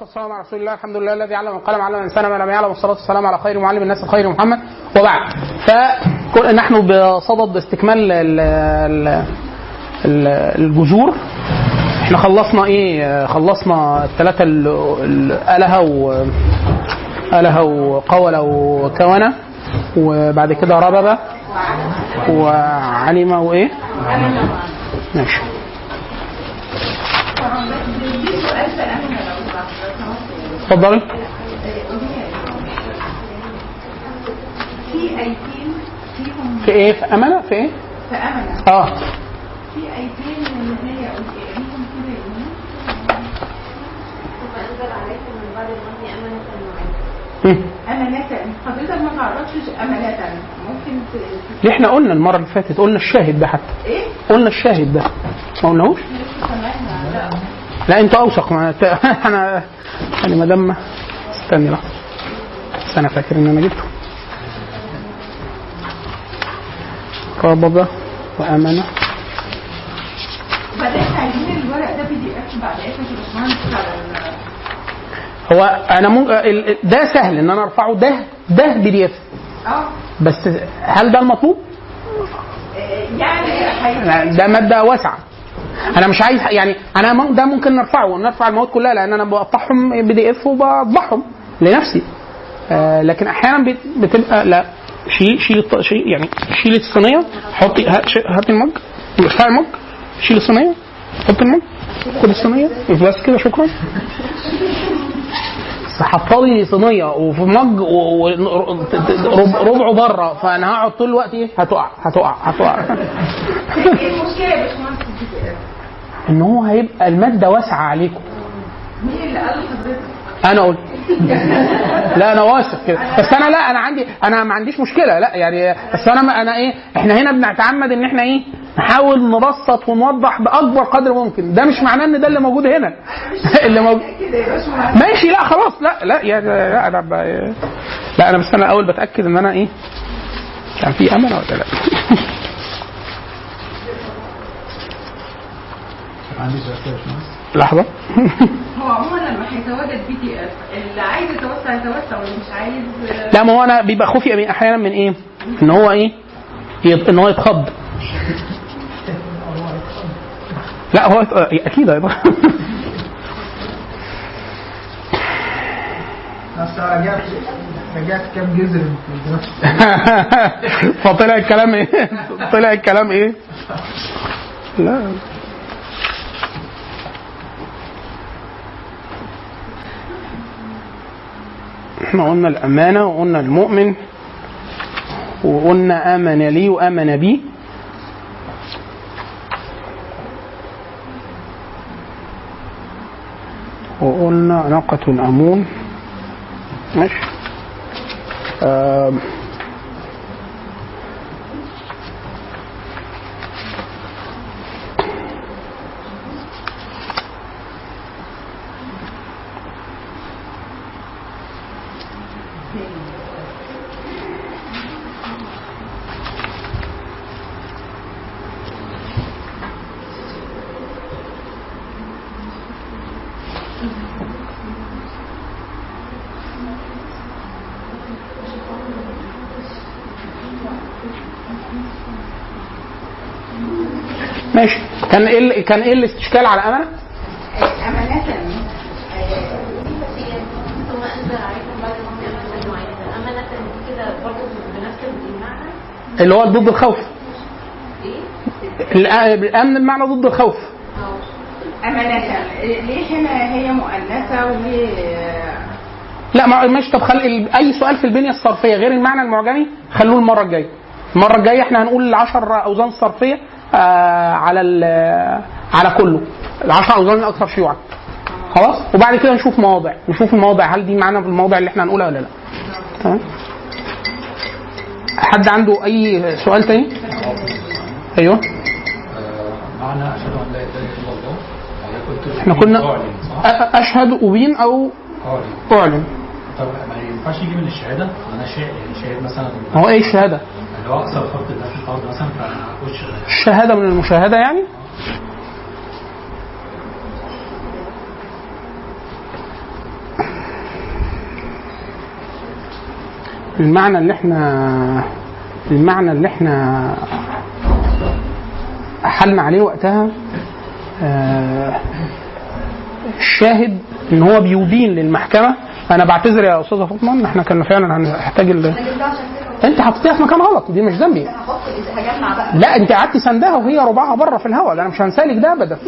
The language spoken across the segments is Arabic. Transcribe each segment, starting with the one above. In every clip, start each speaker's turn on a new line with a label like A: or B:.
A: والسلام على رسول الله الحمد لله الذي علم القلم علم الإنسان ما لم يعلم والصلاة والسلام على خير معلم الناس الخير محمد وبعد. فنحن بصدد استكمال ال- ال- ال- الجذور. إحنا خلصنا إيه؟ خلصنا الثلاثة الألهة و ألهة وقول وكونه وبعد كده ربب وعلم وإيه؟ ماشي. اتفضلي
B: في ايتين فيهم
A: في إيه؟ في أمانة؟ في إيه؟
B: في امنه
A: آه.
B: في ايتين اللي هي ليهم كده يقولون
C: وأنزل عليكم من بعد أمانة معينة
A: مم.
B: امانه حضرتك ما تعرفش امانه ممكن ت-
A: إحنا قلنا المرة اللي فاتت؟ قلنا الشاهد ده حتى.
B: إيه؟
A: قلنا الشاهد ده. ما قلناهوش؟
B: لا
A: انت أوثق. أنا يعني ما دام استني بس أنا فاكر إن أنا جبته.
B: الباشمهندس على ال-
A: هو أنا. ال- ده سهل إن أنا أرفعه. ده ده
B: PDF
A: بس هل ده المطلوب؟
B: يعني
A: لا،
B: هي-
A: ده مادة واسعة. أنا مش عايز يعني أنا ده ممكن نرفعه نرفع المواد كلها لأن أنا بقطعهم PDF وبطبعهم لنفسي. آه لكن أحيانا بت- بتبقى لا شيل شيل شيل يعني شيل الصينية حطي هاتي ال mug ارفعي ال mug شيل الصينية حطي المج خد الصينية بس كده شكرا. بس حطالي صينية وفي مج و- و- رب- ربعه بره فأنا هقعد طول الوقت إيه؟ هتقع هتقع هتقع.
B: إيه المشكلة يا باشمهندس؟
A: إن هو هيبقى المادة واسعة عليكم.
B: مين اللي قال؟
A: أنا قلت. لا أنا واثق كده. بس أنا لا أنا عندي أنا ما عنديش مشكلة. لا يعني بس أنا أنا إيه إحنا هنا بنتعمد إن إحنا إيه نحاول نبسط ونوضح بأكبر قدر ممكن. ده مش معناه إن ده اللي موجود هنا. اللي موجود.
B: يا
A: ماشي لا خلاص. لا لا يعني لا أنا ب... لا أنا بس أنا الأول بتأكد إن أنا إيه كان في أمل ولا لا. لحظة
B: هو عموما لما هيتواجد بي دي اف اللي عايز يتوسع يتوسع واللي مش عايز
A: لا ما هو أنا بيبقى خوفي من- أحيانا من إيه؟ إن هو إيه؟ إن هو يتخض لا هو أكيد هيتخض
D: بس رجعت رجعت كام جذر الدراسة
A: فطلع الكلام إيه؟ طلع الكلام إيه؟ لا إحنا قلنا الأمانة وقلنا المؤمن وقلنا آمن لي وآمن بي وقلنا ناقة أمون ماشي آم. ماشي. كان إيه كان إيه الاستشكال على امانه؟
B: امانه
C: المعنى
A: اللي هو ضد الخوف.
C: إيه؟
A: الأمن بمعنى ضد الخوف.
C: أو
B: امانه ليه هنا هي مؤنثة وليه؟
A: لا ما ماشي. طب خل ال- أي سؤال في البنية الصرفية غير المعنى المعجمي خلوه المرة الجاية. المرة الجاية إحنا هنقول العشر أوزان الصرفيه آه على ال- على كله. العشر اوزان الاكثر شيوعا خلاص؟ وبعد كده نشوف مواضع. نشوف المواضع. هل دي معانا في المواضع اللي إحنا هنقولها ولا لا؟ تمام؟ حد عنده أي سؤال تاني؟ أيوه.
D: معنى أشهد أن لا إله إلا الله.
A: إحنا كنا؟ أشهد أبين
D: أو
A: اعلن
D: طب ما ينفعش يجي من الشهادة؟ أنا شاهد يعني شاهد مثلا.
A: هو
D: إيه الشهادة؟ لو ده في مثلا
A: الشهاده من المشاهدة يعني؟ المعنى اللي إحنا المعنى اللي إحنا حلنا عليه وقتها آه، الشاهد إن هو بيبين للمحكمة أنا بعتذر يا أستاذة فاطمة ان إحنا كنا فعلا هنحتاج انت حطيتها في مكان غلط دي مش ذنبي. لا انت قعدتي سندها وهي ربعها بره في الهواء ده أنا مش هنسالك ده ابدا.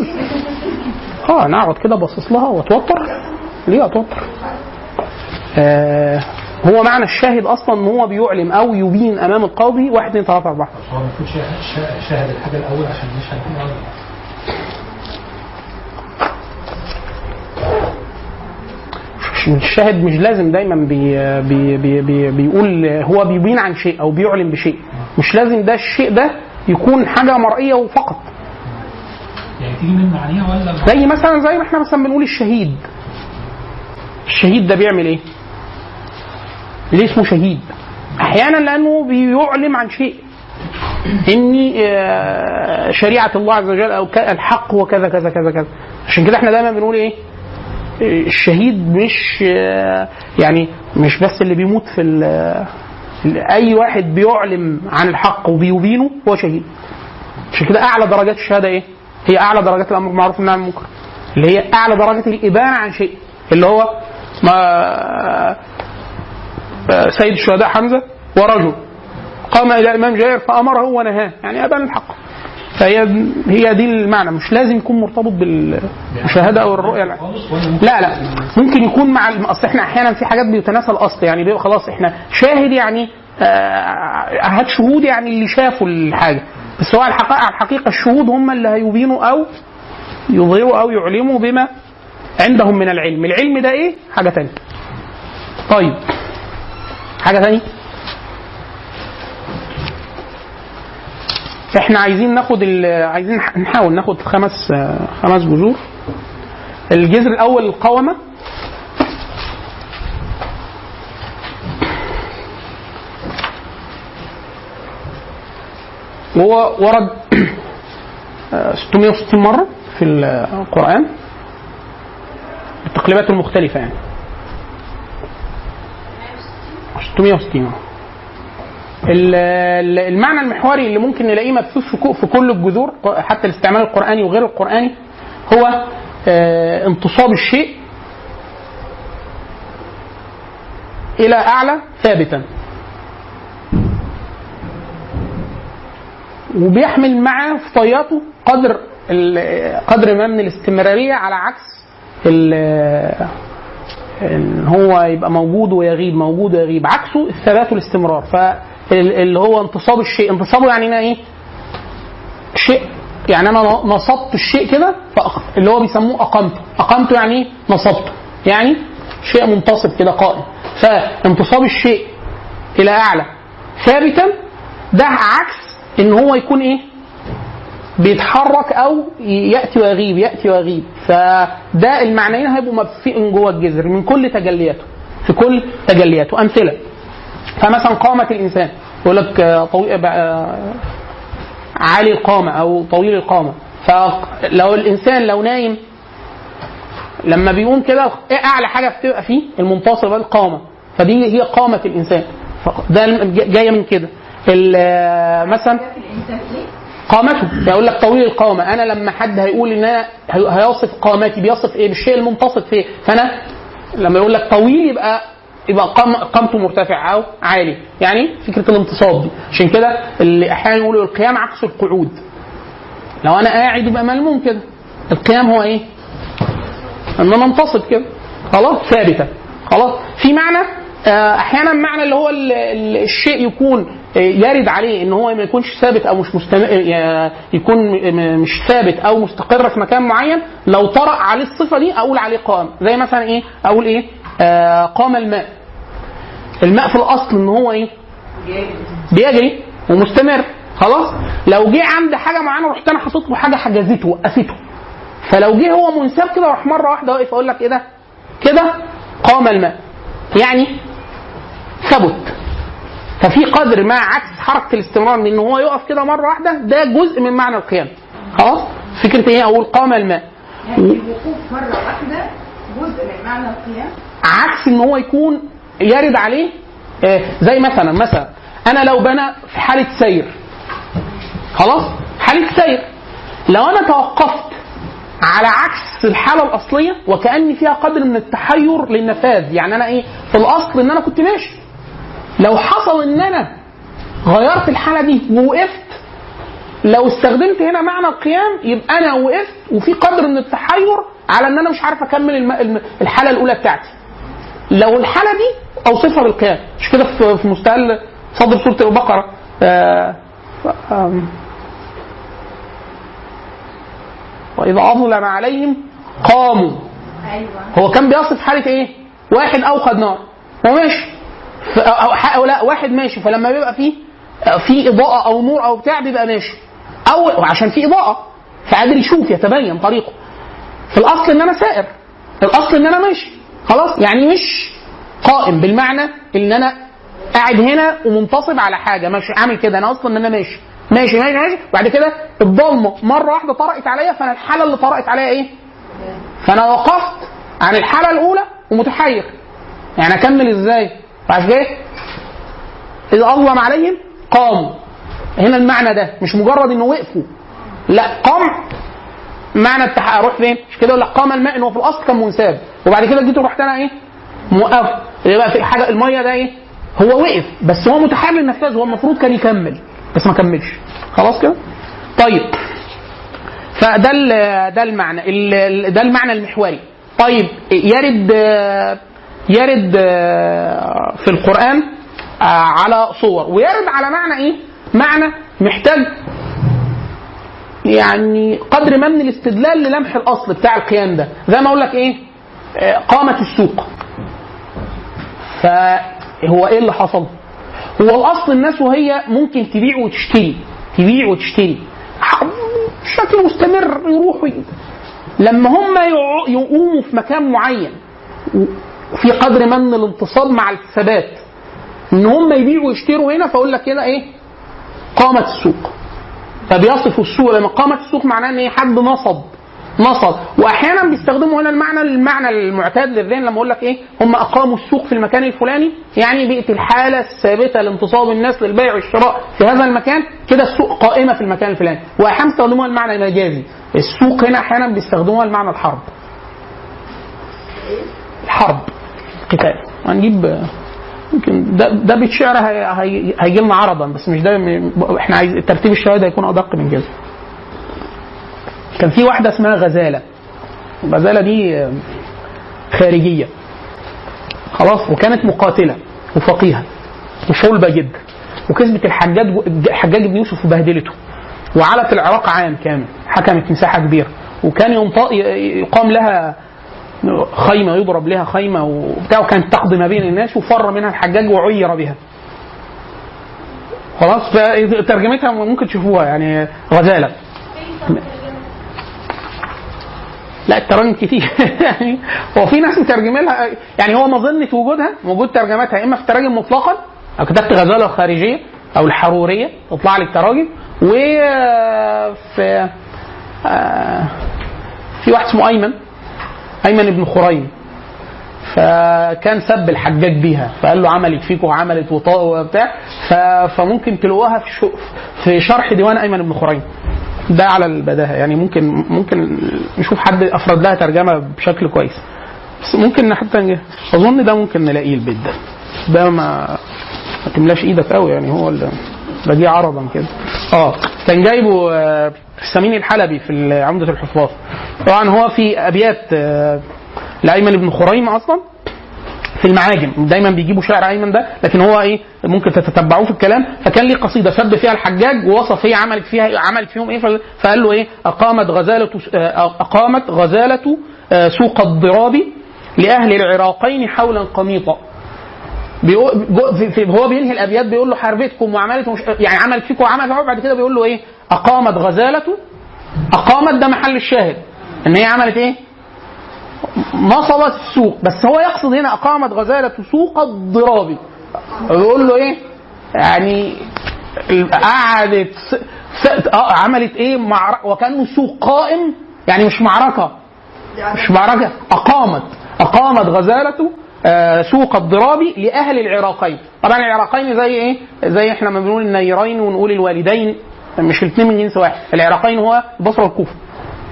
A: آه أنا اقعد كده باصص لها وأتوتر. ليه أتوتر؟ آه هو معنى الشاهد أصلا إن هو بيعلم أو يبين أمام القاضي. واحد اثنين ثلاثة أربعة.
E: هو المفروض شاهد, الحاجة الأول عشان يشهد
A: الشاهد مش لازم دايما بي بي بي بي بيقول هو بيبين عن شيء أو بيعلن بشيء مش لازم ده الشيء ده يكون حاجة مرئية وفقط
E: يعني تيجي من معانيها ولا
A: زي مثلا زي ما إحنا مثلا بنقول الشهيد الشهيد ده بيعمل إيه؟ ليه اسمه شهيد؟ أحيانا لأنه بيعلم عن شيء إني آه، شريعة الله عز وجل أو الحق وكذا كذا كذا كذا عشان كده إحنا دايما بنقول إيه؟ الشهيد مش يعني مش بس اللي بيموت في أي واحد بيعلم عن الحق وبيبينه هو شهيد. عشان كده أعلى درجات الشهادة إيه؟ هي أعلى درجات الأمر بالمعروف والنهي عن المنكر. اللي هي أعلى درجه الابانه عن شيء. اللي هو ما آه، سيد الشهداء حمزة ورجل. قام إلى امام جائر فأمره ونهاه. يعني أبان الحق. فهي هي دي المعنى. مش لازم يكون مرتبط بالمشاهده أو الرؤية. لا لا. لا ممكن يكون مع أصل إحنا أحيانا في حاجات بيتناسى الاصل يعني بيبقى خلاص إحنا شاهد يعني آه، هات شهود يعني اللي شافوا الحاجة. بس هو الحقيقة على الحقيقة الشهود هم اللي هيبينوا أو يظهروا أو يعلموا بما عندهم من العلم. العلم ده إيه؟ حاجة تانية. طيب. حاجة تانية؟ إحنا عايزين ناخد عايزين نحاول ناخد خمس خمس جذور. الجذر الأول القومه وهو ورد آه، 660 مرة في القرآن. بالتقليبات المختلفة يعني. 660 ال- ال- المعنى المحوري اللي ممكن نلاقيه مبثوث في كل الجذور حتى الاستعمال القرآني وغير القرآني هو آه، انتصاب الشيء إلى أعلى ثابتا. وبيحمل معاه في طياته قدر قدر ما من الاستمرارية على عكس إن هو يبقى موجود ويغيب موجود ويغيب عكسه الثبات والاستمرار. فاللي هو انتصاب الشيء. انتصابه يعني إيه؟ شيء. يعني أنا نصبت الشيء كده اللي هو بيسموه اقمته اقمته يعني إيه؟ نصبته. يعني شيء منتصب كده قائم. فانتصاب الشيء إلى أعلى. ثابتا ده عكس إن هو يكون إيه؟ بيتحرك أو يأتي ويغيب يأتي ويغيب. فده المعنيين هيبقوا مبثوقين جوه الجذر من كل تجلياته. في كل تجلياته. أمثلة. فمثلا قامة الإنسان يقول لك آه، طويل آه، عالي القامة أو طويل القامة. فلو الإنسان لو نايم لما بيقوم كده إيه أعلى حاجة بتبقى فيه؟ المنتصب القامة. فدي هي قامة الإنسان. ده جاية من كده. ال- مثلا
B: إيه؟
A: قامته. يقول لك طويل القامة. أنا لما حد هيقول إن أنا هي- هيصف قامتي بيصف إيه؟ بالشيء المنتصب فيه. فأنا لما يقول لك طويل يبقى يبقى قام قامته مرتفع أو عالي. يعني فكرة الانتصاب دي. عشان كده اللي أحيانا يقولوا القيام عكس القعود. لو أنا قاعد يبقى ملموم كده. القيام هو إيه؟ إن أنا انتصب كده. خلاص؟ ثابتة. خلاص؟ في معنى آه، أحيانا معنى اللي هو ال- ال- الشيء يكون آه، يرد عليه إن هو ما يكونش ثابت أو مش مستمر آه، يكون مش ثابت أو مستقر في مكان معين. لو طرأ عليه الصفة دي أقول عليه قام زي مثلا إيه؟ أقول إيه؟ قام الماء. الماء في الأصل إن هو إيه؟ بيجري ومستمر. خلاص؟ لو جه عند حاجة معينة رحت أنا حاطط له حاجة حجزته وقفته. فلو جه هو منساب كده راح مرة واحدة واقف أقول لك إيه ده؟ كده قام الماء. يعني ثبت. ففي قدر ما عكس حركة الاستمرار من إن هو يقف كده مرة واحدة ده جزء من معنى القيام. خلاص؟ فكرة إيه؟ أقول قام الماء.
B: يعني الوقوف مرة واحدة جزء من معنى القيام.
A: عكس إن هو يكون يرد عليه آه، زي مثلا مثلا أنا لو بنا في حالة سير خلاص؟ حالة سير. لو أنا توقفت على عكس الحالة الأصلية وكان فيها قدر من التحير للنفاذ يعني أنا إيه؟ في الأصل إن أنا كنت ماشي. لو حصل إن أنا غيرت الحالة دي ووقفت لو استخدمت هنا معنى القيام يبقى أنا وقفت وفي قدر من التحير على إن أنا مش عارف أكمل الحالة الأولى بتاعتي. لو الحالة دي اوصفها بالقيام مش كده في في مستهل صدر سورة البقرة. آه واذا اظلم عليهم قاموا.
F: أيوه.
A: هو كان بيصف حالة إيه؟ واحد أوقد نار. هو ماشي أو لا واحد ماشي. فلما بيبقى فيه في إضاءة أو نور أو بتاع بيبقى ماشي. أو عشان في إضاءة فقادر يشوف يتبين طريقه. في الأصل إن أنا سائر. الأصل إن أنا ماشي. خلاص؟ يعني مش قائم بالمعنى إن أنا قاعد هنا ومنتصب على حاجة. مش عامل كده. أنا أصلا إن أنا ماشي. ماشي ماشي ماشي. وبعد كده الضلمه مرة واحدة طرقت عليا فأنا الحالة اللي طرقت عليا إيه؟ فأنا وقفت عن الحالة الأولى ومتحير. يعني أكمل إزاي؟ عشان إيه؟ اذا أظلم عليهم قاموا. هنا المعنى ده. مش مجرد إنه وقفوا. لا قام. معنى التح... أروح فين؟ مش كده يقول لك قام الماء انه في الأصل كان منساب. وبعد كده جيت رحت أنا إيه؟ موقف يبقى في حاجة المية ده إيه؟ هو وقف بس هو متحرر للنفاذ هو المفروض كان يكمل بس ما كملش خلاص كده؟ طيب فده ده المعنى ال- ال- ده المعنى المحوري طيب يرد يرد في القرآن آه، على صور ويرد على معنى إيه؟ معنى محتاج يعني قدر ما من الاستدلال للمح الأصل بتاع القيام ده زي ما أقول لك إيه؟ قامت السوق. فهو إيه اللي حصل؟ هو الأصل الناس وهي ممكن تبيع وتشتري تبيع وتشتري. بشكل مستمر يروحوا ي- لما هم يقوموا في مكان معين وفي قدر من الانتصاب مع الثبات إن هم يبيعوا ويشتروا هنا فأقول لك كده إيه؟ قامت السوق. فبيصفوا السوق لما قامت السوق معناه إن إيه؟ حد نصب. نصب وأحيانا بيستخدموا هنا المعنى المعنى المعتاد للذهن لما أقول لك إيه؟ هم أقاموا السوق في المكان الفلاني يعني بقت الحالة الثابتة لانتصاب الناس للبيع والشراء في هذا المكان كده السوق قائمة في المكان الفلاني. وأحيانا بيستخدموها المعنى المجازي. السوق هنا أحيانا بيستخدموها المعنى الحرب. الحرب. قتال هنجيب يمكن ده ده بيت شعر هي- هي- هيجي لنا عرضا بس مش ده إحنا عايز ترتيب الشهاده هيكون أدق من كده. كان في واحدة اسمها غزالة. الغزاله دي خارجية. خلاص وكانت مقاتلة وفقيهة وصلبه جدا وكسبت الحجاج الحجاج بن يوسف وبهدلته. وعلت العراق عام كامل حكمت مساحة كبيرة. وكان يقام لها خيمة يضرب لها خيمة وبتاع وكانت تقضي ما بين الناس وفر منها الحجاج وعير بها. خلاص فترجمتها ممكن تشوفوها يعني غزالة. لا التراجم كتير. يعني هو في ناس مترجم لها يعني هو مظنه وجودها موجود ترجماتها إما في التراجم مطلقا أو كتبت غزالة الخارجيه أو الحرورية تطلع لي التراجم وفي آه، في واحد اسمه أيمن أيمن بن خريم. فكان سب الحجاج بيها فقال له عملت فيك وعملت وبتاع فممكن تلاقوها في شو- في شرح ديوان أيمن بن خريم. ده على البداهة. يعني ممكن ممكن نشوف حد افرد لها ترجمة بشكل كويس. بس ممكن حتى أظن ده ممكن نلاقيه البيت ده. ده ما ما تملاش إيدك قوي يعني. هو اللي بديه عرضا كده. آه. كان جايبه آه، سمين الحلبي في عمدة الحفاظ. طبعا هو في أبيات آه، لأيمن بن خريم أصلا. في المعاجم. دايما بيجيبوا شعر ايمن ده لكن هو إيه ممكن تتتبعوه في الكلام. فكان ليه قصيدة سب فيها الحجاج ووصف هي عملت فيها عملت فيهم إيه فقال- له إيه أقامت غزالة أقامت غزالة سوق الضراب لأهل العراقين حولا قميطا. هو بينهي الأبيات بيقول له حاربتكم وعملت يعني عملت فيكم وعملت بعد كده بيقول له إيه أقامت غزالة أقامت ده محل الشاهد. إن هي عملت إيه؟ نصبت السوق بس هو يقصد هنا أقامت غزالة سوق الضراب. بيقول له إيه؟ يعني قعدت. آه عملت إيه؟ مع... وكأنه سوق قائم يعني مش معركة مش معركة أقامت أقامت غزالة آه، سوق الضراب لأهل العراقين طبعا العراقين زي إيه؟ زي إحنا ما بنقول النيرين ونقول الوالدين مش الاثنين من جنس واحد. العراقين هو البصره والكوفه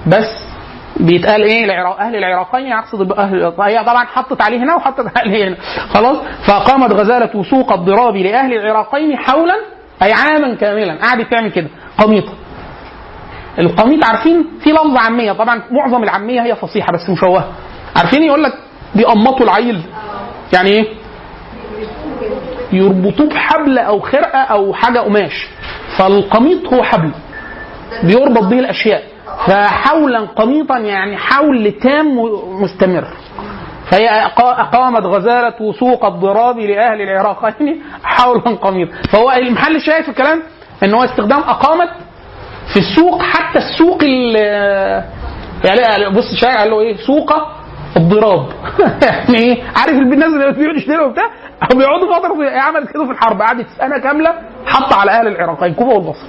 A: بس بيتقال إيه؟ العراق أهل العراقين يقصد أهل هي طبعا حطت عليه هنا وحطت عليه هنا. خلاص؟ فقامت غزالة سوق الضراب لأهل العراقين حولا أي عاما كاملا. قعدت تعمل كده. قميطه القميط عارفين؟ في لفظ عامية. طبعا معظم العامية هي فصيحة بس مشوهة. عارفين يقول لك بيقمطوا العيل. يعني إيه؟ يربطوه بحبل أو خرقة أو حاجة قماش. فالقميط هو حبل. بيربط به الأشياء. فحولا قميطا يعني حول تام مستمر. فهي أقا- أقامت غزالة سوق الضراب لأهل العراقين حولا قميطا. فهو المحل الشاهد في الكلام إن هو استخدام أقامت في السوق حتى السوق ال يعني بص شايع قال له إيه؟ سوق الضراب. يعني إيه؟ عارف الناس اللي بيقعدوا يشتروا وبتاع؟ بيقعدوا فترة عملت كده في الحرب قعدت سنة كاملة حط على أهل العراقين كوبا والبصره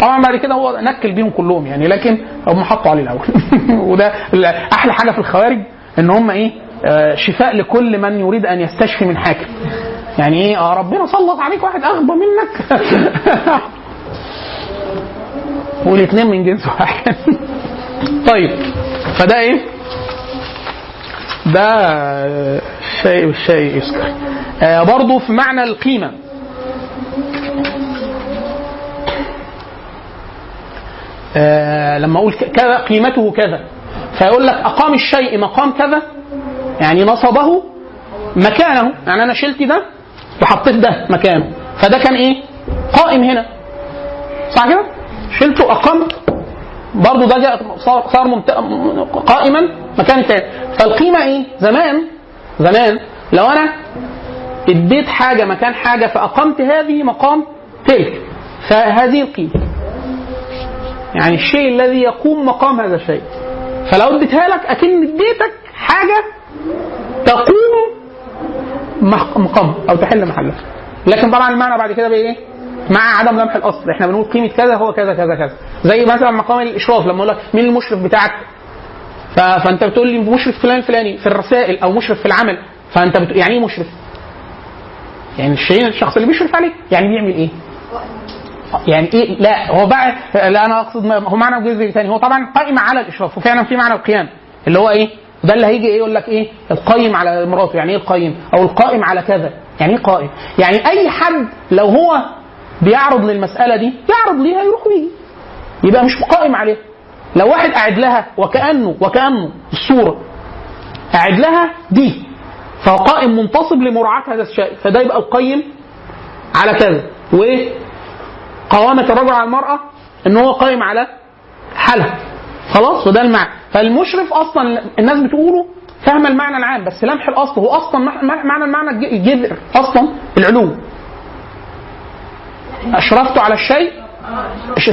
A: طبعا بعد كده هو نكل بيهم كلهم يعني لكن هم حطوا عليه الأول. وده أحلى حاجة في الخوارج إن هم إيه آه، شفاء لكل من يريد أن يستشفي من حاكم. يعني إيه آه ربنا سلط عليك واحد أغبى منك. والاثنين من جنس واحد. طيب فده إيه؟ ده شيء شيء يذكر. آه برضه في معنى القيمة. آه لما أقول كذا قيمته كذا. فيقول لك أقام الشيء مقام كذا يعني نصبه مكانه. يعني أنا شلت ده وحطيت ده مكانه. فده كان إيه؟ قائم هنا. صح كده؟ شلته اقمت برضه ده صار ممت... قائما مكان تاني فالقيمة إيه؟ زمان زمان لو أنا اديت حاجة مكان حاجة فأقمت هذه مقام تلك. فهذه القيمة. يعني الشيء الذي يقوم مقام هذا الشيء. فلو اديتها لك أكن اديتك حاجة تقوم مقام أو تحل محله. لكن طبعا المعنى بعد كده بقى إيه؟ مع عدم لمح الأصل. إحنا بنقول قيمة كذا هو كذا كذا كذا. زي مثلا مقام الإشراف لما أقول لك مين المشرف بتاعك. فأنت بتقول لي مشرف فلان الفلاني في الرسائل أو مشرف في العمل. فأنت بت... يعني إيه مشرف؟ يعني الشيء الشخص اللي بيشرف عليك يعني بيعمل إيه؟ يعني إيه لا هو بقى لا أنا أقصد هو معنى جزء ثاني هو طبعا قائم على الإشراف وفعلا في معنى القيام اللي هو إيه؟ ده اللي هيجي إيه يقول لك إيه؟ القيم على مراته. يعني إيه القيم؟ أو القائم على كذا. يعني إيه قائم؟ يعني أي حد لو هو بيعرض للمسألة دي يعرض ليها يروح ويجي. يبقى مش قائم عليها. لو واحد قاعد لها وكأنه وكأنه الصورة قاعد لها دي فهو قائم منتصب لمراعاة هذا الشيء فده يبقى القيم على كذا. وإيه؟ قوامة الرجل على المرأة إن هو قائم على حالها. خلاص؟ وده المعنى. فالمشرف أصلا الناس بتقوله فاهمه المعنى العام بس لمح الأصل. هو أصلا مع- مع- معنى المعنى الج- الجذر أصلا العلو أشرفت على الشيء؟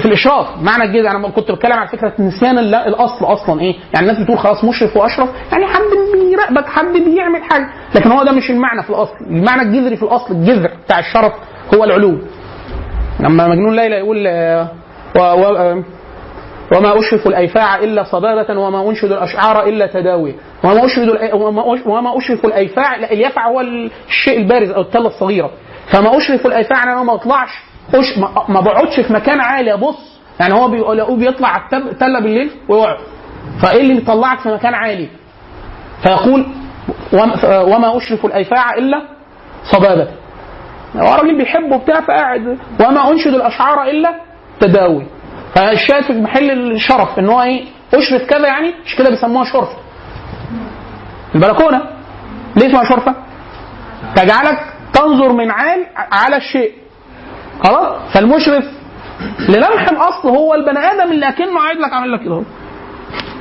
A: في الإشراف. معنى الجذر. أنا كنت بتكلم على فكرة نسيان الأصل أصلا إيه؟ يعني الناس بتقول خلاص مشرف وأشرف يعني حد بيراقبك حد بيعمل حاجة. لكن هو ده مش المعنى في الأصل. المعنى الجذري في الأصل الجذر بتاع الشرف هو العلو لما مجنون ليلى يقول آه، و و آه، وما أشرف الأيفاع إلا صبابة وما أنشد الأشعار إلا تداوي. وما أشرف وما أش- وما أشرف الأيفاع اليفع هو الشيء البارز أو التلة الصغيرة. فما أشرف الأيفاع أنا ما أطلعش أش ما, بقعدش في مكان عالي أبص. يعني هو بيقول بيطلع على التلة بالليل ويقعد. فإيه اللي بيطلعك في مكان عالي؟ فيقول وما أشرف الأيفاع إلا صبابة. هو راجل بيحبه بتاع فقاعد وما أنشد الأشعار إلا تداوي. فالشاهد في محل الشرف إن هو إيه أشرف كذا يعني مش كده بيسموها شرفه البلكونة ليه اسمها شرفة؟ تجعلك تنظر من عال على الشيء. خلاص؟ فالمشرف للمح الأصل هو البني آدم اللي أكنه قاعد لك عامل لك كده اهو.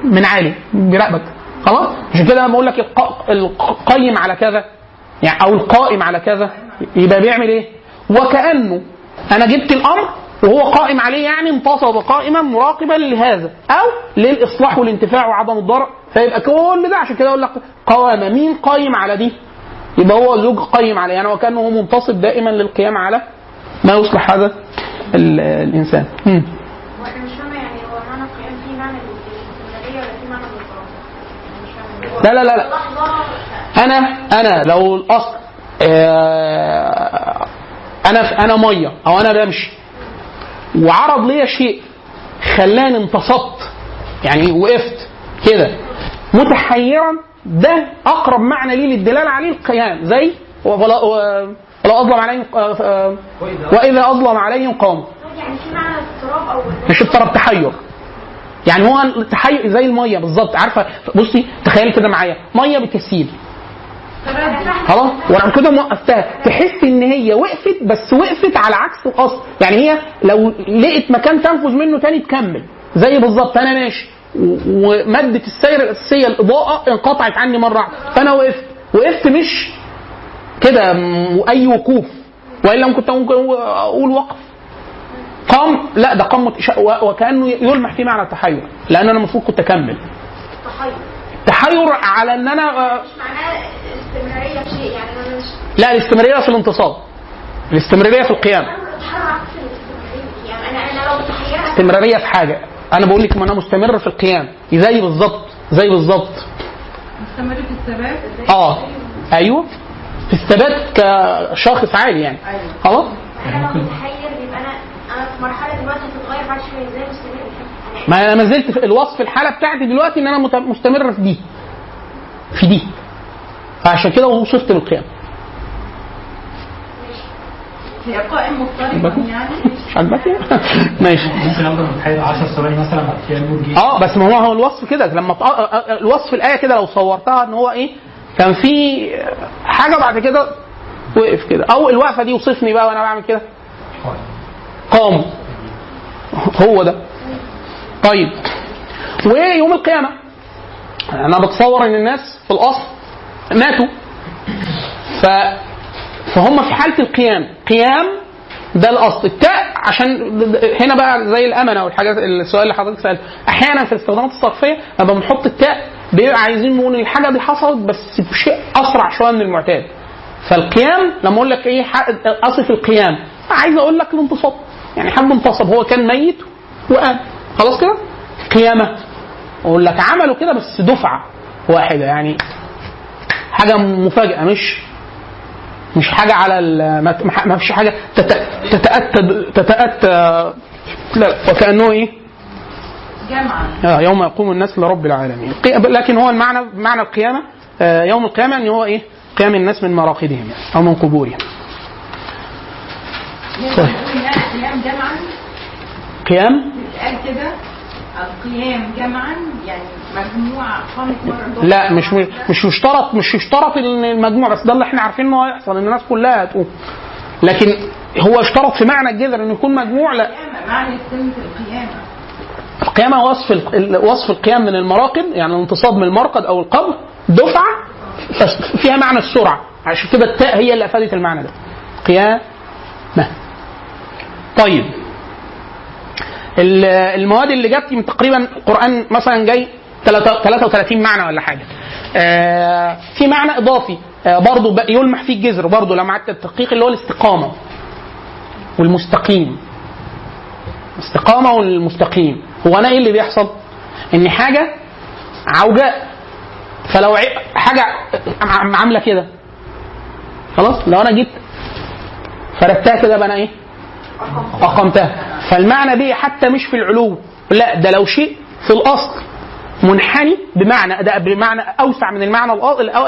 A: من عالي بيراقبك. خلاص؟ عشان كده لما أقول لك الق- القيم على كذا يعني أو القائم على كذا. يبقى بيعمل إيه؟ وكأنه أنا جبت الأمر وهو قائم عليه يعني انتصب قائما مراقبا لهذا أو للإصلاح والانتفاع وعدم الضرر فيبقى كل ده عشان كده أقول لك قوامه مين قايم على دي؟ يبقى هو زوج قيم عليه يعني وكانه منتصب دائما للقيام على ما يصلح هذا ال- الإنسان. مم. لا لا لا أنا أنا لو الأصل أنا أنا مية أو أنا بمشي. وعرض ليا شيء خلاني انتصبت. يعني وقفت كده. متحيرا ده أقرب معنى ليه للدلالة عليه القيام. زي ولا و- ولا أظلم عليهم آه، آه، وإذا أظلم عليهم قاموا
C: يعني في معنى اضطراب أو
A: مش اضطراب تحير. يعني هو التحير زي المية بالظبط. عارفة؟ بصي تخيلي كده معايا. مية بتسيل خلاص؟ وأنا كده موقفتها. تحس ان هي وقفت بس وقفت على عكس الاصل يعني هي لو لقيت مكان تنفذ منه تاني تكمل. زي بالظبط أنا ماشي. ومادة السير الأساسية الإضاءة انقطعت عني مرة فأنا وقفت. وقفت مش كده أي وقوف. وإلا ممكن ممكن أقول وقف. قام؟ لا ده قام وكأنه يلمح في معنى التحير. لأن أنا المفروض كنت أكمل.
C: تحير.
A: تحير على إن أنا آه،
C: مش معناه الاستمرارية في شيء يعني أنا مش
A: لا الاستمرارية في الانتصاب الاستمرارية في القيام.
C: يعني أنا أنا لو متحيره
A: استمرارية في حاجة. أنا بقول لك ما أنا مستمر في القيام. زي بالظبط زي بالظبط.
B: مستمر في الثبات؟
A: آه أيوه. في الثبات كشخص عالي يعني.
B: أيوه.
A: خلاص.
C: أنا لو متحير يبقى أنا أنا في مرحلة دلوقتي هتتغير بعد شوية. إزاي مستمر؟
A: ما أنا ما زلت الوصف الحالة بتاعتي دلوقتي إن أنا مستمر في دي. في دي. فعشان كده وصفت بالقيام
B: هي قائم مضطرب يعني؟
A: مش عاجباك ماشي.
E: ممكن افضل متحير 10 ثواني مثلا
A: آه بس ما هو هو الوصف كده لما ت- آه، آه، الوصف الآية كده لو صورتها إن هو إيه كان في حاجة بعد كده وقف كده. أو الوقفة دي وصفني بقى وأنا بعمل كده. قام. هو ده. طيب. ويوم القيامة؟ أنا بتصور إن الناس في الاصل ماتوا. ف فهم في حالة القيام. قيام ده الأصل. التاء عشان هنا بقى زي الامنه والحاجات السؤال اللي حضرتك سألته. أحيانا في الاستخدامات الصرفية لما بنحط التاء بيبقى عايزين نقول الحاجة دي حصلت بس بشيء أسرع شوية من المعتاد. فالقيام لما أقول لك إيه ح- اصف القيام. عايز أقول لك الانتصاب. يعني حد انتصب هو كان ميت وقام. خلاص كده؟ قيامة. أقول لك عملوا كده بس دفعة واحدة. يعني حاجة مفاجأة مش مش حاجة على ال- ما فيش حاجة تت- تتاتى تتأتى لا وكأنه إيه؟
B: جمعا.
A: آه، يوم يقوم الناس لرب العالمين. لكن هو المعنى معنى القيامة آه، يوم القيامة ان هو إيه؟ قيام الناس من مراقدهم يعني أو من قبورهم. طيب.
B: القيام جمعا؟
A: قيام؟
B: قال كده القيام جمعا يعني
A: لا مش مش يشترط مش يشترط إن المجموع بس ده اللي إحنا عارفين إنه هيحصل إن الناس كلها هتقوم. لكن هو اشترط في معنى الجذر إنه يكون مجموع؟ لا.
B: معنى كلمة القيامة.
A: القيامة وصف وصف القيام من المراقد يعني الانتصاب من المرقد أو القبر دفعة بس فيها معنى السرعة. عشان كده التاء هي اللي أفادت المعنى ده. قيامة. طيب. ال- المواد اللي جت تقريبا القرآن مثلا جاي 33 معنى ولا حاجة. آه، في معنى إضافي. آه، برضه يلمح فيه الجذر. برضه لما عدت التدقيق اللي هو الاستقامة والمستقيم. استقامة والمستقيم. هو أنا إيه اللي بيحصل؟ إن حاجة عوجاء فلو ع- حاجة عم- عاملة كده. خلاص؟ لو أنا جيت فردتها كده بقى أنا إيه؟ أقمتها. فالمعنى دي حتى مش في العلو. لا ده لو شيء في الأصل. منحني بمعنى ده بمعنى أوسع من المعنى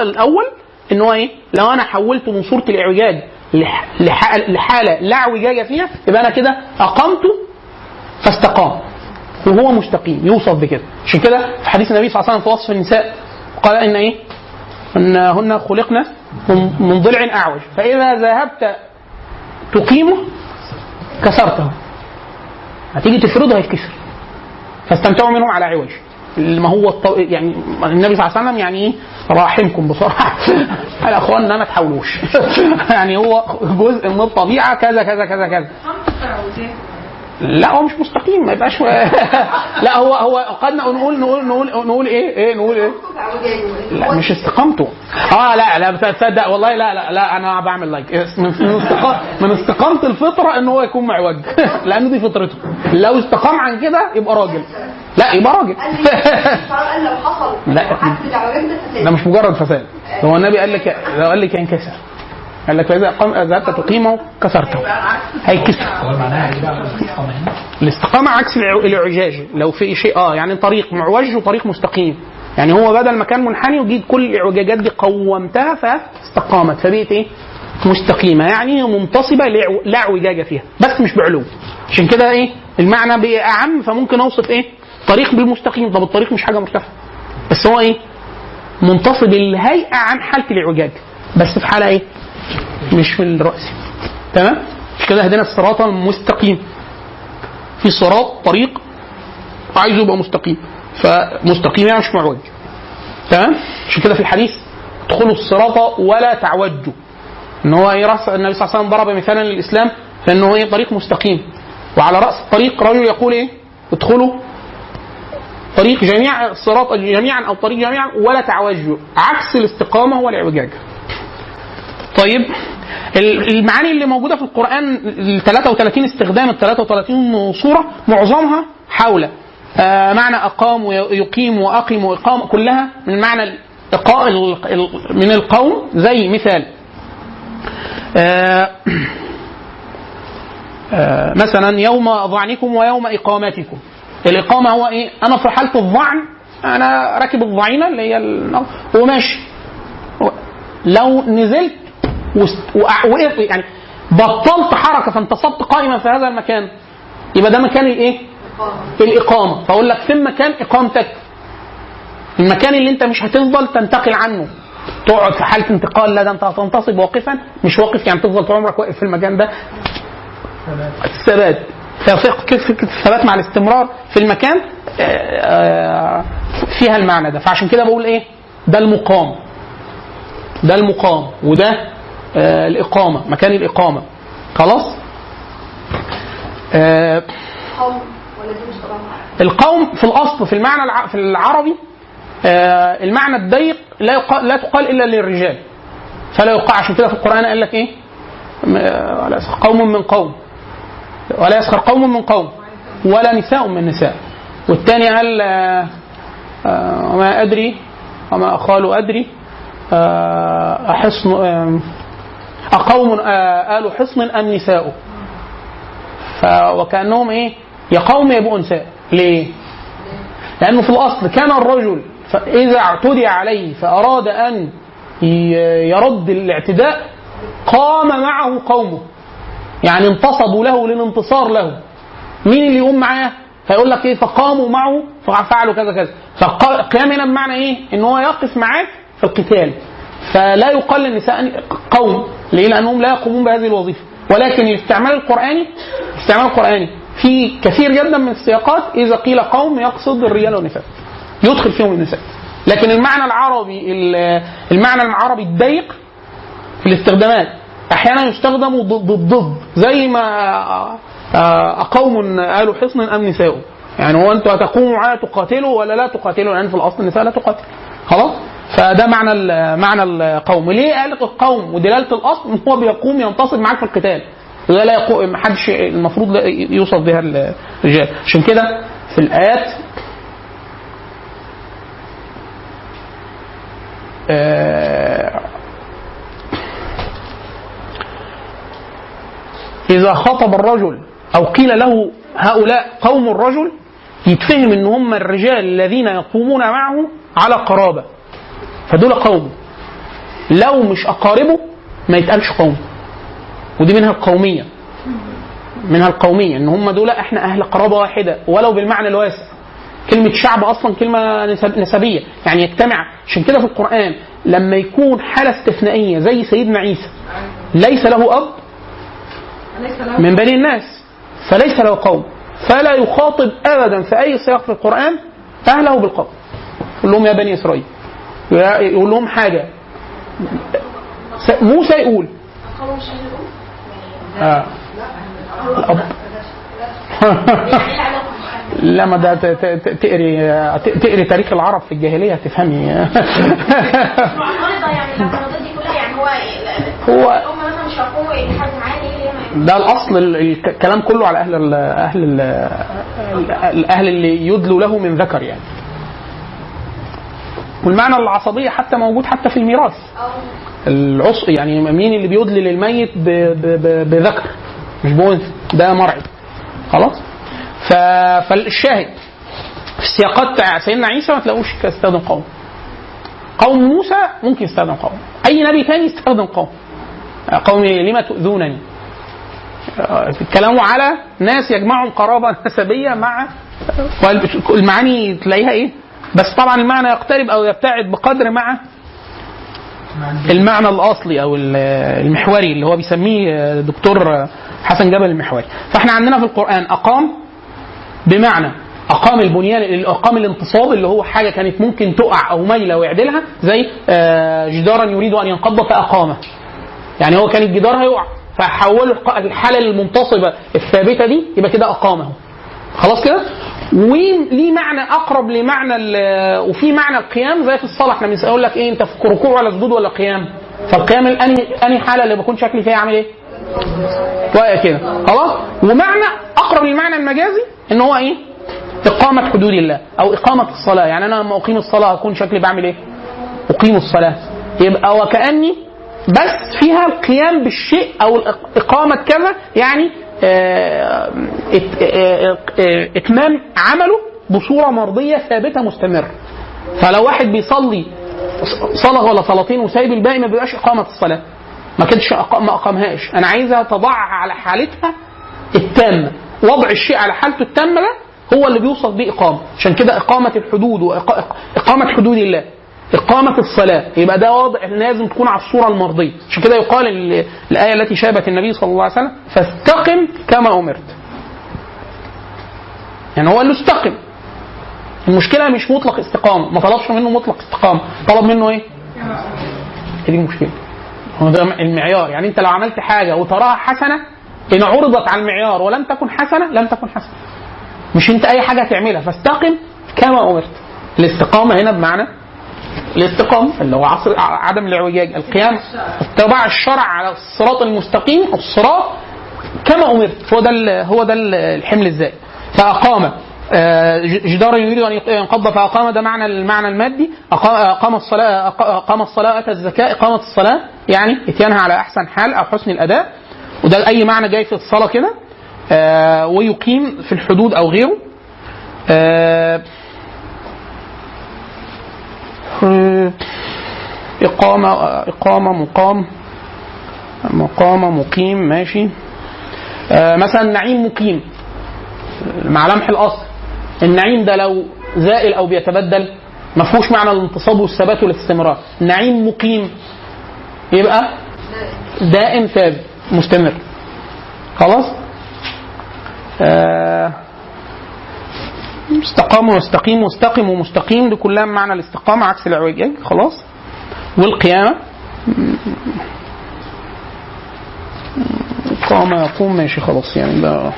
A: الأول إن هو إيه؟ لو أنا حولته من صوره الإعوجاج لح- لح- لحالة لا إعوجاج فيها يبقى أنا كده اقمته فاستقام. وهو مستقيم يوصف بكده. عشان كده في حديث النبي صلى الله عليه وسلم في وصف النساء قال إن إيه؟ إن هن خلقنا من من ضلع أعوج. فإذا ذهبت تقيمه كسرته. هتيجي تفرضه هيتكسر فاستمتعوا منهم على عوج. ما هو الط... يعني النبي صلى الله عليه وسلم يعني إيه؟ راحمكم بصراحة. على اخواننا ما تحاولوش. يعني هو جزء من الطبيعة كذا كذا كذا كذا. لا هو مش مستقيم ما يبقاش لا هو هو قد نقول نقول نقول نقول إيه؟ إيه نقول إيه؟ لا مش استقامته آه لا لا تصدق والله لا لا لا أنا بعمل لايك من من استقامة الفطرة إن هو يكون معوج. لأن دي فطرته. لو استقام عن كده يبقى راجل. لا يبقى راجل.
F: قال لو حصل.
A: لا.
F: ده
A: مش مجرد فساد. هو النبي قال لك لو قال لك ينكسر قال لك فاذا ذهبت تقيمه كسرته. هيكسر
E: هو معناها إيه بقى
A: الاستقامة عكس الاعوجاج لو في شيء آه يعني طريق معوج وطريق مستقيم. يعني هو بدل ما كان منحني وجيت كل الاعوجاجات دي قومتها فاستقامت. فبقت إيه؟ مستقيمة. يعني منتصبة لع- لا اعوجاج فيها. بس مش بعلو. عشان كده إيه؟ المعنى بقى أعم فممكن أوصف إيه؟ طريق بالمستقيم طب الطريق مش حاجة مرتفعة بس هو إيه؟ منتصب الهيئة عن حالة الاعوجاج بس في حالة إيه؟ مش في الرأس. تمام؟ مش كده؟ هدينا الصراط المستقيم. في صراط طريق عايزه يبقى مستقيم. فمستقيم يعني مش معوج. تمام؟ عشان كده في الحديث ادخلوا الصراط ولا تعوجوا. إن هو إيه؟ رأس النبي صلى الله عليه وسلم ضرب مثالا للإسلام فإنه إيه؟ طريق مستقيم. وعلى رأس الطريق رجل يقول إيه؟ ادخلوا طريق جميع الصراط جميعا أو طريق جميعا ولا تعوجوا عكس الاستقامة هو الاعوجاج طيب ال- المعاني اللي موجودة في القرآن ال 33 استخدام ال 33 صورة معظمها حول آه، معنى أقام ويقيم وأقم وإقام كلها من معنى من القوم زي مثال آه، آه، مثلا يوم ظعنكم ويوم اقامتكم الإقامة هو إيه؟ أنا في حالة الظعن أنا راكب الظعينه اللي هي وماشي. لو نزلت وست- وقع- وقف يعني بطلت حركة فانتصبت قائما في هذا المكان يبقى ده مكان الإيه؟ الإقامة. فأقول لك فين مكان إقامتك؟ المكان اللي أنت مش هتفضل تنتقل عنه. تقعد في حالة انتقال لا ده أنت هتنتصب واقفا مش واقف يعني تفضل طول عمرك واقف في المكان ده. الثبات فكره الثبات مع الاستمرار في المكان؟ آه، آه، فيها المعنى ده. فعشان كده بقول إيه؟ ده المقام. ده المقام. وده آه الإقامة مكان الإقامة. خلاص؟ آه القوم في الأصل في المعنى في العربي آه المعنى الضيق لا لا تقال إلا للرجال. فلا يقال عشان كده في القرآن قال لك يسخر قوم من قوم. ولا يسخر قوم من قوم ولا نساء من نساء. والثاني قال آه، آه، وما أدري وما أخال أدري آه، أحصن أقوم آل حصن أم نساء. وكأنهم إيه؟ يا قوم يبقوا نساء ليه؟ لأنه في الأصل كان الرجل فإذا اعتدي عليه فأراد أن يرد الاعتداء قام معه قومه. يعني انتصبوا له للانتصار له. مين اللي يقوم معاه؟ فيقول لك إيه؟ فقاموا معه ففعلوا كذا كذا. فالقيام هنا بمعنى إيه؟ إن هو يقف معاك في القتال. فلا يقال للنساء قوم ليه؟ لأنهم لا يقومون بهذه الوظيفة. ولكن الاستعمال القرآني الاستعمال القرآني في كثير جدا من السياقات إذا قيل قوم يقصد الرجال والنساء. يدخل فيهم النساء. لكن المعنى العربي المعنى العربي الضيق في الاستخدامات. أحيانا يستخدم ضد زي ما آه، اقوم آل حصن أم نساء يعني هو أنتوا هتقوموا معايا تقاتلوا ولا لا تقاتلوا؟ لأن في الأصل النساء لا تقاتل. خلاص؟ فده معنى معنى القوم. ليه قال القوم؟ ودلالة الأصل هو بيقوم ينتصب معاك في القتال. وده لا يقوم حدش المفروض لا يوصف بها الرجال. عشان كده في الآيات آه، إذا خاطب الرجل أو قيل له هؤلاء قوم الرجل يتفهم إن هم الرجال الذين يقومون معه على قرابة. فدول قوم. لو مش أقاربه ما يتقالش قوم. ودي منها القومية. منها القومية إن هم دول إحنا أهل قرابة واحدة ولو بالمعنى الواسع. كلمة شعب أصلا كلمة نسب- نسبية. يعني يجتمع عشان كده في القرآن لما يكون حالة استثنائية زي سيدنا عيسى ليس له أب من بني الناس. فليس له قوم. فلا يخاطب ابدا في أي سياق في القرآن أهله بالقوم. يقول لهم يا بني إسرائيل. يقول لهم حاجة. موسى يقول. آه. الاب ما ده ت- ت- تقري ت- تقري تاريخ العرب في الجاهلية هتفهمي
C: يعني الاعتراضات دي كلها يعني هو
A: هو-
C: الام مثلا مش
A: ده الأصل ال- الكلام كله على أهل ال أهل ال الاهل اللي يدلوا له من ذكر يعني. والمعنى العصبية حتى موجود حتى في الميراث. العص يعني مين اللي بيدلل الميت ب... ب... ب... بذكر مش بأنثى ده مرعي. خلاص؟ ف... فالشاهد في السياقات بتاع سيدنا عيسى ما تلاقوش يستخدم قوم. قوم موسى ممكن يستخدم قوم. أي نبي تاني يستخدم قوم. قوم لما تؤذونني. كلامه على ناس يجمعهم قرابة نسبية مع المعاني تلاقيها إيه؟ بس طبعا المعنى يقترب أو يبتعد بقدر مع المعنى الأصلي أو المحوري اللي هو بيسميه دكتور حسن جبل المحوري. فإحنا عندنا في القرآن أقام بمعنى أقام البنيان أقام الانتصاب اللي هو حاجة كانت ممكن تقع أو ميلة ويعدلها زي آه، جدارا يريد أن ينقض فأقامه. يعني هو كان الجدار هيقع. فحوله الحالة المنتصبة الثابتة دي يبقى كده أقامه. خلاص كده؟ وليه معنى أقرب لمعنى وفي معنى القيام زي في الصلاة. إحنا بنقول لك إيه؟ أنت في ركوع ولا سجود ولا قيام؟ فالقيام الانهي انهي حالة اللي بكون شكلي فيها عامل إيه؟ واقع كده. خلاص؟ ومعنى أقرب للمعنى المجازي إن هو إيه؟ إقامة حدود الله أو إقامة الصلاة. يعني أنا لما أقيم الصلاة أكون شكلي بعمل إيه؟ أقيم الصلاة. يبقى وكأني بس فيها القيام بالشيء أو اقامه كذا يعني آه، آه، آه، إتمام عمله بصورة مرضية ثابتة مستمرة. فلو واحد بيصلي صلاة ولا صلاتين وسايب الباقي ما بيبقاش إقامة الصلاة. ما كانش أق- ما أقامهاش. أنا عايزها تضعها على حالتها التامة. وضع الشيء على حالته التامة ده هو اللي بيوصف بيه إقامة. عشان كده إقامة الحدود واقامه حدود الله. إقامة الصلاة. يبقى ده واضح لازم تكون على الصورة المرضية. عشان كده يقال ال- الآية التي شابت النبي صلى الله عليه وسلم فاستقم كما أمرت. يعني هو قال له استقم. المشكلة مش مطلق استقامة. ما طلبش منه مطلق استقامة. طلب منه إيه؟ هي دي المشكلة؟ هو ده المعيار. يعني أنت لو عملت حاجة وتراها حسنة إن عرضت على المعيار ولم تكن حسنة لم تكن حسنة. مش أنت أي حاجة تعملها فاستقم كما أمرت. الاستقامة هنا بمعنى الاستقامة اللي هو عصر عدم الاعوجاج. القيام اتباع الشرع على الصراط المستقيم الصراط كما أمرت. هو ده هو ده ال- الحمل الزائد. فأقام آه، ج- جدارا يريد أن ينقض فأقام. ده معنى المعنى المادي. أقام الصلاة أقام الصلاة اتى الزكاة. إقامة الصلاة يعني إتيانها على أحسن حال أو حسن الأداء. وده اي معنى جاي في الصلاة كده؟ آه، ويقيم في الحدود أو غيره. آه، إقامة إقامة مقام مقامة مقيم ماشي. آه مثلا نعيم مقيم مع لمح الأصل. النعيم ده لو زائل أو بيتبدل ما فيهوش معنى الانتصاب والثبات والاستمرار. نعيم مقيم يبقى دائم ثابت مستمر. خلاص؟ آه استقام واستقيم واستقم ومستقيم دي كلها معنى الاستقامة عكس الاعوجاج خلاص. والقيامة. قام يقوم ماشي خلاص. يعني ده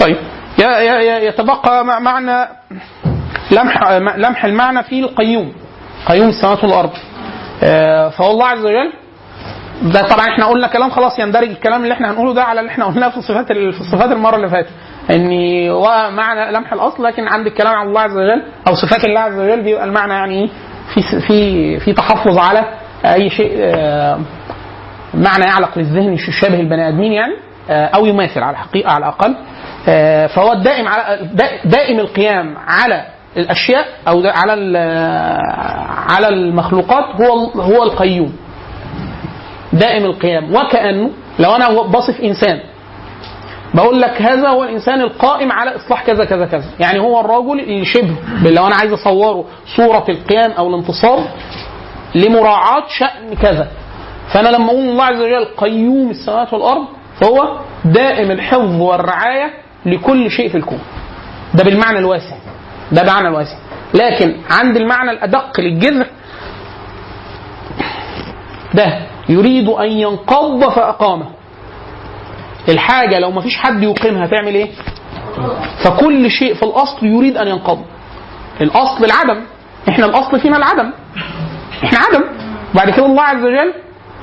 A: طيب. يتبقى مع- معنى لمح لمح المعنى في القيوم. قيوم السماوات والارض آه، فهو الله عز وجل ده طبعا إحنا قلنا كلام خلاص يندرج الكلام اللي إحنا هنقوله ده على اللي إحنا قلناه في صفات ال- في صفات المرة اللي فاتت. إن معنى لمح الأصل لكن عند الكلام عن الله عز وجل أو صفات الله عز وجل بيبقى المعنى يعني إيه؟ في في في تحفظ على أي شيء آه، معنى يعلق للذهن يشابه البني آدمين يعني آه، أو يماثل على الحقيقة على الأقل. آه، فهو الدائم على دا- دائم القيام على الأشياء أو على على المخلوقات هو هو القيوم. دائم القيام. وكأنه لو أنا بصف إنسان بقول لك هذا هو الإنسان القائم على إصلاح كذا كذا كذا. يعني هو الرجل اللي شبه لو أنا عايز أصوره صورة القيام أو الانتصار لمراعاة شأن كذا. فأنا لما أقول الله عز وجل قيوم السماوات والأرض فهو دائم الحفظ والرعاية لكل شيء في الكون. ده بالمعنى الواسع. ده معنى الواسع. لكن عند المعنى الأدق للجذر ده يريد أن ينقض فأقامه. الحاجة لو ما فيش حد يقيمها تعمل إيه؟ فكل شيء في الأصل يريد أن ينقض. الأصل العدم. إحنا الأصل فينا العدم. إحنا عدم. بعد كده الله عز وجل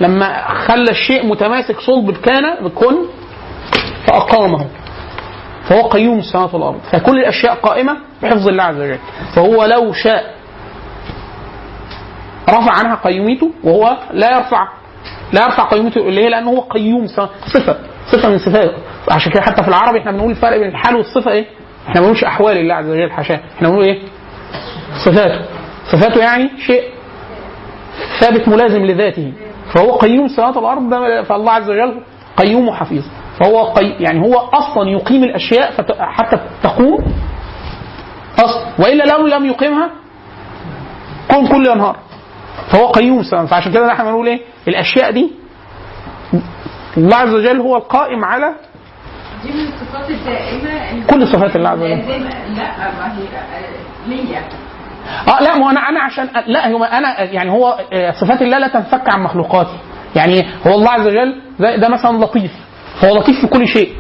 A: لما خلى الشيء متماسك صلب كان بكن فأقامه. فهو قيوم السماوات والأرض. فكل الأشياء قائمة بحفظ الله عز وجل. فهو لو شاء رفع عنها قيوميته وهو لا يرفع لا يرفع قيوميته ليه؟ لأنه هو قيوم صفة صفة من صفاته عشان كده حتى في العربي إحنا بنقول الفرق بين الحال والصفة إيه؟ إحنا ما بنقولش أحوال الله عز وجل حاشاة. إحنا بنقول إيه؟ صفاته. صفاته يعني شيء ثابت ملازم لذاته. فهو قيوم السماوات والارض ده فالله عز وجل قيوم وحفيظ. فهو قي... يعني هو أصلا يقيم الأشياء فت... حتى تقوم. أصلا وإلا لو لم يقيمها كون كل ينهار. فهو قيوم السماوات فعشان كده إحنا بنقول إيه؟ الأشياء دي الله عز وجل هو القائم على
B: دي من الصفات الدائمة
A: كل صفات الله عز وجل.
B: لا ما هي آه، ليا
A: آه لا ما أنا أنا عشان لا هو أنا يعني هو آه، صفات الله لا تنفك عن مخلوقاته. يعني هو الله عز وجل ده, ده مثلا لطيف. هو لطيف في كل شيء.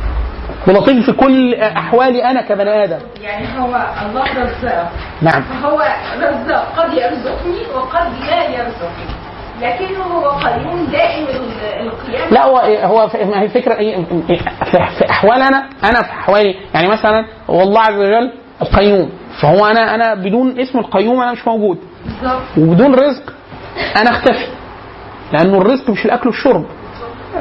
A: ولطيف في كل أحوالي أنا كبني آدم.
B: يعني هو الله رزاق
A: نعم.
B: فهو رزاق قد يرزقني وقد لا يرزقني. لكنه هو قيوم دائم ال- القيام
A: لا هو هو ما هي فكرة إيه؟ في أحوال أنا أنا في أحوالي. يعني مثلا هو الله عز وجل القيوم. فهو أنا أنا بدون اسم القيوم أنا مش موجود.
B: بالظبط.
A: وبدون رزق أنا أختفي. لأنه الرزق مش الأكل والشرب.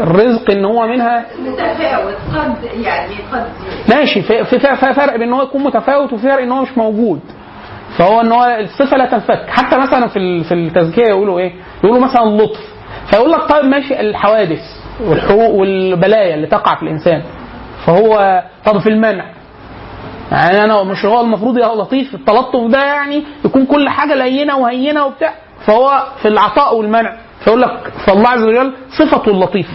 A: الرزق إن هو منها
B: متفاوت. قد يعني قد.
A: ماشي. في فرق بين إن هو يكون متفاوت وفي فرق إن هو مش موجود. فهو إن هو الصفة لا تنفك. حتى مثلا في في التزكية يقولوا إيه؟ يقولوا مثلا اللطف فيقول لك طيب ماشي الحوادث والحقوق والبلايا اللي تقع في الإنسان. فهو طب في المنع. يعني أنا مش هو المفروض يا لطيف التلطف ده يعني يكون كل حاجة لينة وهينة وبتاع. فهو في العطاء والمنع. فيقول لك فالله عز وجل صفته اللطيف.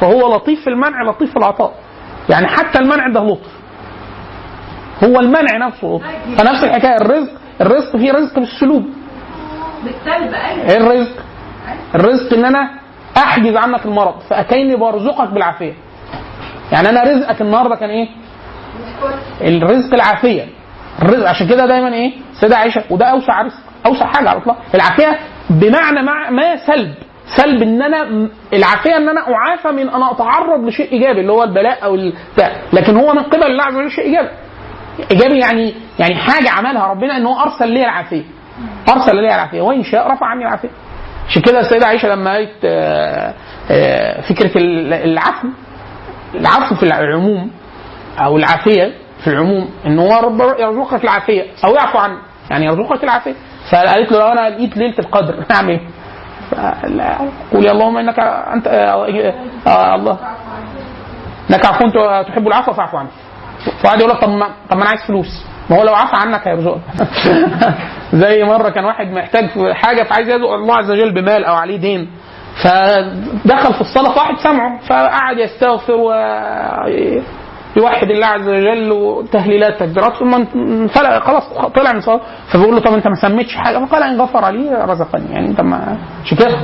A: فهو لطيف في المنع لطيف في العطاء. يعني حتى المنع ده لطف. هو المنع نفسه لطف. فنفس الحكاية الرزق الرزق فيه رزق بالسلوب
B: بالسلب أيوه.
A: إيه الرزق؟ الرزق إن أنا أحجز عنك المرض فأتيني برزقك بالعافية. يعني أنا رزقك النهارده كان إيه؟ الرزق العافية. الرزق عشان كده دايما إيه؟ سيدة عائشة وده أوسع رزق أوسع حاجة على الإطلاق. العافية بمعنى مع ما سلب. سلب إن أنا العافية إن أنا أعافى من أن أتعرض لشيء إيجابي اللي هو البلاء أو البتاع لكن هو من قبل الله عز وجل شيء إيجابي. إيجابي يعني يعني حاجة عملها ربنا إن هو أرسل لي العافية. ارسل لي العافية. وإن شاء رفع عني العافية. عشان كده السيدة عائشة لما قالت آه، آه، فكرة ال- العفو العفو في العموم أو العافية في العموم إن هو رب يرزقك العافية أو يعفو عنك يعني يرزقك العافية. فقالت له لو أنا لقيت ليلة القدر أعمل إيه؟ فلا، قولي اللهم إنك أنت آه، آه، الله. إنك عفو تحب العفو فاعف عني فقعد يقول لك طب ما طب ما أنا عايز فلوس. ما هو لو عفى عنك هيرزقك. زي مرة كان واحد محتاج في حاجة فعايز يدعو الله عز وجل بمال أو عليه دين. فدخل في الصلاة فواحد سمعه فقعد يستغفر ويوحد الله عز وجل وتهليلات تكبيرات ثم انفلق خلاص طلع من الصلاه فبيقول له طب أنت ما سميتش حاجة؟ فقال إن غفر لي رزقني. يعني أنت ما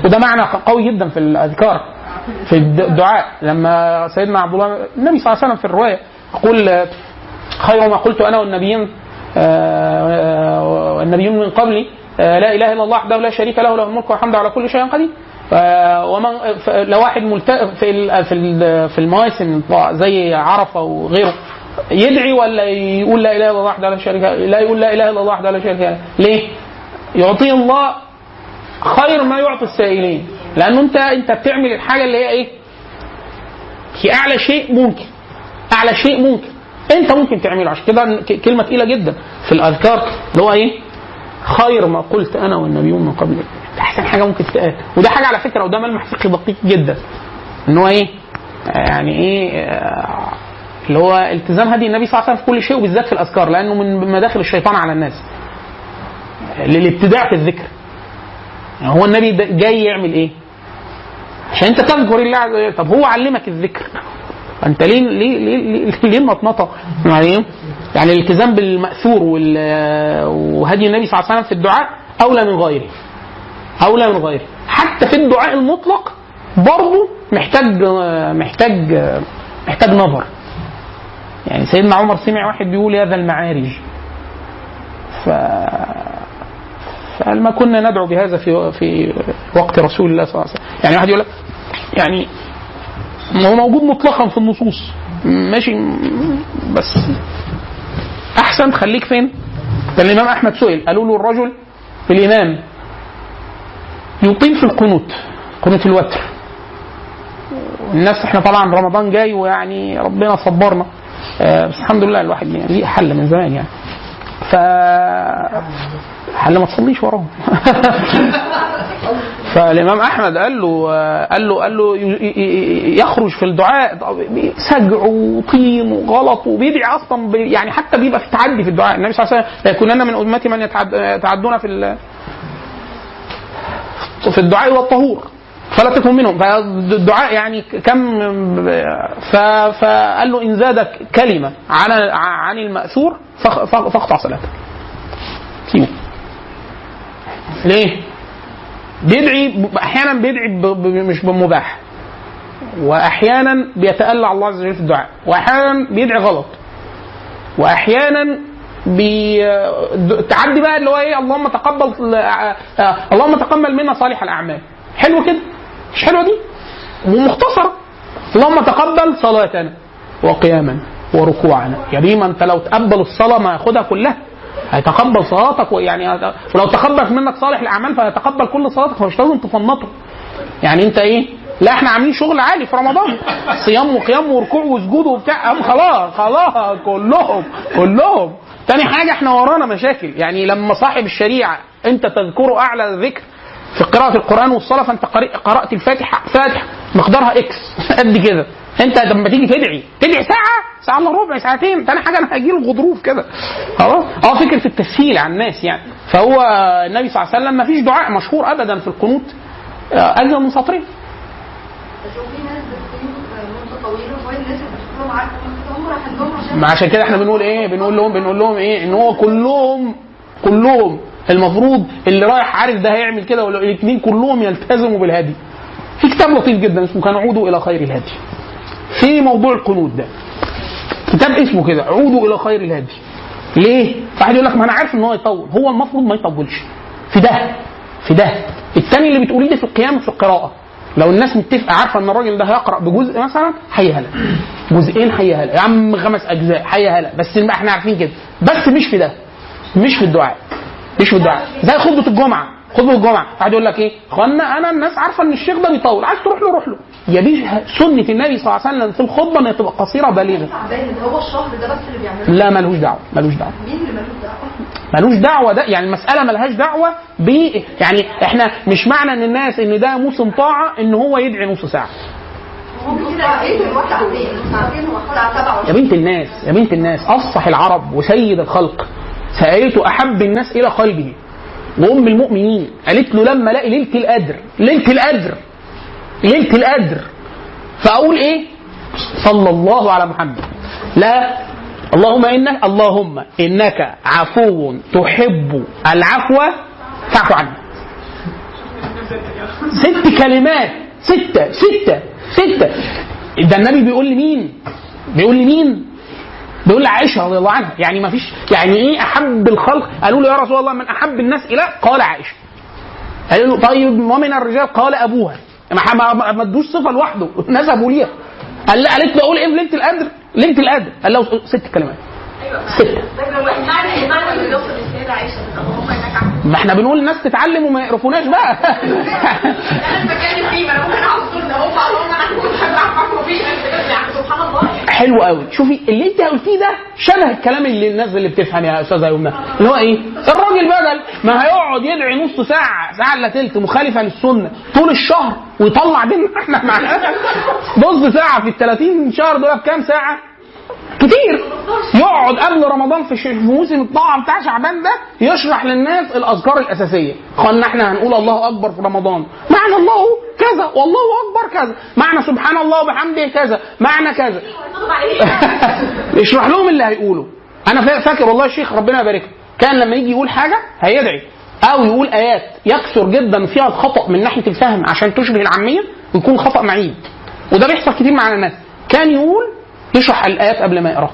A: وده معنى قوي جدا في الأذكار في الدعاء لما سيدنا عبد الله النبي صلى الله عليه وسلم في الرواية يقول خير ما قلت أنا والنبيين آه، والنبيون من قبلي آه، لا إله إلا الله وحده لا شريك له له الملك والحمد على كل شيء قدير آه، ومن لو واحد. في في ال- في المواسم زي عرفة وغيره يدعي ولا يقول لا إله إلا الله وحده لا شريك لا يقول لا إله إلا الله وحده لا شريك له ليه؟ يعطيه الله خير ما يعطي السائلين لأنه أنت أنت بتعمل الحاجة اللي هي إيه؟ هي أعلى شيء ممكن أعلى شيء ممكن انت ممكن تعمله. عشان كده كلمة تقيلة جدا في الأذكار اللي هو إيه؟ خير ما قلت أنا والنبيون من قبل. ده أحسن حاجة ممكن تتقال. وده حاجة على فكرة وده ملمح فقهي دقيق جدا. إن هو إيه؟ يعني إيه؟ آه، اللي هو التزام هدي النبي صلى الله عليه وسلم في كل شيء وبالذات في الأذكار لأنه من مداخل الشيطان على الناس. للابتداع في الذكر. يعني هو النبي جاي يعمل إيه؟ عشان أنت تذكر الله طب هو علمك الذكر. انت ليه ليه ليه ليه, المطمطه يعني إيه؟ يعني الالتزام بالمأثور وهدي النبي صلى الله عليه وسلم في الدعاء أولى من غيره. أولى من غيره. حتى في الدعاء المطلق برضه محتاج محتاج محتاج نظر. يعني سيدنا عمر سمع واحد بيقول يا ذا المعارج. ف فقال ما كنا ندعو بهذا في في وقت رسول الله صلى الله عليه وسلم؟ يعني واحد يقول لك يعني هو موجود مطلقا في النصوص. ماشي. بس. أحسن خليك فين؟ كان الإمام أحمد سئل قالوا له الرجل الإمام يطيل في القنوت قنوت الوتر. الناس إحنا طبعا رمضان جاي ويعني ربنا صبرنا. آه، بس الحمد لله الواحد يعني ليه حل من زمان يعني. ف ما تصليش وراهم. فالإمام أحمد قال له قال له قال له يخرج في الدعاء سجع وطين وغلط وبيدعي أصلا يعني حتى بيبقى في تعدي في الدعاء. النبي صلى الله عليه وسلم ليكونن من أمتي من يتعد- يتعدون في في الدعاء والطهور. فلا تكن منهم. فالدعاء يعني كم فقال له إن زادك كلمة عن عن المأثور فاقطع صلاتك سيبه ليه؟ بيدعي أحيانا بيدعي مش بمباح. وأحيانا بيتألى الله عز وجل في الدعاء. وأحيانا بيدعي غلط. وأحيانا بي تعدي بقى اللي هو إيه اللهم تقبل اللهم تقبل منا صالح الأعمال. حلو كده؟ مش حلوة دي؟ ومختصرة. اللهم تقبل صلاتنا وقياما وركوعنا. يا بيه ما أنت لو تقبل الصلاة ما ياخدها كلها هيتقبل صلاتك يعني هت- ولو تقبل منك صالح الأعمال فهيتقبل كل صلاتك فمش لازم تفنطه. يعني أنت إيه؟ لا إحنا عاملين شغل عالي في رمضان. صيام وقيام وركوع وسجود وبتاع. أم خلاص خلاص كلهم كلهم. تاني حاجة إحنا ورانا مشاكل. يعني لما صاحب الشريعة أنت تذكره أعلى ذكر في قراءة القرآن والصلاة قرأ- قرأت الفاتحة فاتحة مقدارها إكس قد كده. أنت لما تيجي تدعي. تدعي ساعة ساعة إلا ربع ساعتين. تاني حاجة أنا هجيله الغضروف كده. خلاص؟ آه فكرة التسهيل على الناس يعني. فهو النبي صلى الله عليه وسلم ما فيش دعاء مشهور ابدا في القنوت. اجمل من سطرين ما عشان كده إحنا بنقول إيه؟ بنقول لهم بنقول لهم إيه؟ إن هو كلهم كلهم المفروض اللي رايح عارف ده هيعمل كده ولا الاثنين كلهم يلتزموا بالهدي. في كتاب لطيف جدا اسمه كان عودوا إلى خير الهدي في موضوع القنوت ده. كتاب اسمه كده عودوا إلى خير الهدي ليه؟ واحد يقول لك ما أنا عارف إن هو يطول. هو المفروض ما يطولش. في ده. في ده. الثاني اللي بتقوليه ده في القيام في القراءة. لو الناس متفقة عارفة إن الراجل ده هيقرأ بجزء مثلا حي هلا جزئين حي هلا يا عم خمس أجزاء حي هلا بس إحنا عارفين كده. بس مش في ده. مش في الدعاء. مش في الدعاء زي خطبة الجمعة. خطبة الجمعة. واحد يقول لك إيه؟ أخوانا أنا الناس عارفة إن الشيخ ده بيطول. عايز تروح له روح له. يا بيه سنة النبي صلى الله عليه وسلم في الخطبة انها تبقى قصيرة بالغه
F: هو الشهر ده بس اللي بيعمله؟
A: لا ملوش دعوة ملوش دعوة.
F: مين اللي ملوش دعوة؟
A: ملوش دعوة ده يعني المساله ملهاش دعوة ب يعني إحنا مش معنى إن الناس إن ده موسم طاعة إن هو يدعي نص
F: ساعة. 7
A: يا بنت الناس يا بنت الناس أفصح العرب وسيد الخلق. سألته أحب الناس إلى قلبه وأم المؤمنين قالت له لما ألاقي ليلة القدر ليلة القدر ليلة القدر فأقول إيه؟ صلى الله على محمد. لا اللهم انك اللهم إنك عفو تحب العفو فاعف عنا ست كلمات ستة ستة ستة. ده النبي بيقول لمين؟ بيقول لمين؟ بيقول لعائشة رضي الله عنها يعني ما فيش يعني إيه أحب الخلق؟ قالوا له يا رسول الله من أحب الناس إلى قال عائشة. قالوا له طيب ومن الرجال قال أبوها ما ما- ادوش صفة لوحده نسبوا ليها. قال قالت له أقول إيه في ليلة القدر؟ ليلة القدر قال له ست كلمات ستة
B: عبد
A: ما إحنا بنقول الناس تتعلم وما يقرفوناش بقى. حلو قوي. شوفي اللي انت قلتيه ده شبه الكلام اللي الناس اللي بتفهم يا أستاذة يمنى اللي هو إيه؟ الراجل بدل ما هيقعد يدعي نص ساعة ساعة إلا تلت مخالفه للسنة طول الشهر ويطلع دين إحنا معاه نص ساعة في ال 30 شهر دول بكام ساعة؟ كتير. يقعد قبل رمضان في, موسم الطاعه بتاع شعبان ده يشرح للناس الأذكار الأساسية. قلنا إحنا هنقول الله أكبر في رمضان. معنى الله كذا والله أكبر كذا. معنى سبحان الله وبحمده كذا معنى كذا. اشرح لهم اللي هيقوله. أنا فا- فاكر والله الشيخ ربنا يبارك. كان لما يجي يقول حاجة هيدعي. أو يقول آيات يكثر جدا فيها الخطأ من ناحية الفهم عشان تشبه العامية ويكون خطأ معيب وده بيحصل كتير مع الناس. كان يقول يشرح الآيات قبل ما يقرأها.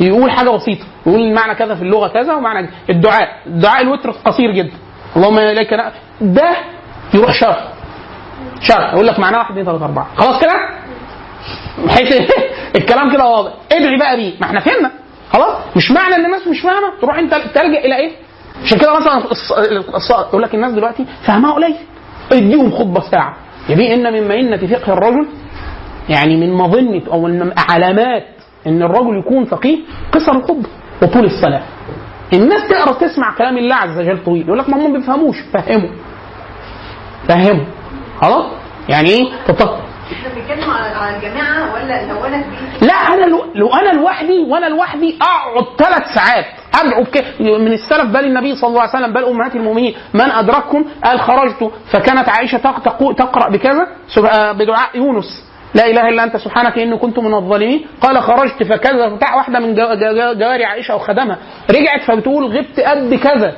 A: يقول حاجة بسيطة. يقول المعنى كذا في اللغة كذا ومعنى. الدعاء. الدعاء الوتر قصير جدا. اللهم اليك ده يروح شرح. شرح. يقول لك معناه واحد اثنين ثلاثة أربعة. خلاص كده؟ بحيث الكلام كده واضح. ادعي بقى بيه. ما إحنا فهمنا. خلاص؟ مش معنى إن الناس مش فاهمة. تروح انت تلجأ إلى إيه؟ عشان كده مثلا يقول لك الناس دلوقتي فهمها قليل. اديهم خطبة ساعه يا بيه إن من مئنه فقه الرجل يعني من مظنة أو من علامات إن الرجل يكون فقيه قصر الخطبه وطول الصلاة. الناس تقرأ تسمع كلام الله عز وجل طويل يقول لك ما هم ما بيفهموش فهموا. فهموا. خلاص؟ يعني
F: إيه؟ بنتكلم على الجماعة ولا لو أنا
A: لا أنا لو, لو أنا لوحدي وأنا لوحدي أقعد ثلاث ساعات. ادعو من السلف بل النبي صلى الله عليه وسلم بل أمهات المؤمنين. من ادرككم قال خرجت. فكانت عائشة تقرأ بكذا؟ بدعاء يونس. لا إله إلا أنت سبحانك إني كنت من الظالمين. قال خرجت فكذا بتاع واحدة من جو- جو- جواري عائشة أو خدمها رجعت فبتقول غبت قد كذا.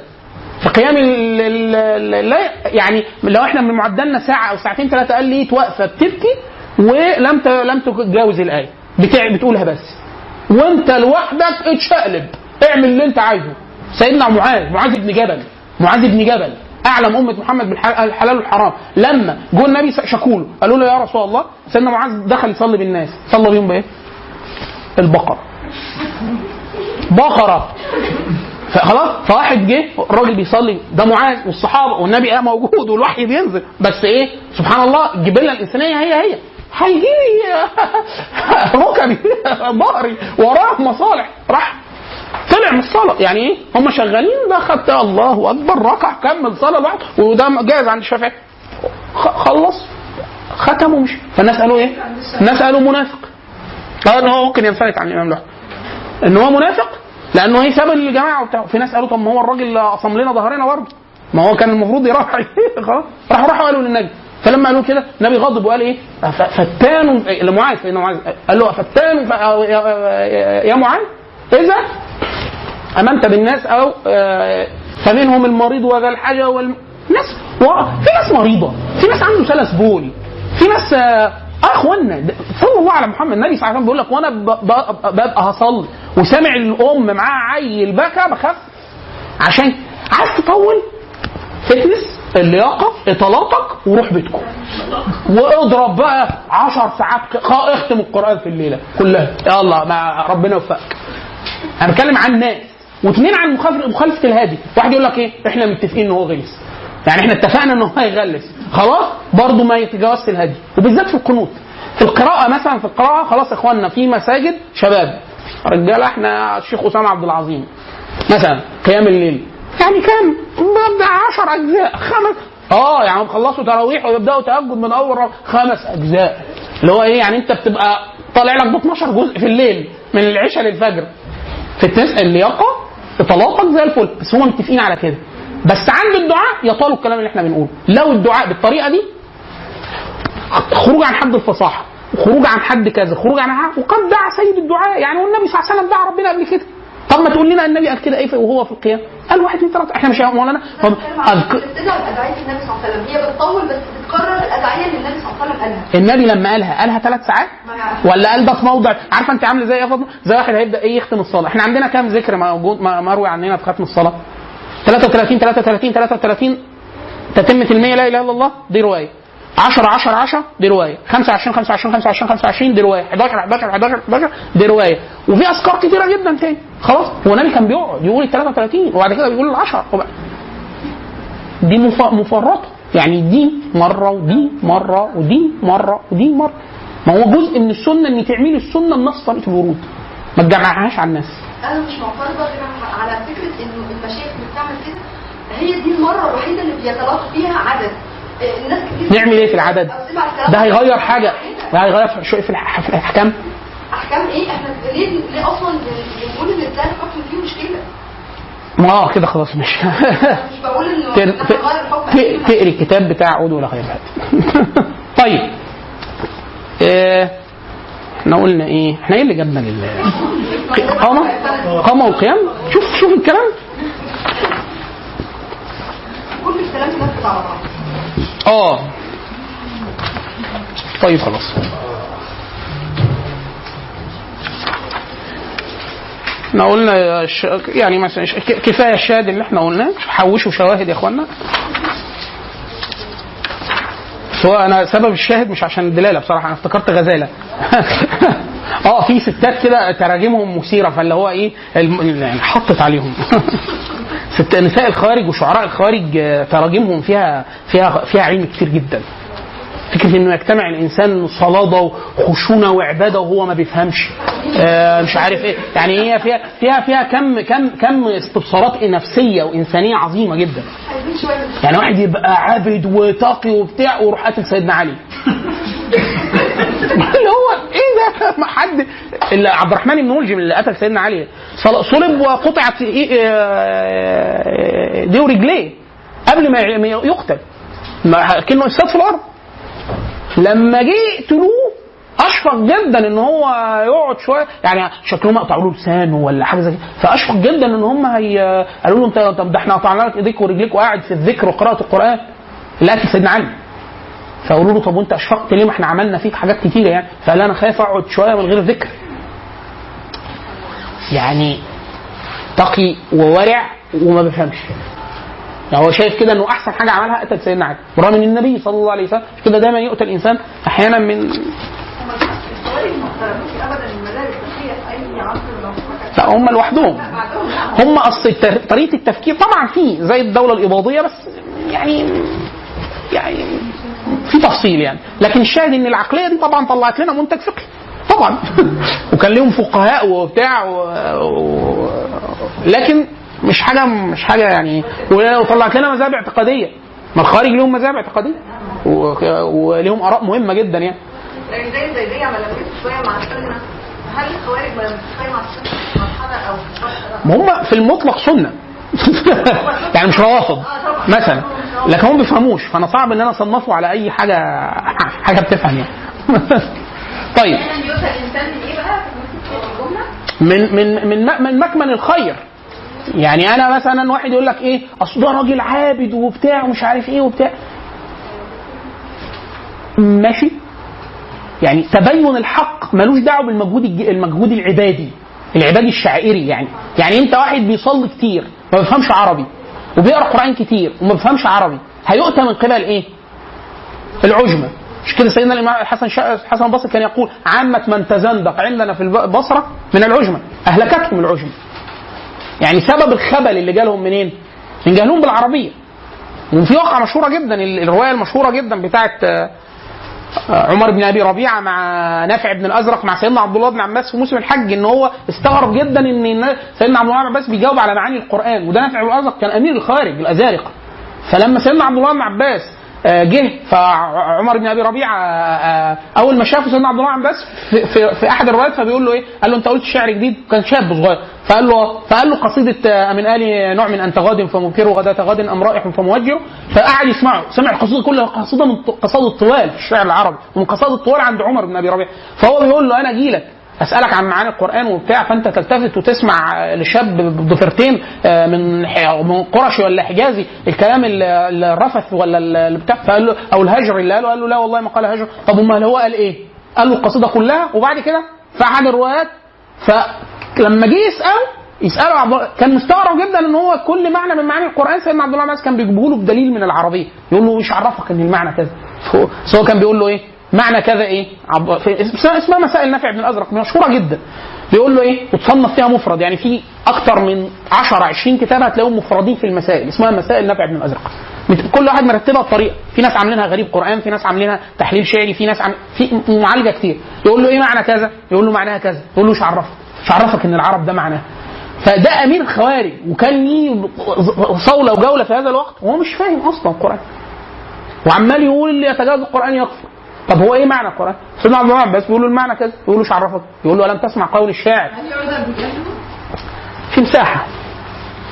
A: فقيام لا يعني لو إحنا من معدلنا ساعة أو ساعتين ثلاثة قال لي واقفه بتبكي ولم لم تتجاوز الآية. بتقولها بس. وأنت لوحدك اتشقلب. اعمل اللي أنت عايزه. سيدنا معاذ معاذ بن جبل معاذ بن جبل. أعلم أمة محمد بالحلال والحرام. لما جو النبي شكوله قالوا له يا رسول الله سيدنا معاذ دخل يصلي بالناس. صلى بيهم بإيه؟ البقرة. بقرة. فخلاص فواحد جه الراجل بيصلي. ده معاذ والصحابة والنبي قام موجود والوحي بينزل. بس إيه؟ سبحان الله الجبلة الإنسانية هي هي. هيجي. لي ركبي ظهري وراه مصالح. راح طلع من الصلاة. يعني إيه؟ هم شغالين ده خد الله أكبر. ركع كمل صلاة لوحده وده جاهز عند الشافعي. خلص. ختم ومشي فالناس قالوا إيه؟ الناس قالوا منافق. قالوا إن هو ممكن ينفلت عن الإمام لوحده إن هو منافق؟ لأنه هيساب الجماعة وبتاع. في ناس قالوا طب ما هو الراجل قسم لنا ظهرنا برضه. ما هو كان المفروض يراعي خلاص. راحوا راحوا قالوا للنبي. فلما قالوا كده النبي غضب وقال إيه؟ فتان لمعاذ. سيدنا معاذ قال له فتان يا معاذ. إذا أمنت بالناس أو آه، فمنهم المريض وذا الحاجة وال ناس و... في ناس مريضة في ناس عنده سلس بول في ناس آه اخوانا صلى الله على محمد النبي صلى الله عليه وسلم بيقول لك وأنا ببقى هصلي وسامع الأم معاها عيل بكى بخاف عشان عايز تطول فتنس اللياقة إطالاتك وروح بيتكم. واضرب بقى 10 ساعات اختم القرآن في الليلة كلها. يلا ما ربنا يوفقك. أنا بتكلم عن الناس واثنين عن مخالفة الهادي. واحد يقول لك إيه؟ إحنا متفقين إن هو غلس. يعني إحنا اتفقنا إن هو هيغلس خلاص؟ برضه ما يتجاوزش الهادي. وبالذات في القنوت. في القراءة مثلا في القراءة خلاص يا اخوانا في مساجد شباب. رجالة إحنا الشيخ أسامة عبد العظيم. مثلا قيام الليل. يعني كام؟ ببدا 10 أجزاء خمس. آه يعني خلصوا تراويح ويبدأوا تهجد من أول خمس أجزاء. اللي هو إيه؟ يعني أنت بتبقى طالع لك ب 12 جزء في الليل من العشاء للفجر. في. اللياقة اطلاقك زي الفل. بس هم متفقين على كده. بس عند الدعاء يطالوا الكلام اللي إحنا بنقوله. لو الدعاء بالطريقة دي خروج عن حد الفصاحة خروج عن حد كذا خروج عن حد وقد دعا سيد الدعاء. يعني والنبي صلى الله عليه وسلم دعا ربنا قبل كده. طب ما تقول لنا النبي قال كده إيه وهو في القيام؟ قال واحد اثنين ثلاثة. إحنا مش مولانا. هو- أذك-
F: الأدعية النبي صلى الله عليه وسلم هي بتطول بس بتكرر الأدعية اللي النبي صلى الله عليه وسلم قالها.
A: النبي لما قالها قالها ثلاث ساعات؟ ولا قال ده في موضع؟ عارفة أنت عاملة زي إيه يا فاطمة؟ زي واحد هيبدأ إيه يختم الصلاة. إحنا عندنا كام ذكر موجود مروي عننا في ختم الصلاة؟ 33 33 33 تتمة المية لا إله إلا الله؟ دي رواية. 10 10 10 دي رواية. 25 25 25 25 دي رواية. 11 11 11 11 دي رواية. وفي أذكار كتيرة جدا تاني. خلاص هو النبي كان بيقعد يقول ال 33 وبعد كده بيقول ال 10 وبعد دي مف- مفرطة. يعني دي مرة ودي مرة ودي مرة ودي مرة. ما هو جزء من السنة إن تعملي السنة بنص طريقة الورود. ما تجمعهاش على الناس.
F: أنا مش معترضة على فكرة إنه المشايخ بتعمل كده هي دي المرة الوحيدة اللي بيتلاقى فيها عدد.
A: نعمل إيه في العدد؟ ده هيغير حاجة. ده هيغير في- الأحكام.
F: أحكام إيه؟ إحنا ليه ليه أصلا بنقول إن ده الحكم فيه مشكلة؟
A: ما آه كده خلاص مش
F: مش بقول
A: إنه تقري الكتاب بتاع عود ولا خير طيب. آه، إحنا قلنا إيه؟ إحنا إيه اللي جابنا لل قامة؟ قامة والقيام شوف شوف الكلام.
F: كل الكلام
A: آه. طيب خلاص. إحنا قلنا. يعني مثلا كفاية الشاهد اللي إحنا قلناه. حوشوا شواهد يا إخوانا. بس هو أنا سبب الشاهد مش عشان الدلالة بصراحة أنا افتكرت غزالة آه في ستات كده تراجمهم مثيرة فاللي هو إيه. يعني حطت عليهم ست نساء الخوارج وشعراء الخوارج آه، تراجمهم فيها فيها فيها علم كتير جدا فكرة إنه يجتمع الإنسان صلاده وخشونه وعباده وهو ما بيفهمش. آه مش عارف إيه. يعني هي فيها فيها فيها كم كم كم استبصارات نفسية وإنسانية عظيمة جدا. يعني واحد يبقى عابد وتقي وبتاع ويروح قاتل سيدنا علي. اللي هو إيه ده؟ ما حد اللي عبد الرحمن بن ملجم اللي قتل سيدنا علي. صل- صلب وقطعت إيه- آه، دي ورجليه قبل ما يقتل. كأنه يساد في الأرض. لما جه يقتلوه أشفق جدا إن هو يقعد شوية يعني شكلهم قطعوا له لسانه ولا حاجة زي كده. فأشفق جدا إن هم هي قالوا له انت طب ده إحنا قطعنا لك إيديك ورجليك وقاعد في الذكر وقراءة القرآن. لا سيدنا علي. فقالوا له طب وأنت أشفقت ليه؟ ما إحنا عملنا فيك حاجات كتيرة يعني. فقال أنا خايف أقعد شوية من غير ذكر. يعني تقي وورع وما بيفهمش يعني هو شايف كده إنه أحسن حاجة عملها قتل سيدنا علي. برغم إن النبي صلى الله عليه وسلم كده دايما يقتل الانسان أحيانا من لا هم لوحدهم. هم أصل طريقة التفكير طبعا في زي الدولة الإباضية بس يعني يعني في تفصيل يعني. لكن الشاهد إن العقلية دي طبعا طلعت لنا منتج فقهي. طبعا. وكان لهم فقهاء وبتاع و... و... لكن مش حاجة مش حاجة يعني. وطلعت لنا مذاهب اعتقادية. ما الخارج لهم مذاهب اعتقادية. ولهم آراء مهمة جدا يعني.
F: زي شوية مع السنة. هل الخوارج ما مع السنة في مرحله أو
A: ما هم في المطلق سنة. يعني مش روافض. مثلا. لكن هم بيفهموش. فأنا صعب إن أنا أصنفه على أي حاجة حاجة بتفهم يعني. طيب.
B: يعني الإنسان من؟
A: من من مكمن الخير. يعني أنا مثلا واحد يقول لك إيه أصل ده راجل عابد وبتاع ومش عارف إيه وبتاع. ماشي؟ يعني تبين الحق ملوش دعوة بالمجهود المجهود العبادي العبادي الشعائري يعني. يعني أنت واحد بيصلي كتير ما بيفهمش عربي وبيقرأ قرآن كتير وما بيفهمش عربي هيؤتى من قبل إيه؟ العجمة. مش كده سيدنا الإمام الحسن. حسن البصري كان يقول عامة من تزندق عندنا في البصره من العجمة أهلكتهم العجمة. يعني سبب الخبل اللي جالهم منين؟ من جهلهم بالعربية. وفي واقعة مشهورة جدا ال- الرواية المشهورة جدا بتاعت آه، آه، عمر بن أبي ربيعة مع نافع بن الأزرق مع سيدنا عبد الله بن عباس في موسم الحج إن هو استغرب جدا إن سيدنا عبد الله بن عباس بيجاوب على معاني القرآن. وده نافع بن الأزرق كان أمير الخارج الأزارقة. فلما سيدنا عبد الله بن عباس جه. فعمر بن أبي ربيعة آه، أول ما شافه سيدنا عبد الله عباس في, في, في أحد الروايات فبيقول له إيه؟ قال له أنت قلت شعر جديد كان شاب صغير. فقال له فقال له قصيدة آه، من آل نوع من أنت غاد فمبكر وغداة غد أم رائح فموجر فقعد يسمعه. سمع القصيدة كلها قصيدة من قصائد الطوال في الشعر العربي ومن قصائد الطوال عند عمر بن أبي ربيعة. فهو بيقول له أنا أجي لك. أسألك عن معاني القرآن وبتاع فأنت تلتفت وتسمع لشاب بضفيرتين آه، من قرشي ولا حجازي الكلام ال- ال- الرفث ولا ال- اللي بتاع فقال له أو الهجر اللي قاله قال له لا والله ما قال هجر. طب أمال هو قال إيه؟ قال له القصيدة كلها وبعد كده احد الروايات. فلما جه يسأله يسأله عبد كان مستغرب جدا إن هو كل معنى من معاني القرآن سيدنا عبد الله عباس كان بيجيبه له بدليل من العربية. يقول له إيش عرفك إن المعنى كذا؟ هو كان بيقول له إيه؟ معنى كذا إيه. اسمها مسائل نافع بن الأزرق مشهورة جدا. بيقول له إيه؟ وتصنف فيها مفرد يعني في أكتر من 10 20 كتاب هتلاقيهم مفردين في المسائل اسمها مسائل نافع بن الأزرق. كل واحد مرتبها بطريقة. في ناس عاملينها غريب قرآن في ناس عاملينها تحليل شعري في ناس عم... في معالجة كتير. يقول له إيه معنى كذا؟ يقول له معناها كذا. يقول له إيش عرفك؟ إيش عرفك إن العرب ده معناه فده أمير الخوارج وكان ليه صولة وجولة في هذا الوقت وهو مش فاهم أصلا القرآن. وعمال يقول اللي يتجاوز القرآن يكفر. طب هو إيه معنى القرآن؟ سيدنا عبد الله بن عباس بيقول له المعنى كذا يقول له عرفك؟ يقول له ألم تسمع قول الشاعر؟ في مساحة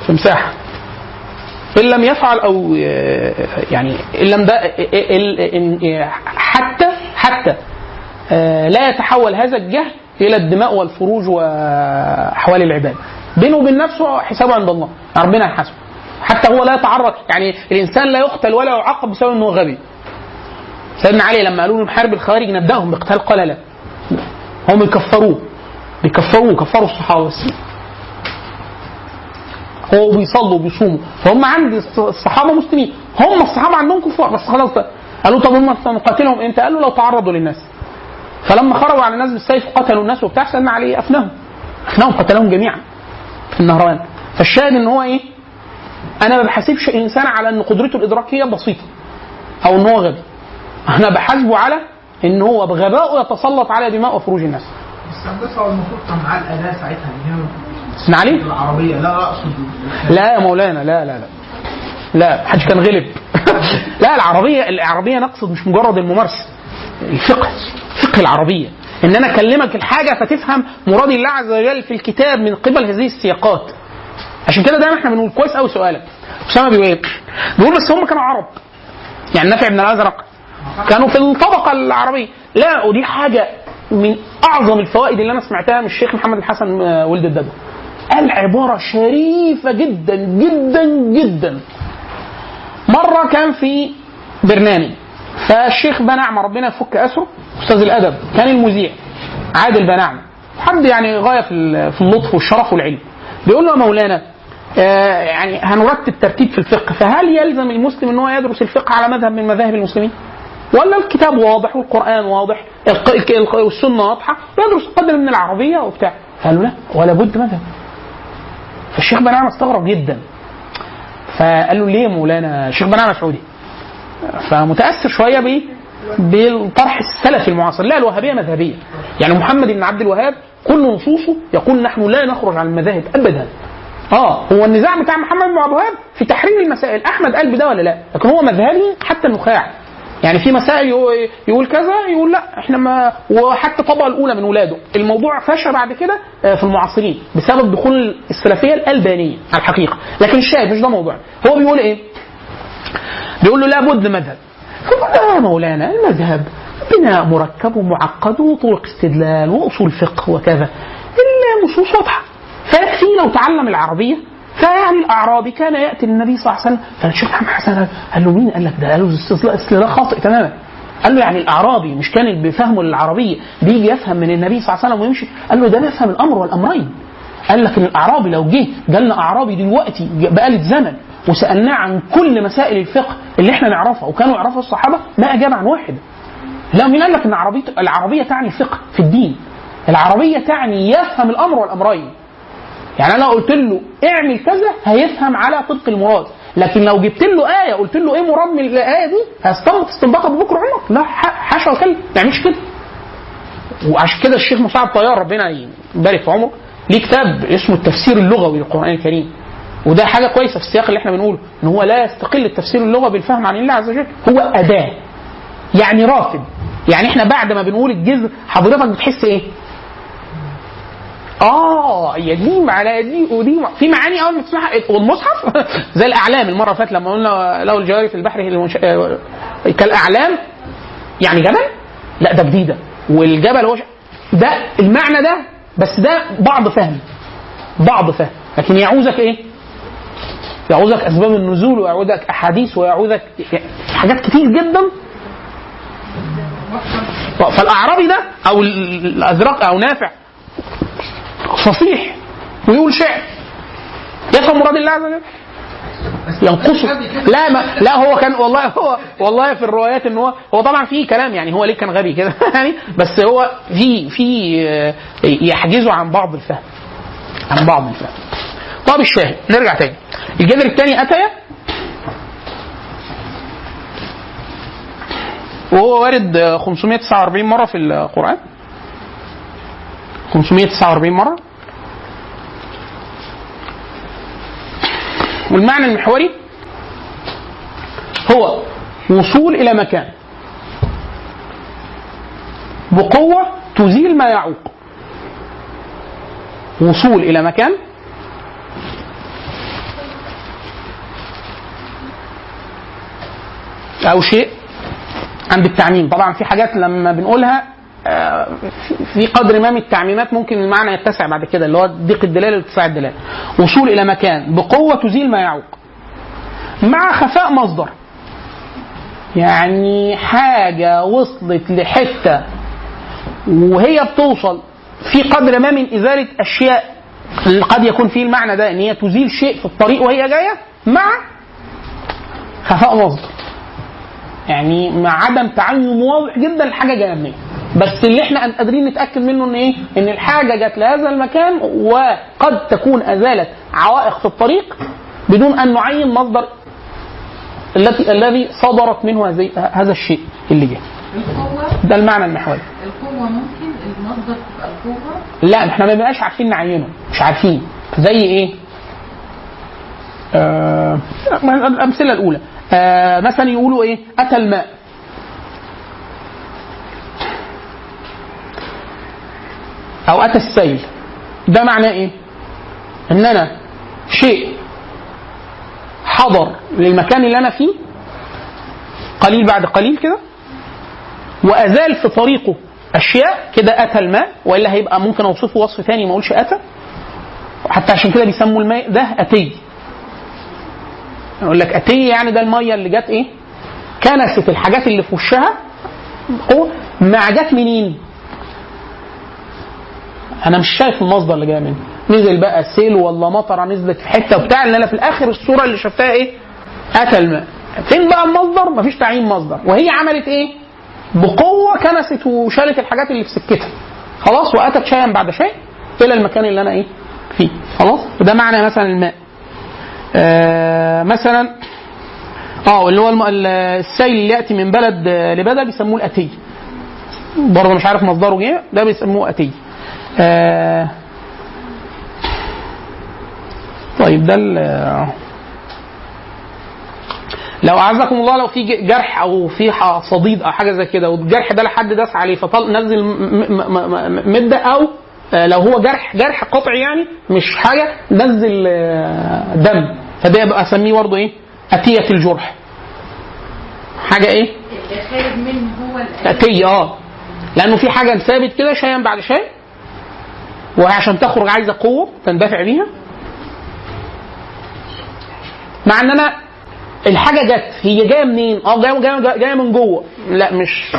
A: في مساحة إن لم يفعل أو يعني إن لم ده حتى حتى لا يتحول هذا الجهل إلى الدماء والفروج واحوال العباد بينه وبين نفسه حسابه عند الله ربنا يحاسبه حتى هو لا يتعرض يعني الإنسان لا يقتل ولا يعاقب بسبب إنه غبي سيدنا علي لما قالوا له نحارب الخوارج نبداهم باقتال قال لا هم يكفروه. بيكفروه كفروا الصحابة بس. هو بيصلوا وبيصوموا. فهم عند الص- الصحابة مسلمين. هم الصحابة عندهم كفار بس خلاص. قالوا طب هم نقاتلهم إمتى؟ قال له لو تعرضوا للناس. فلما خرجوا على الناس بالسيف وقتلوا الناس وبتاع سيدنا علي أفناهم. أفناهم قتلهم جميعا في النهروان فالشاهد إن هو إيه؟ أنا ما بحاسبش إنسان على إن قدرته الإدراكية بسيطة أو إن هو غبي. أنا بحاسبه على إن هو بغبائه يتسلط على دماء وفروج الناس.
D: بس هندسه المفروض كان معاه الأداة ساعتها اللي هي
A: علي
D: العربية. لا لا أقصد
A: لا يا مولانا لا لا لا. لا محدش كان غلب لا العربية العربية نقصد مش مجرد الممارسة. الفقه فقه العربية. إن أنا أكلمك الحاجة فتفهم مراد الله عز وجل في الكتاب من قبل هذه السياقات. عشان كده دايما إحنا بنقول كويس قوي سؤالك. أسامة بيقول إيه؟ بيقول بس هم كانوا عرب. يعني نافع بن الأزرق كانوا في الطبقة العربية. لا ودي حاجة من أعظم الفوائد اللي أنا سمعتها من الشيخ محمد الحسن آه، ولد الدبا قال عبارة شريفة جدا جدا جدا. مرة كان في برنامج فالشيخ بنعمة ربنا يفك أسره أستاذ الأدب كان المذيع عادل بنعمة حد يعني غاية في اللطف والشرف والعلم. بيقول له يا مولانا آه يعني هنرتب ترتيب في الفقه فهل يلزم المسلم إن هو يدرس الفقه على مذهب من مذاهب المسلمين؟ ولا الكتاب واضح والقرآن واضح والسنة واضحة يدرس قدر من العربية وبتاع. قالوا لا ولا بد مذهب فالشيخ بنعمة استغرب جدا. فقال له ليه مولانا الشيخ بنعمة سعودي؟ فمتأثر شوية بايه؟ بالطرح السلفي المعاصر لا الوهابية مذهبية. يعني محمد بن عبد الوهاب كل نصوصه يقول نحن لا نخرج عن المذاهب ابدا. آه هو النزاع بتاع محمد بن عبد الوهاب في تحرير المسائل. أحمد قال بده ولا لا؟ لكن هو مذهبي حتى النخاع. يعني في مسائل يقول- كذا يقول لا إحنا ما وحتى الطبقة الأولى من ولاده. الموضوع فشى بعد كده آه، في المعاصرين بسبب دخول السلفية الألبانية على الحقيقة. لكن الشاهد مش ده موضوع. هو بيقول إيه؟ بيقول له لابد مذهب. فقال يا مولانا المذهب بناء مركب ومعقد وطرق استدلال وأصول فقه وكذا. النصوص واضحة. فيكفي لو تعلم العربية فيعني الاعرابي كان يأتي للنبي صلى الله عليه وسلم فالشيخ محمد حسن قال له مين قال لك ده؟ قال له استدلال استدلال خاطئ تماما قال له يعني الأعرابي مش كان بفهمه للعربيه بيجي يفهم من النبي صلى الله عليه وسلم ويمشي قال له ده نفهم الأمر والأمرين قال لك إن الأعرابي لو جه جالنا أعرابي دلوقتي بآلة زمن وسألناه عن كل مسائل الفقه اللي إحنا نعرفها وكانوا يعرفها الصحابة ما أجاب عن واحد. لا مين قال لك إن العربيه العربية تعني الفقه في الدين؟ العربية تعني يفهم الأمر والأمرين. يعني أنا قلت له اعمل كذا هيفهم على طبق المراد، لكن لو جبت له آية قلت له إيه مراد من الآية دي هيستنبط استنباطها ببكره عمرك، لا حاشا وكلا ما يعملش كده. وعشان كده الشيخ مصعب طيار ربنا يبارك في عمره ليه كتاب اسمه التفسير اللغوي للقرآن الكريم وده حاجة كويسة في السياق اللي إحنا بنقوله إن هو لا يستقل التفسير اللغوي بالفهم عن الله عز وجل هو أداة يعني رافد يعني إحنا بعد ما بنقول الجذر حضرتك بتحس إيه؟ آه هي دي معناها دي ودي في معاني أول ما تسمعها والمصحف؟ زي الأعلام المرة اللي فاتت لما قلنا لو الجواري في البحر المنش... آه، كالأعلام يعني جبل؟ لا ده جديدة. والجبل هو ش... ده المعنى ده بس ده بعض فهم بعض فهم. لكن يعوزك إيه؟ يعوزك أسباب النزول ويعوزك أحاديث ويعوزك حاجات كتير جدا. فالأعرابي ده أو الأزرق أو نافع فصيح ويقول شعر. يفهم مراد الله عز وجل. ينقصه. لا ما لا هو كان والله هو والله في الروايات إن هو هو طبعا في كلام يعني هو ليه كان غبي كده؟ يعني بس هو في في آه، يحجزه عن بعض الفهم. عن بعض الفهم. طب الشاهد نرجع تاني. الجذر الثاني أتى وهو وارد آه، 549 مرة في القرآن. 549 مرة. والمعنى المحوري هو وصول إلى مكان بقوة تزيل ما يعوق. وصول إلى مكان أو شيء عند التعميم. طبعا في حاجات لما بنقولها في- في قدر ما من التعميمات ممكن المعنى يتسع بعد كده اللي هو ضيق الدلالة واتساع الدلالة. وصول إلى مكان بقوة تزيل ما يعوق. مع خفاء مصدر. يعني حاجة وصلت لحتة وهي بتوصل في قدر ما من إزالة أشياء. قد يكون فيه المعنى ده إن هي تزيل شيء في الطريق وهي جاية مع خفاء مصدر. يعني مع عدم تعين واضح جدا الحاجة جاية منين بس اللي إحنا قادرين نتأكد منه إن إيه؟ إن الحاجة جت لهذا المكان وقد تكون أزالت عوائق في الطريق بدون أن نعين مصدر التي الذي صدرت منه هذه هذا الشيء اللي جه. ده المعنى المحوري.
G: القوة ممكن المصدر تبقى القوة
A: لا إحنا ما بنبقاش عارفين نعينه مش عارفين زي إيه؟ آه الأمثلة الأولى آه مثلا يقولوا إيه؟ أتى الماء أو أتى السيل. ده معناه إيه؟ ان أنا شيء حضر للمكان اللي أنا فيه قليل بعد قليل كده وأزال في طريقه أشياء كده أتى الماء وإلا هيبقى ممكن أوصفه وصف ثاني ما أقولش أتى. حتى عشان كده بيسموا الماء ده أتي. يقول لك أتي يعني ده المية اللي جت إيه؟ كنست الحاجات اللي في وشها مع جت منين؟ أنا مش شايف المصدر اللي جاي منه. نزل بقى سيل ولا مطره نزلت في حتة وبتاع ان أنا في الآخر الصورة اللي شفتها إيه؟ اتى الماء فين بقى المصدر؟ مفيش تعيين مصدر. وهي عملت إيه؟ بقوة كنست وشالت الحاجات اللي في سكتها. خلاص وأتت شيئا بعد شيء إلى المكان اللي أنا إيه؟ فيه. خلاص؟ وده معنى مثلا الماء. آه مثلا آه اللي هو السيل اللي يأتي من بلد آه، لبلد بيسموه الأتي. برضه مش عارف مصدره إيه ده بيسموه أتي. آه طيب ده لو أعزكم الله لو في جرح أو في صديد أو حاجة زي كده والجرح ده لحد داس عليه فطل نزل مدة أو آه، لو هو جرح جرح قطعي يعني مش حاجة نزل آه، دم فده يبقى أسميه برضه إيه؟ أتية الجرح. حاجة
G: إيه؟ خارج منه هو الآية
A: أتية آه لأنه في حاجة ثابت كده شيئا بعد شيء وهي عشان تخرج عايزة قوة تندفع بيها. مع ان أنا الحاجة جت هي جاية منين؟ آه جاية جاية جاية من جوه. لا مش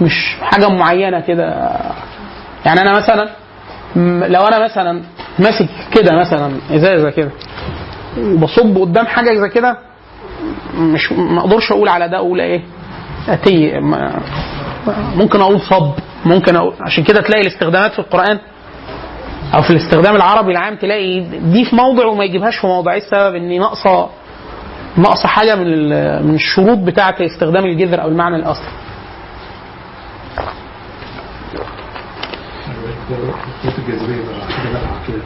A: مش حاجة معينة كده. يعني أنا مثلا لو أنا مثلا ماسك كده مثلا إزازة كده وبصب قدام حاجة زي كده مش ما أقدرش أقول على ده أقول إيه اتي ممكن أقول صب. ممكن أقول عشان كده تلاقي الاستخدامات في القرآن أو في الاستخدام العربي العام تلاقي دي في موضع وما يجيبهاش في موضع. إيه السبب؟ ان ناقصه ناقصة حاجة من من الشروط بتاعة استخدام الجذر أو المعنى
E: حاجة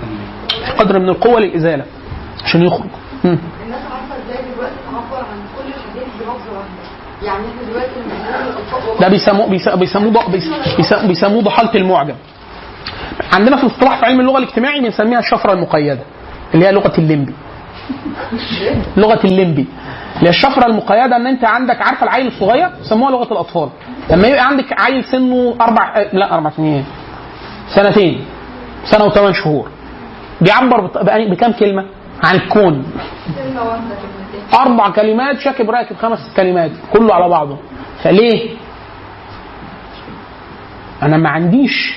E: تانية
A: قدر من القوة للإزالة عشان يخرج. مم.
F: الناس عارفه إزاي دلوقتي تعبر عن كل الحاجات بلفظ واحدة يعني إحنا دلوقتي
A: ده بيسموه بيس- بيسموه ض- بيس- بيس- بيسموه ضحاله المعجم. عندنا في الاصطلاح في علم اللغة الاجتماعي بنسميها الشفرة المقيدة اللي هي لغة الليمبي. لغة الليمبي. اللي هي الشفرة المقيدة إن أنت عندك عارفه العيل الصغير؟ يسموها لغة الأطفال. لما يبقى عندك عيل سنه أربع لا أربع سنين. سنتين. سنة وثمان شهور. بيعبر بكام كلمة؟ عن الكون. أربع كلمات شاكب راكب خمس كلمات كله على بعضه. فليه؟ أنا ما عنديش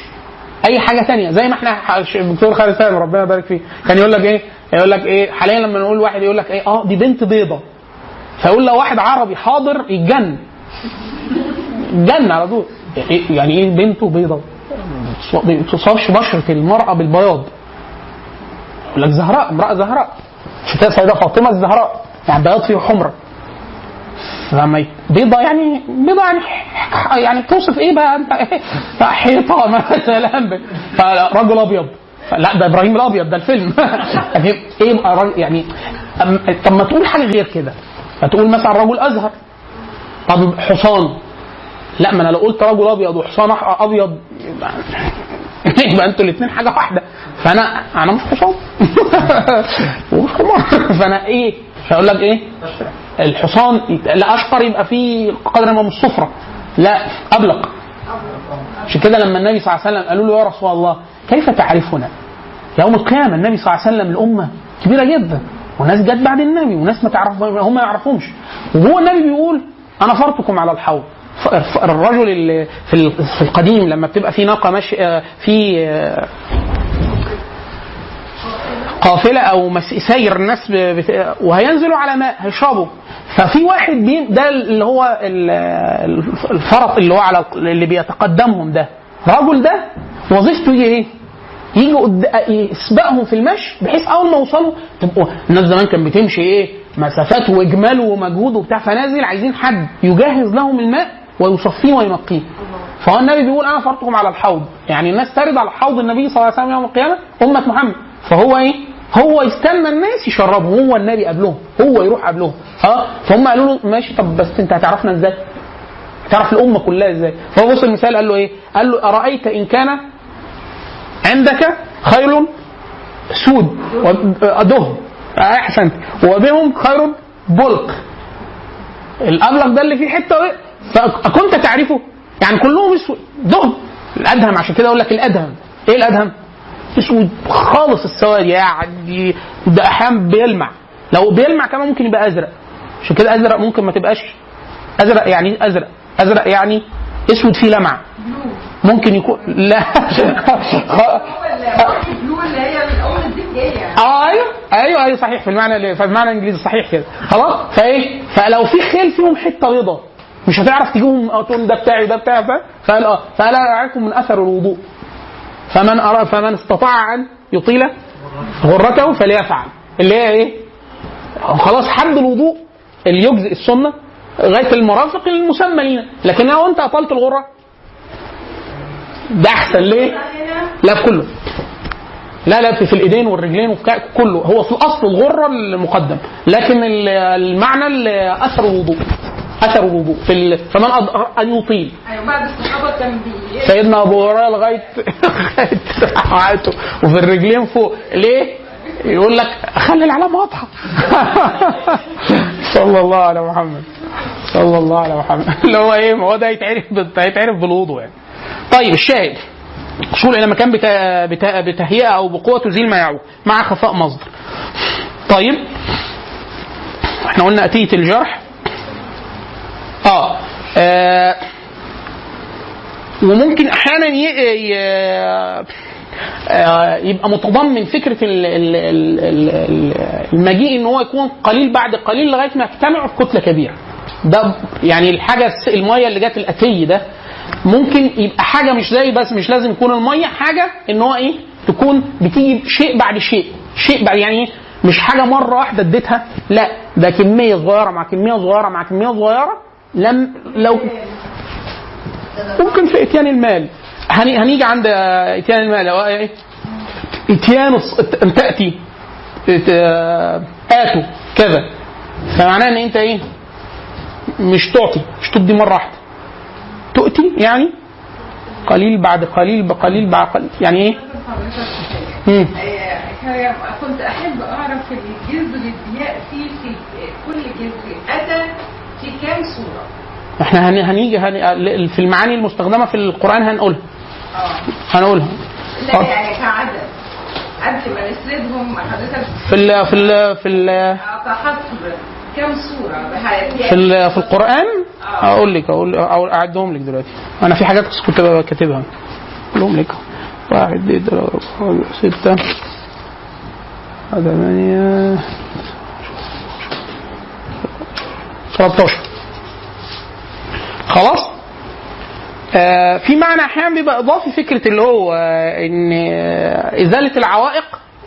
A: أي حاجة تانية زي ما إحنا الدكتور خالد فهمي ربنا يبارك فيه كان يقول لك إيه؟ يقول لك إيه؟ حاليا لما نقول واحد يقول لك إيه؟ آه دي بنت بيضة. فيقول لو واحد عربي حاضر يتجن. يتجن على طول. يعني إيه بنته بيضة؟ ما تصابش بشرة المرأة بالبياض. يقول لك زهراء امرأة زهراء. السيده فاطمة الزهراء. يعني بياض فيه حمره لما بيضة يعني بيضة يعني يعني بتوصف إيه بقى؟ حيطة مثلا فرجل أبيض. لا ده إبراهيم الأبيض ده الفيلم. يعني إيه يعني طب ما تقول حاجة غير كده. ما تقول مثلا رجل أزهر. طب حصان. لا ما أنا لو قلت رجل أبيض وحصان أبيض يبقى أنتوا الاثنين حاجة واحدة. فانا أنا مش حصان. ومش حمار فأنا إيه؟ مش هقول لك إيه؟ الحصان لا اشقر يبقى فيه قدر من الصفرة. لا ابلق عشان كده لما النبي صلى الله عليه وسلم قالوا له يا رسول الله كيف تعرفنا؟ يوم القيامة النبي صلى الله عليه وسلم الامه كبيرة جدا وناس جت بعد النبي وناس ما تعرف هم ما يعرفهمش. وهو النبي بيقول أنا فرطكم على الحوض. الرجل في القديم لما بتبقى في ناقة ماشي آه، في آه، قافلة أو ساير الناس وهينزلوا على ماء هيشربوا. ففي واحد بين ده اللي هو ال- الفرط اللي هو على اللي بيتقدمهم ده. الرجل ده وظيفته إيه؟ يجي يسبقهم في المشي بحيث أول ما يوصلوا تبقوا الناس زمان كانت بتمشي إيه؟ مسافات واجمال ومجهود وبتاع فنازل عايزين حد يجهز لهم الماء ويصفيه وينقيه. فهو النبي بيقول أنا فرضكم على الحوض. يعني الناس ترد على حوض النبي صلى الله عليه وسلم يوم القيامة أمة محمد. فهو إيه؟ هو يستنى الناس يشربهم هو النبي قبلهم هو يروح قبلهم. آه فهم قالوا له ماشي طب بس انت هتعرفنا إزاي؟ تعرف الأمة كلها إزاي؟ فهو بص المثال قال له إيه؟ قال له أرأيت إن كان عندك خيل سود ودهن أحسنت. وبهم خير بلق. الأبلق ده اللي فيه حتة إيه؟ فكنت تعرفه؟ يعني كلهم اسود دهن الأدهم عشان كده أقول لك الأدهم. إيه الأدهم؟ اسود خالص السواد يعني ده أحيانا بيلمع. لو بيلمع كمان ممكن يبقى أزرق. عشان كده أزرق ممكن ما تبقاش أزرق يعني أزرق. أزرق يعني أسود فيه لمعه ممكن يكون لا. آه أيوه. أيوه أيوه صحيح. في المعنى في المعنى الإنجليزي صحيح كده. خلاص؟ فإيه؟ فلو في خيل فيهم حتة بيضاء مش هتعرف تجيبهم أو تقول ده بتاعي ده بتاعي فاهم؟ فقال آه فقال اعرفكم من أثر الوضوء. فمن أرى فمن استطاع أن يطيل غرته فليفعل. اللي هي إيه؟ خلاص حد الوضوء اللي يجزئ السنة لغايه المرافق المسمى لينا. لكن لو انت أطلت الغرة. ده أحسن ليه؟ لا في كله. لا لا في, الإيدين والرجلين وفي كله. هو في الأصل الغرة المقدم لكن ال- المعنى ال- أثر الوضوء. اثر الوضوء في ال- فمن أض- أن يطيل.
B: أيوه بعد الصحابه كان
A: سيدنا أبو هريرة لغايه لغاية حياته وفي الرجلين فوق. ليه؟ يقول لك خلي العلامة واضحة. صلى الله على محمد. صلى الله على محمد. اللي هو إيه؟ ما هو ده هيتعرف هيتعرف بالوضوء يعني. طيب الشاهد. وصول إلى مكان بتا... بتا... بتهيئة أو بقوة تزيل ما يعوق مع خفاء مصدر. طيب إحنا قلنا اتيه الجرح. آه, آه. وممكن أحيانا. ي... آه، يبقى متضمن فكرة ال- ال- ال- ال- ال- المجيء إن هو يكون قليل بعد قليل لغاية ما يجتمعوا في كتلة كبيرة. ده يعني الحاجة المية اللي جت الأتي ده ممكن يبقى حاجة مش زي بس مش لازم يكون المية حاجة إن هو إيه تكون بتيجي شيء بعد شيء شيء بعد يعني مش حاجة مرة واحدة اديتها لا ده كمية صغيرة مع كمية صغيرة مع كمية صغيرة لم لو ممكن في إتيان المال. هني هنيجي عند إتيان المال. هو إيه؟ إتيان ان تأتي؟ إت- آه، آتوا. كذا. فمعناه إن أنت إيه؟ مش تعطي. مش تدي مرة واحدة. تؤتي يعني؟ قليل بعد قليل بقليل بعد قليل. يعني إيه؟ مم.
B: كنت أحب أعرف الجذر الضياء فيه في كل جذر أتى في كام صوره؟
A: إحنا هن- هنيجي هن... في المعاني المستخدمة في القرآن هنقولها.
B: آه.
A: هنقولها.
B: لا يعني كعدد. قبل ما نسردهم حضرتك.
A: في ال... في ال... في ال...
B: آه، صوره بها-
A: في ال- في القرآن؟ أقول لك أقول أو أعدهم لك دلوقتي. أنا في حاجات كنت كاتبها. أقولهم لك. واحد اثنين ثلاثة أربعة ستة. ثمانية 13 خلاص؟ آه في معنى أحيانا بيبقى إضافي فكرة اللي هو آه إن آه إزالة العوائق.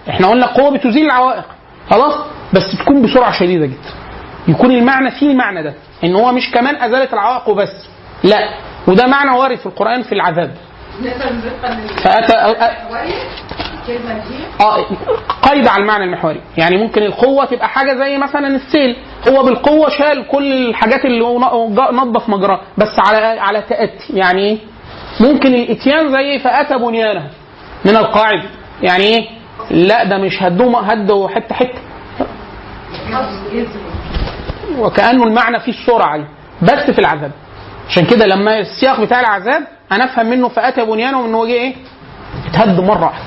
A: إحنا قلنا القوة بتزيل العوائق. خلاص؟ بس تكون بسرعة شديدة جدا. يكون المعنى فيه المعنى ده إن هو مش كمان أزالة العوائق وبس. لا. وده معنى وارد في القرآن في العذاب.
B: دي
A: آه قيد على المعنى المحوري. يعني ممكن القوة تبقى حاجة زي مثلا السيل. هو بالقوة شال كل الحاجات اللي نظف مجراه. بس على على تأتي. يعني إيه ممكن الإتيان زي فاتى بنيانه من القاعدة. يعني إيه؟ لا ده مش هدوا هدوا حتة حتة. وكأنه المعنى فيه السرعة دي. بس في العذاب. عشان كده لما السياق بتاع العذاب أنا افهم منه فاتى بنيانه ان هو جه إيه؟ اتهد مرة واحدة.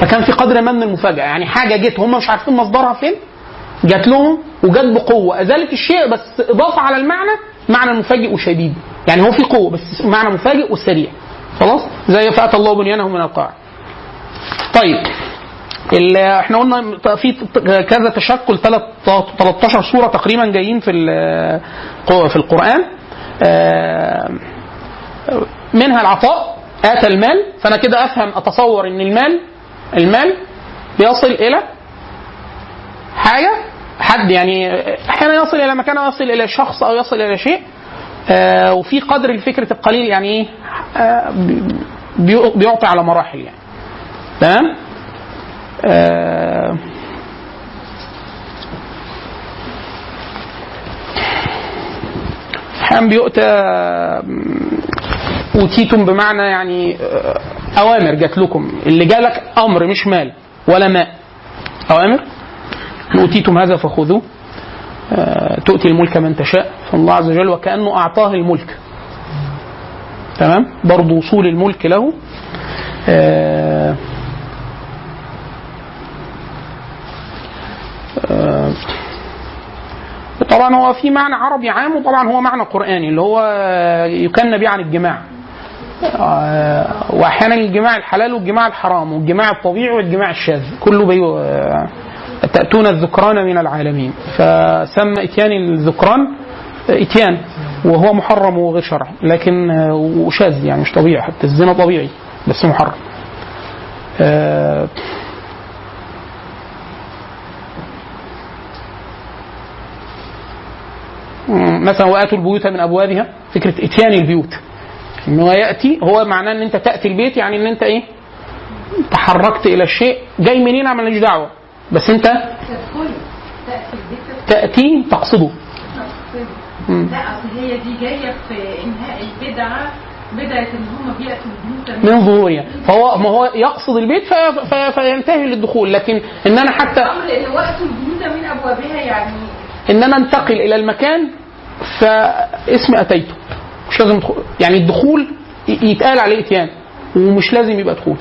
A: فكان في قدر ما من المفاجأة. يعني حاجة جت هم مش عارفين مصدرها فين جات لهم وجت بقوة. ازالت الشيء بس إضافة على المعنى معنى مفاجئ وشديد يعني هو في قوة بس معنى مفاجئ وسريع. خلاص؟ زي فأتى الله بنيانه من القاع طيب إحنا قلنا في كذا تشكل ثلاث 13 سورة تقريبا جايين في في القرآن. آه، منها العطاء آتى المال فأنا كده أفهم أتصور إن المال المال بيصل إلى حاجة حد يعني أحيانا يصل إلى مكان أو يصل إلى شخص أو يصل إلى شيء آه وفي قدر لفكره القليل يعني إيه آه بي- بيعطي على مراحل يعني. تمام؟ آه أحيانا بيؤتى أوتيتم بمعنى يعني آه، أوامر جات لكم. اللي جالك أمر مش مال ولا ماء. أوامر؟ أوتيتم هذا فخذوه. آه، تؤتي الملك من تشاء. فالله عز وجل وكأنه أعطاه الملك. تمام؟ برضه وصول الملك له. آه، طبعا هو في معنى عربي عام وطبعا هو معنى قرآني اللي هو يكن به عن الجماع واحيانا الجماع الحلال والجماع الحرام والجماع الطبيعي والجماع الشاذ. كله بي آه، تأتون الذكران من العالمين. فسمى إتيان الذكران إتيان وهو محرم وغير شرعي لكن آه، وشاذ يعني مش طبيعي حتى الزنا طبيعي بس محرم. آه، مثلا وآتوا البيوت من أبوابها فكرة إتيان البيوت. إن هو يأتي هو معناه إن أنت تأتي البيت يعني إن أنت إيه؟ تحركت إلى الشيء. جاي منين؟ أنا ماليش دعوة. بس
B: أنت تأتي
A: تقصده.
B: لا اصل هي دي جاية في انهاء البدعه بدعه ان هم بياتوا البيوت
A: من ظهورها فهو ما هو يقصد البيت في في فينتهي للدخول. لكن إن أنا حتى
B: أمر ان وقتوا البيوت من ابوابها يعني
A: إن أنا انتقل إلى المكان فاسم أتيته. مش لازم دخول. يعني الدخول يتقال عليه إتيان ومش لازم يبقى دخول.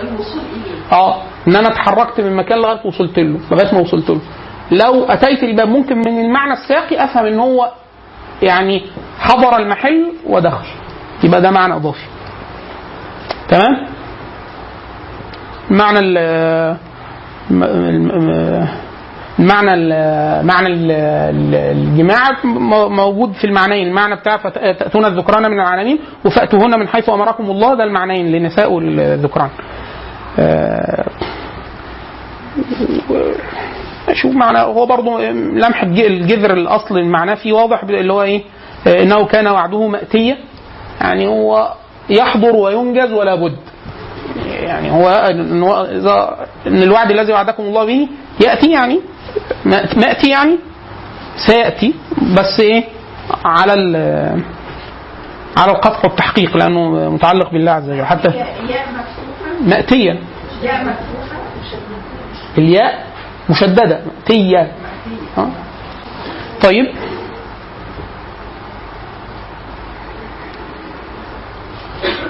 B: الوصول إليه.
A: آه إن أنا اتحركت من مكان لغايه وصلت له لغاية ما وصلت له. لو أتيت الباب ممكن من المعنى السياقي أفهم إن هو يعني حضر المحل ودخل. يبقى ده معنى إضافي. تمام؟ معنى ال المعنى معنى ال- ال- الجماع م- موجود في المعنيين. المعنى بتاع فت- تأتون الذكران من العالمين وفأتوهن من حيث أمركم الله. ده المعنيين للنساء والذكران آه، شوف معنى هو برضه لمح الج- الجذر الأصل المعناه فيه واضح اللي هو إيه؟ آه، إنه كان وعده مأتية. يعني هو يحضر وينجز ولا بد. يعني هو إن الوعد الذي وعدكم الله به يأتي يعني مأتي يعني؟ سيأتي بس إيه؟ على ال- على القطع والتحقيق لأنه متعلق بالله عز وجل. حتى مأتيا. الياء مشددة. تيا آه. طيب.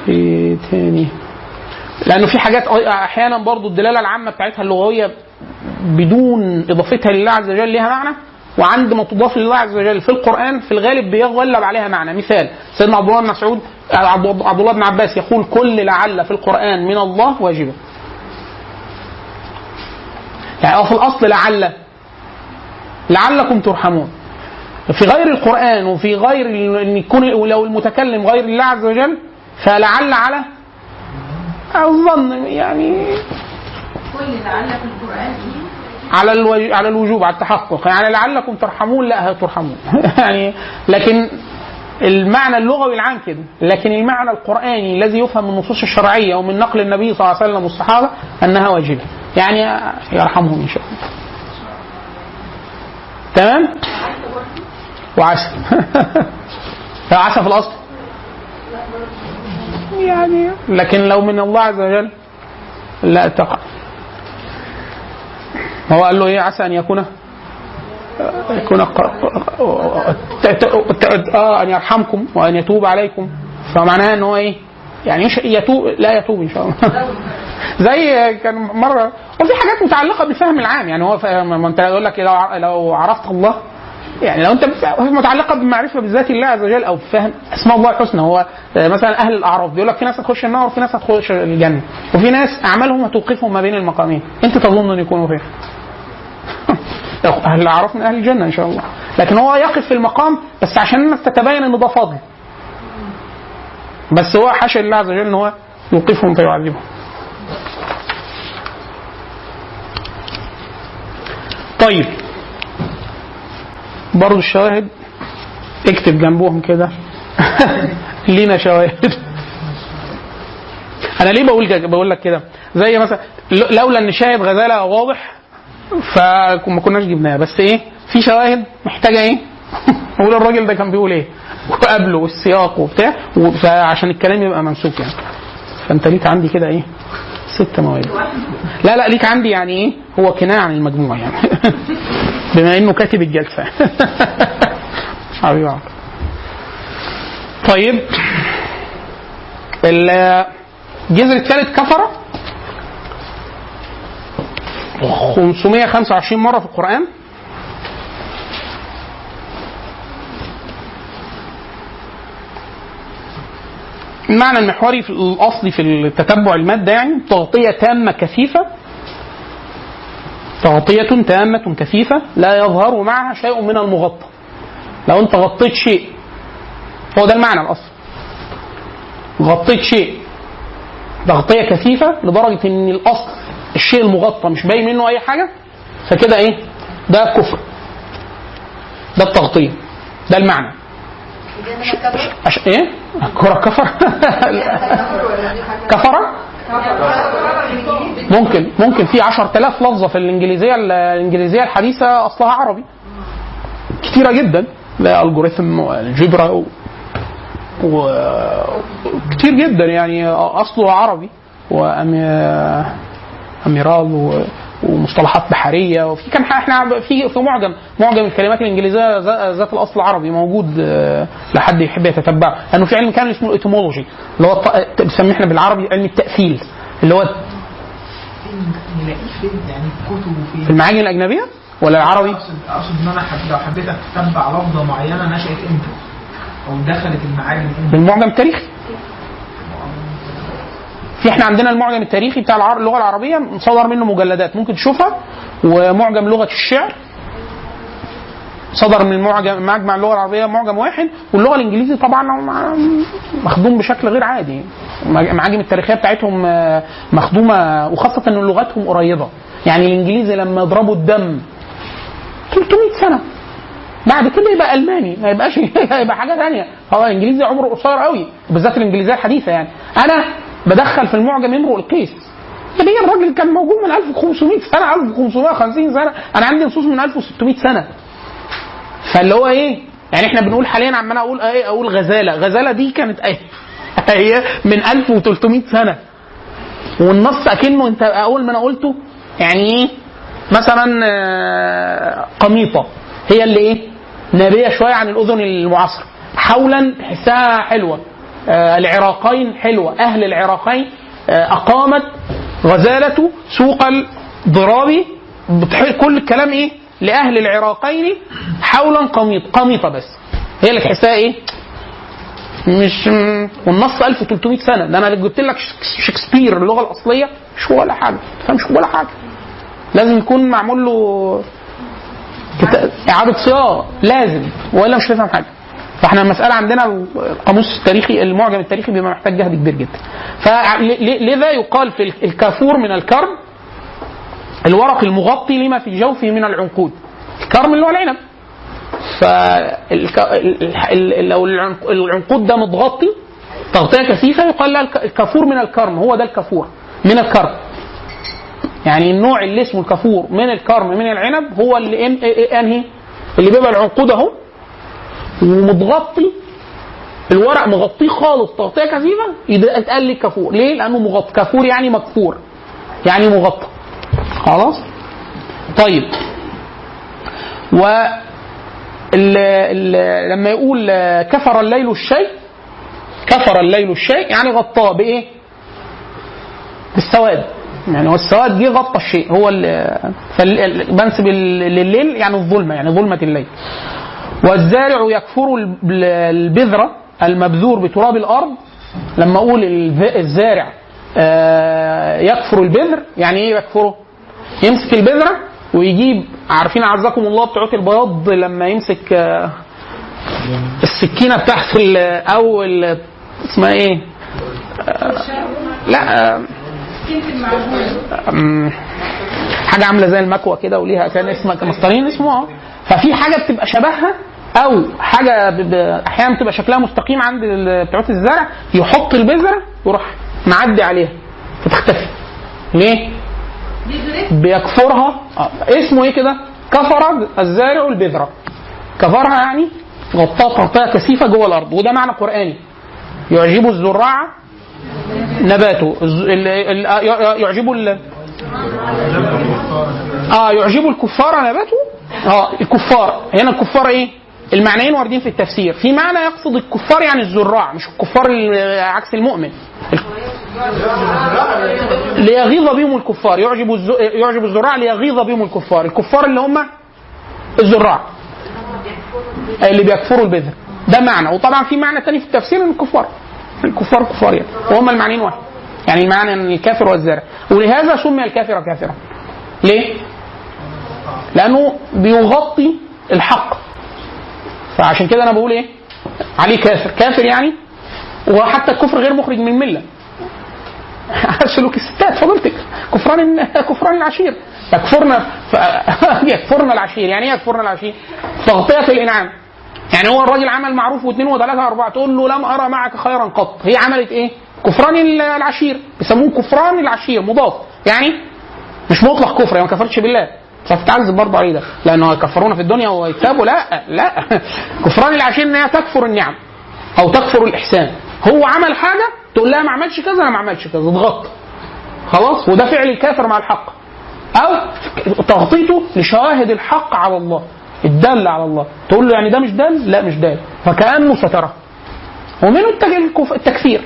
A: إيه تاني؟ لأنه في حاجات أحيانا برضو الدلالة العامة بتاعتها اللغوية بدون إضافتها لله عز وجل ليها معنى وعند ما تضاف لله عز وجل في القرآن في الغالب بيغلب عليها معنى. مثال سيدنا عبد الله بن مسعود عبد الله بن عباس يقول كل لعل في القرآن من الله واجبه يعني هو في الاصل لعل. لعلكم ترحمون. في غير القرآن وفي غير إن يكون لو المتكلم غير الله عز وجل فلعل على الظن يعني.
B: كل لعل في القرآن إيه؟
A: على الوج... على الوجوب على التحقق. يعني لعلكم ترحمون لا ترحمون. يعني لكن المعنى اللغوي العام كده. لكن المعنى القرآني الذي يفهم من النصوص الشرعية ومن نقل النبي صلى الله عليه وسلم والصحابة أنها واجبة. يعني يرحمهم إن شاء الله. تمام؟ وعسى عسى في الأصل. يعني. لكن لو من الله عز وجل لا تقع هو قال له إيه؟ عسى أن يكون يكون آه أن يرحمكم وأن يتوب عليكم. فمعناها إن هو إيه؟ يعني يتوب لا يتوب إن شاء الله. زي كان مره وفي حاجات متعلقة بالفهم العام. يعني هو ما أنت يقول لك لو عرفت الله يعني لو انت متعلقة بمعرفة بذات الله عز وجل أو فهم أسماء الله الحسنى هو مثلا أهل الأعراف بيقول لك في ناس هتخش النار وفي ناس هتخش الجنة وفي ناس أعمالهم هتوقفهم ما بين المقامين أنت تظن أن يكونوا فين؟ أهل الأعراف من أهل الجنة إن شاء الله لكن هو يقف في المقام بس عشان الناس تتبين ان ده فضل بس هو حاشا لله عز وجل إن هو يوقفهم فيعذبهم طيب برضو الشواهد اكتب جنبهم كده. لينا شواهد. أنا ليه بقول بقول لك كده. زي مثلا لولا إن شاهد غزالة واضح فما كناش جبناها. بس إيه؟ في شواهد محتاجة إيه؟ نقول الراجل ده كان بيقول إيه؟ وقبله والسياق وبتاع فعشان الكلام يبقى ممسوك يعني. فأنت ليك عندي كده إيه؟ ست مواد. لا لا ليك عندي يعني إيه؟ هو كنايه عن المجموع يعني. بما إنه كاتب الجلسة. حبيبي. طيب الجذر الثالث كفره 525 مرة في القرآن؟ المعنى المحوري في الاصلي في التتبع المادة يعني تغطية تامة كثيفة؟ تغطية تامة كثيفة لا يظهر معها شيء من المغطى. لو انت غطيت شيء هو ده المعنى الاصلي غطيت شيء تغطية كثيفة لدرجة إن الأصل الشيء المغطى مش باين منه أي حاجة فكده إيه؟ ده كفر. ده التغطية. ده المعنى. أش... إيه؟ الكرة كفر كفرة ممكن ممكن في 10000 لفظة في الإنجليزية الإنجليزية الحديثة أصلها عربي. كتيرة جدا. لا الجوريثم والجبرا و... و... كتير جدا يعني أصله عربي واميرال و... ومصطلحات بحرية وفي كان إحنا في في معجم معجم الكلمات الإنجليزية ذا- ذات الأصل العربي موجود آه، لحد يحب يتتبعه لأنه في علم كان اسمه ال etymology اللي هو الط- بنسميه إحنا بالعربي علم التاثيل اللي هو
D: في
A: المعاجم الأجنبية ولا العربي؟
D: أقصد اقصد إن أنا لو حبيت اتتبع لفظة معينة نشأت إمتى؟ أو دخلت المعاجم إمتى؟
A: بالمعجم التاريخي في إحنا عندنا المعجم التاريخي بتاع اللغة العربية صدر منه مجلدات. ممكن تشوفها. ومعجم لغة الشعر. صدر من معجم مجمع اللغة العربية معجم واحد. واللغة الإنجليزي طبعا مخدوم بشكل غير عادي. المعاجم التاريخية بتاعتهم آه، مخدومة. وخاصة إن لغتهم قريبة. يعني الإنجليزي لما يضربوا الدم 300 سنة. بعد كده يبقى ألماني. ما يبقاش يبقى حاجة ثانية هو الإنجليزي عمره قصير قوي بالذات الإنجليزية الحديثة يعني. أنا بدخل في المعجم امرؤ القيس. هي الراجل كان موجود من 1500 سنة 1550 سنة. أنا عندي نصوص من 1600 سنة. فاللي هو إيه؟ يعني إحنا بنقول حاليا عمال أقول إيه؟ أقول غزالة. غزالة دي كانت إيه؟ هي من 1300 سنة. والنص أكنه أنت أول ما أنا قلته يعني إيه؟ مثلا آه، قميطه هي اللي إيه؟ نابية شوية عن الأذن المعاصره حولا تحسها حلوة. العراقين حلوة. أهل العراقين آه، أقامت غزالة سوق الضراب. بتح- كل الكلام إيه؟ لأهل العراقين حولا قميط قميطة بس. هي اللي تحسها إيه؟ مش والنص 1300 سنة. ده أنا جبت لك شك- شكسبير اللغة الأصلية. مش ولا حاجة. ما تفهمش ولا حاجة. لازم يكون معمول له إعادة صياغة. لازم. والا مش هتفهم حاجة. فاحنا المسألة عندنا القاموس التاريخي المعجم التاريخي بيبقى محتاج جهد كبير جدا. فلذا يقال في الكافور من الكرم الورق المغطي لما في جوفه من العنقود. الكرم اللي هو العنب. فلو العنقود ده متغطي تغطية كثيفة يقال لها الك- الكافور من الكرم هو ده الكافور من الكرم. يعني النوع اللي اسمه الكافور من الكرم من العنب هو اللي إن- إيه- إنهي؟ اللي بيبقى العنقود أهو. ومتغطي. الورق مغطيه خالص تغطية كثيفة يبقى اتقال لي كافور. ليه؟ لأنه مغطى كافور يعني مكفور. يعني مغطى. خلاص؟ طيب. و ال ال لما يقول كفر الليل الشيء كفر الليل الشيء يعني غطاه بإيه؟ بالسواد. يعني هو السواد جه غطى الشيء. هو بنسب لليل يعني الظلمة يعني ظلمة الليل. والزارع يكفر الب- البذرة المبذور بتراب الأرض لما أقول الزارع آه، يكفر البذر يعني إيه يكفره؟ يمسك البذرة ويجيب عارفين أعزكم الله بتوع البياض لما يمسك آه، السكينة بتاعت أو اسمها إيه؟ آه، لا حاجة عاملة زي المكوة كده وليها كان اسمها مسطرين اسمه ففي حاجة بتبقى شبهها أو حاجة أحيانا بتبقى شكلها مستقيم عند ال- بتوع الزرع يحط البذرة ويروح معدي عليها فتختفي ليه؟ بيكفرها. آه. اسمه إيه كده؟ كفر الزارع البذرة. كفرها يعني غطاها تغطيه كثيفة جوه الأرض وده معنى قرآني. يعجب الزراع نباته. آه، يعجب ال- آه يعجب الكفار نباته. آه الكفار. هنا الكفار إيه؟ المعنيين واردين في التفسير. في معنى يقصد الكفار يعني الزراع مش الكفار ال- عكس المؤمن. ليغيظ بهم الكفار. يعجب. يعجب الزراع ليغيظ بهم الكفار. الكفار اللي هم الزراع. اللي بيكفروا البذر. ده معنى. وطبعا في معنى تاني في التفسير إن الكفار. الكفار كفار يعني. وهم المعنيين واحد. يعني المعنى إن الكافر والزارع. ولهذا سمي الكافر كافرا. ليه؟ لأنه بيغطي الحق. فعشان كده أنا بقول إيه؟ عليه كافر. كافر يعني؟ وحتى الكفر غير مخرج من المله سلوك الستات فضلتك. كفران كفران العشير. يكفرنا. يكفرنا العشير. يعني إيه يكفرنا العشير؟ تغطية الإنعام. يعني هو الراجل عمل معروف واثنين وثلاثة وأربعة تقول له لم أرى معك خيرا قط. هي عملت إيه؟ كفران العشير. بيسموه كفران العشير مضاف. يعني مش مطلق كفر يعني ما كفرتش بالله. فتتعذب برضه عليه ده لأنه هيكفرونا في الدنيا ويكتبوا لا لا. كفران العشير إن هي تكفر النعم أو تكفر الإحسان. هو عمل حاجة تقول لها ما عملش كذا أنا ما عملش كذا. اتغطى. خلاص؟ وده فعل الكافر مع الحق. أو تغطيته لشواهد الحق على الله. الدل على الله. تقول له يعني ده مش دال لا مش دال فكأنه ستره. ومنه التكفير.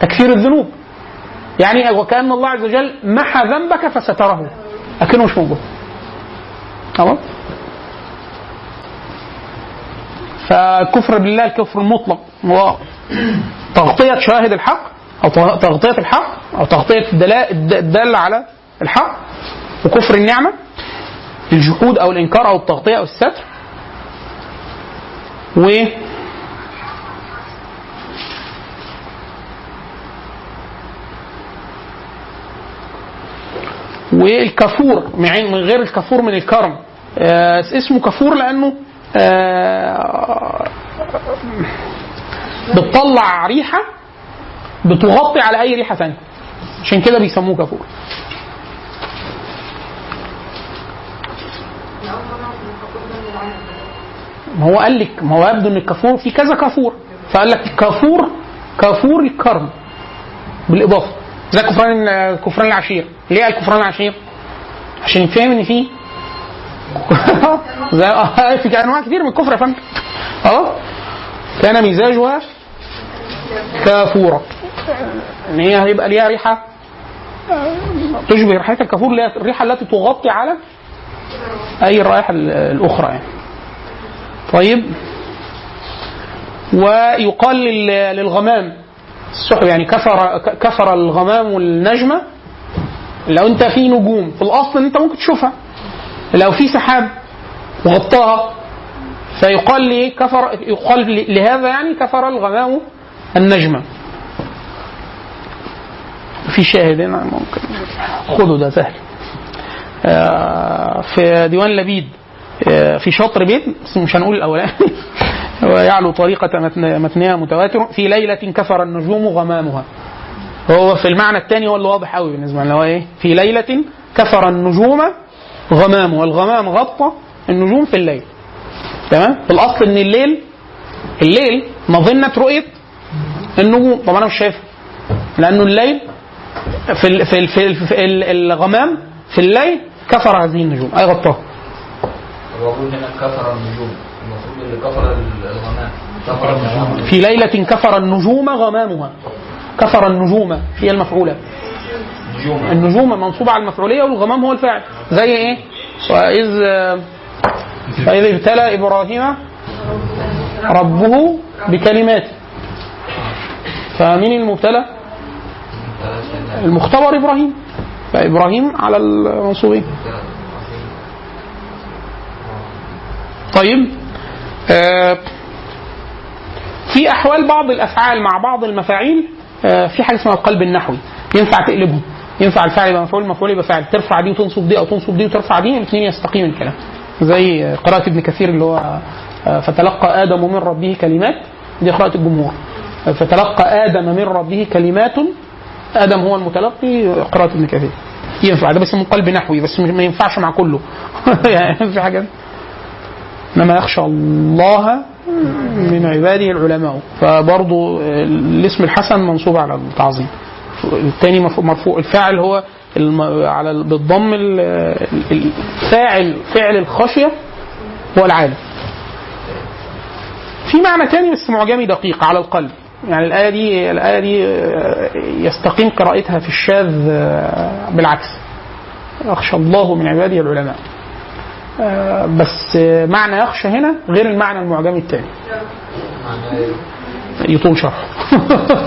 A: تكفير الذنوب. يعني وكأن الله عز وجل محى ذنبك فستره. لكنه مش موجود خلاص فالكفر بالله الكفر المطلق هو تغطية شواهد الحق أو تغطية الحق أو تغطية الدالة على الحق وكفر النعمة الجحود أو الإنكار أو التغطية أو الستر. و والكفور مع- من غير الكفور من الكرم. آه، اسمه كفور لأنه آه، بتطلع ريحة بتغطي على أي ريحة ثانية. عشان كده بيسموه كفور ما هو قال لك ما هو يبدو إن الكفور في كذا كفور فقال لك كفور كفور الكرم بالإضافة. زي كفران كفران العشير. ليه قال كفران العشير؟ عشان يفهم إن في زي آه، في أنواع كتير من الكفر يا فندم. خلاص كان مزاجها كافورا إن هي هيبقى ليها ريحة تشبه ريحة الكافور اللي هي الريحة التي تغطي على أي الرائحه ال- الأخرى يعني. طيب. ويقال لل- للغمام. السحب يعني كفر كفر الغمام والنجمه لو انت في نجوم في الأصل انت ممكن تشوفها. لو في سحاب وغطاها فيقال لي كفر يقال لهذا يعني كفر الغمام النجمه في شاهد هنا؟ ممكن. خدوا ده سهل. آه، في ديوان لبيد. آه، في شطر بيت بس مش هنقول الأولاني. ويعلو طريقة متن- متنها متواتر. في ليلة كفر النجوم غمامها. هو في المعنى الثاني هو اللي واضح قوي بالنسبة لنا هو إيه؟ في ليلة كفر النجوم غمام والغمام غطى النجوم في الليل. تمام؟ في الأصل إن الليل الليل مظنة رؤية النجوم. طب أنا مش شايفها. لأنه الليل في ال في ال في, ال في ال الغمام في الليل كفر هذه النجوم. أي غطاها.
H: هو بيقول هنا كفر النجوم. المفروض اللي كفر الغمام. كفر النجوم.
A: في ليلة كفر النجوم غمامها. كفر النجوم هي المفعولة.
H: نجوم.
A: النجوم منصوبة على المفعولية والغمام هو الفاعل. زي إيه؟ وإذ فإذ ابتلى إبراهيم ربه بكلمات. فمين المبتلى؟ المختبر إبراهيم. فإبراهيم على المنصوبين طيب آه في أحوال بعض الأفعال مع بعض المفاعيل في حاجة اسمها القلب النحوي. ينفع تقلبهم. ينفع الفعل يبقى مفعول مفعول يبقى فاعل. ترفع دي وتنصب دي أو تنصب دي وترفع دي الاثنين يستقيم الكلام. زي قراءة ابن كثير اللي هو آه، فتلقى آدم من ربه كلمات. دي قراءة الجمهور. فتلقى آدم من ربه كلمات. آدم هو المتلقي قراءة ابن كثير. ينفع. ده بس من قلب نحوي بس ما ينفعش مع كله. يعني في حاجة. إنما يخشى الله من عباده العلماء. فبرضه الاسم الحسن منصوب على التعظيم. الثاني مرفوع- الفاعل هو. على ال- بالضم ال- ال- الفاعل فعل الخشية هو العالم في معنى تاني بس معجمي دقيق على القلب. يعني الآية دي الآية دي آه، يستقيم قراءتها في الشاذ آه، بالعكس. يخشى الله من عباده العلماء. آه، بس معنى يخشى هنا غير المعنى المعجمي الثاني يطول شرح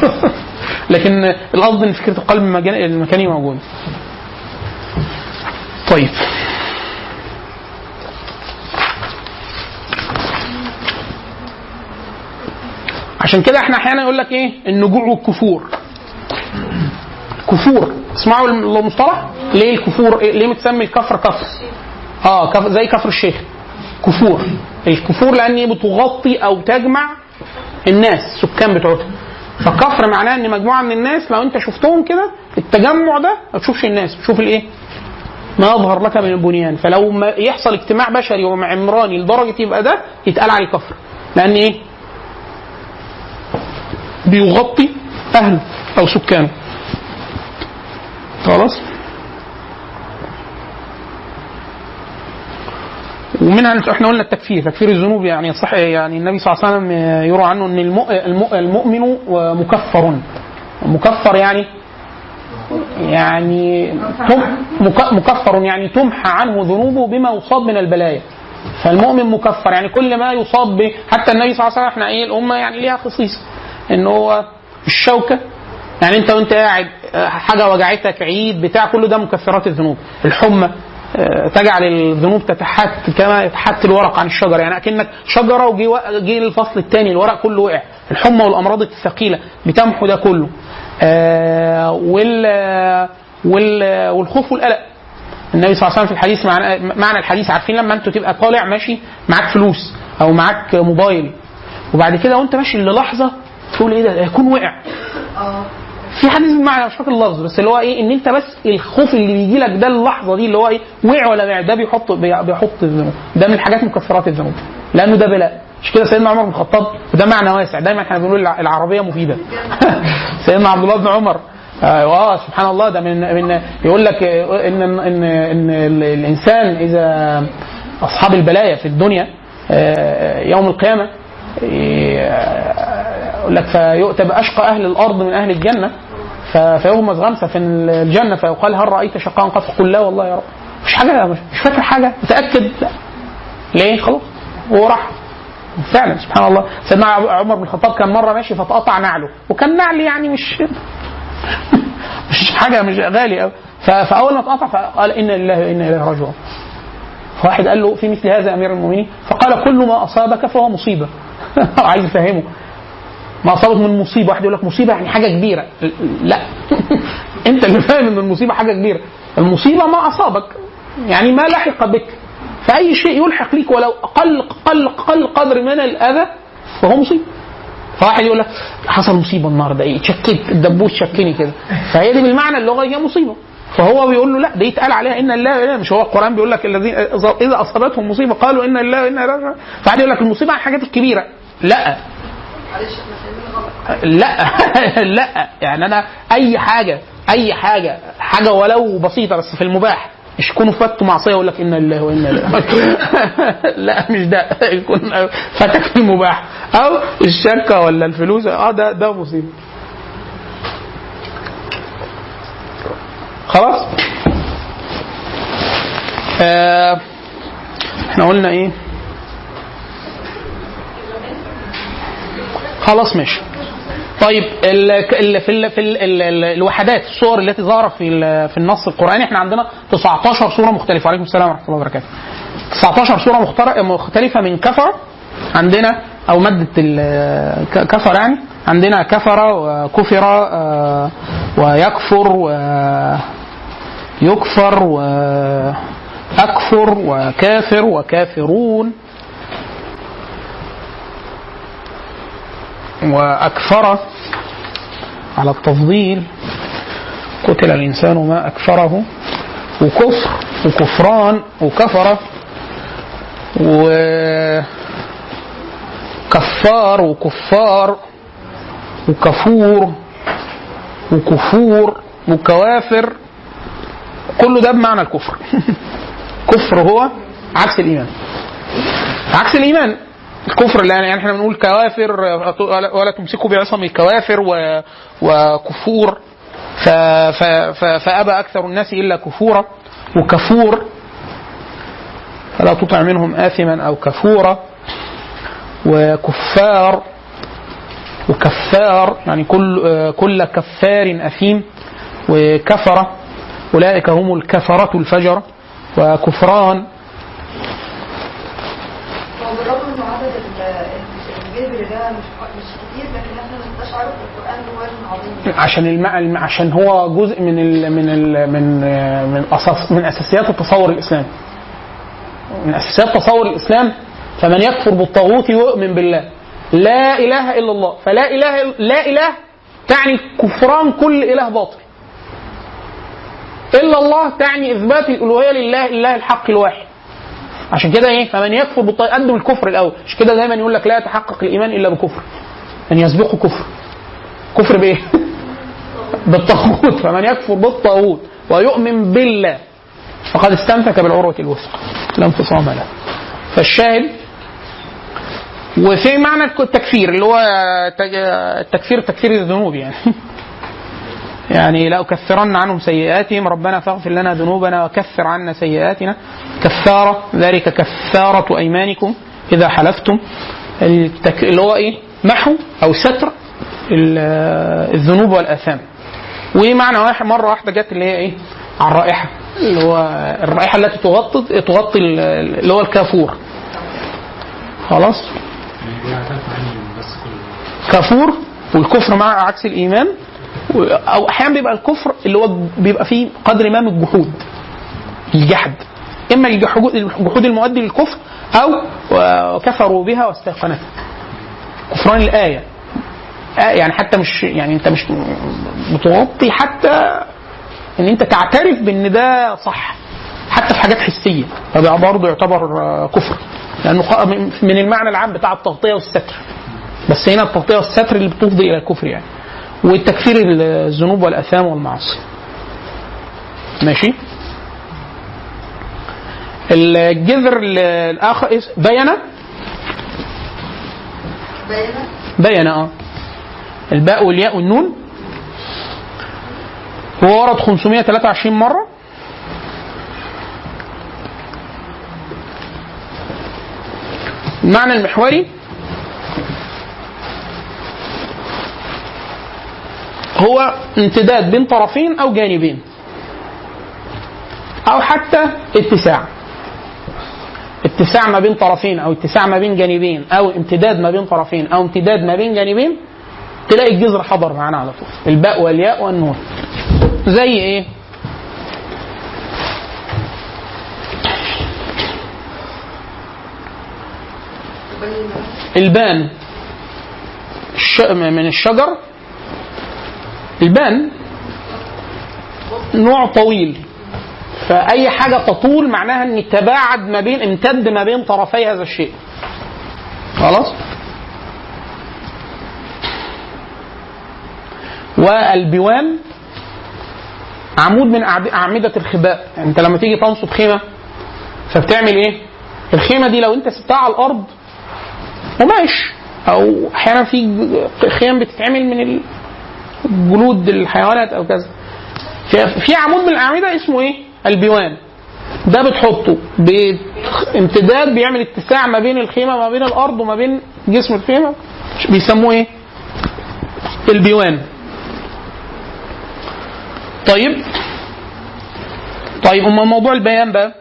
A: لكن القصد إن فكرة القلب المكاني موجوده طيب. عشان كده إحنا أحيانا يقول لك إيه؟ النجوع والكفور. كفور. اسمعوا المصطلح؟ ليه الكفور؟ ليه متسمي الكفر كفر؟ آه كف زي كفر الشيخ. كفور. الكفور لأن بتغطي أو تجمع الناس السكان بتوعتها فكفر معناه إن مجموعة من الناس لو أنت شفتهم كده التجمع ده ما تشوفش الناس تشوف الإيه؟ ما يظهر لك من البنيان. فلو ما يحصل اجتماع بشري وعمراني لدرجة يبقى ده يتقال عليه كفر. لأن إيه؟ بيغطي أهله أو سكانه. خلاص؟ ومنها إحنا قلنا التكفير تكفير الذنوب يعني صح يعني النبي صلى الله عليه وسلم يروى عنه إن المؤ- المؤ- المؤمن مكفر. مكفر يعني؟ يعني مكفر يعني تمحى عنه ذنوبه بما يصاب من البلايا. فالمؤمن مكفر يعني كل ما يصاب به حتى النبي صلى الله عليه وسلم إحنا إيه الأمة يعني ليها خصيصه إن هو الشوكة يعني أنت وأنت قاعد حاجة وجعتك عيد بتاع كل ده مكفرات الذنوب. الحمى تجعل الذنوب تتحت كما يتحت الورق عن الشجرة. يعني أكنك شجرة وجي جه الفصل الثاني الورق كله وقع. الحمى والأمراض الثقيلة بتمحو ده كله. آه، وال وال والخوف والقلق. النبي صلى الله عليه وسلم في الحديث معنى, معنى الحديث عارفين لما أنت تبقى طالع ماشي معاك فلوس أو معاك موبايل وبعد كده وأنت ماشي للحظة تقول إيه ده؟ ده يكون وقع. في حديث بالمعنى مش فاكر اللفظ بس اللي هو إيه إن أنت بس الخوف اللي بيجي لك ده اللحظة دي اللي هو إيه وقع ولا وقع ده بيحط بي- بيحط الذنوب ده من الحاجات مكفرات الذنوب لأنه ده بلاء. مش كده سيدنا عمر بن الخطاب؟ وده معنى واسع دايما إحنا بنقول الع- العربية مفيدة. سيدنا عبد الله بن عمر آه سبحان الله ده من من يقول لك آه، ان ان إن ال- الإنسان إذا أصحاب البلايا في الدنيا آه، يوم القيامة آه، يقول لك فيؤتى بأشقى أهل الأرض من أهل الجنة فيغمز غمسة في الجنة فيقال هل رأيت شقاء قد فقل لا والله يا رب. مش حاجة مش فاكر حاجة. متأكد؟ لا. ليه؟ خلاص. هو راح فعلا سبحان الله. سيدنا عمر بن الخطاب كان مرة ماشي فاتقطع نعله. وكان نعل يعني مش مش حاجة مش غالي قوي فأول ما اتقطع فقال إنا لله وأنا إليه راجعون. فواحد قال له في مثل هذا أمير المؤمنين؟ فقال كل ما أصابك فهو مصيبة. عايز يفهمه. ما أصابك من مصيبة واحد يقول لك مصيبة يعني حاجة كبيرة. لا. أنت اللي فاهم إن المصيبة حاجة كبيرة. المصيبة ما أصابك يعني ما لحق بك. فأي شيء يلحق ليك ولو أقل أقل أقل قدر من الأذى فهو مصيبة. فواحد يقول لك حصل مصيبة النهارده إيه؟ شكيت الدبوس شكني كده. فهي دي بالمعنى اللغوي هي مصيبة. فهو بيقول له لا دي يتقال عليها إن الله إله مش هو القرآن بيقول لك الذين إذا أصابتهم مصيبة قالوا إن الله وإنا فواحد يقول لك المصيبة عن الحاجات الكبيره لا.
F: معلش إحنا غلط.
A: لا لا. يعني أنا أي حاجة أي حاجة حاجة ولو بسيطة بس في المباح مش يكونوا فاتوا معصية يقول لك إنا لله وأنا إليه لا مش ده. يكون فاتك في المباح. أو الشركة ولا الفلوس. آه ده ده مصيبة. خلاص؟ آه إحنا قلنا إيه؟ خلاص ماشي. طيب ال في ال في ال ال ال الوحدات الصور التي ظهرت في في النص القرآني إحنا عندنا 19 صورة مختلفة. عليكم السلام ورحمة الله وبركاته. 19 صورة مختلفة من كفر عندنا أو مادة كفر يعني عندنا كفر وكفر آه، ويكفر ويكفر وأكفر وكافر وكافرون. وأكفر على التفضيل قتل الإنسان ما أكفره وكفر وكفران وكفر وكفار وكفار وكفور وكفور وكوافر كله ده بمعنى الكفر. كفر هو عكس الإيمان. عكس الإيمان. الكفر اللي يعني إحنا بنقول كوافر ولا تمسكوا بعصم الكوافر وكفور. ف ف ف فأبى أكثر الناس إلا كفورا. وكفور فلا تطع منهم آثما أو كفورا. وكفار وكفار يعني كل كل كفار أثيم. وكفر أولئك هم الكفرة الفجرة وكفران
F: بالرغم عدد ال- ال- الجذر ده مش كتير لكن إحنا القرآن بوزن عظيم
A: عشان الم... عشان هو جزء من ال... من ال... من من أساس من أساسيات التصور الاسلامي. من أساسيات تصور الإسلام فمن يكفر بالطاغوت يؤمن بالله. لا إله إلا الله، فلا إله لا إله تعني كفران كل إله باطل. إلا الله تعني إثبات الألوهية لله الاله الحق الواحد. عشان كده إيه؟ فمن يكفر بالطاغوت قدم الكفر الأول، عشان كده دايما يقول لك لا يتحقق الإيمان إلا بكفر. ان يسبقه كفر. كفر بإيه؟ بالطاغوت فمن يكفر بالطاغوت ويؤمن بالله فقد استمسك بالعروة الوثقى لا انفصام له فالشاهد وفي معنى التكفير اللي هو التكفير تكفير الذنوب يعني يعني لا أكفرن عنهم سيئاتهم ربنا فاغفر لنا ذنوبنا وكفر عنا سيئاتنا. كفارة ذلك كفارة أيمانكم إذا حلفتم. التك... اللي هو إيه؟ محو أو ستر ال- الذنوب والآثام. ومعنى واحد مرة واحدة جت اللي هي إيه؟ على الرائحة اللي هو الرائحة التي تغطي تغطي ال- اللي هو الكافور. خلاص؟
E: كل
A: كفور والكفر مع عكس الإيمان. و- أو أحيانا بيبقى الكفر اللي هو بيبقى فيه قدر ما من الجحود الجحد. إما الجحود المؤدي للكفر أو آه، كفروا بها واستيقنتها. كفران الآية. آه يعني حتى مش يعني أنت مش بتغطي حتى إن أنت تعترف بإن ده صح حتى في حاجات حسية. فده برضه يعتبر آه، كفر. لأنه من المعنى العام بتاع التغطية والستر. بس هنا التغطية والستر اللي بتفضي إلى الكفر يعني. والتكفير الذنوب والأثام والمعاصي. ماشي؟ الجذر الآخر اس- بين؟
F: بينه
A: بين آه. الباء والياء والنون. هو ورد 523 مرة. المعنى المحوري هو امتداد بين طرفين أو جانبين. أو حتى اتساع. اتساع ما بين طرفين أو اتساع ما بين جانبين أو امتداد ما بين طرفين أو امتداد ما بين جانبين تلاقي الجذر حضر معانا على طول. الباء والياء والنون. زي
F: إيه؟
A: البان. من الشجر البان نوع طويل. فأي حاجة تطول معناها أن تباعد ما بين امتد ما بين طرفي هذا الشيء. خلاص؟ والبوان عمود من أعمدة الخباء. يعني أنت لما تيجي تنصب خيمة فبتعمل إيه؟ الخيمة دي لو أنت سبتها على الأرض قماش. أو أحيانا في خيام بتتعمل من جلود الحيوانات أو كذا. في- عمود من الأعمدة اسمه إيه؟ البيوان. ده بتحطه. بامتداد بيعمل اتساع ما بين الخيمة ما بين الأرض وما بين جسم الخيمة. بيسموه إيه؟ البيوان. طيب. طيب أما موضوع البيان بقى.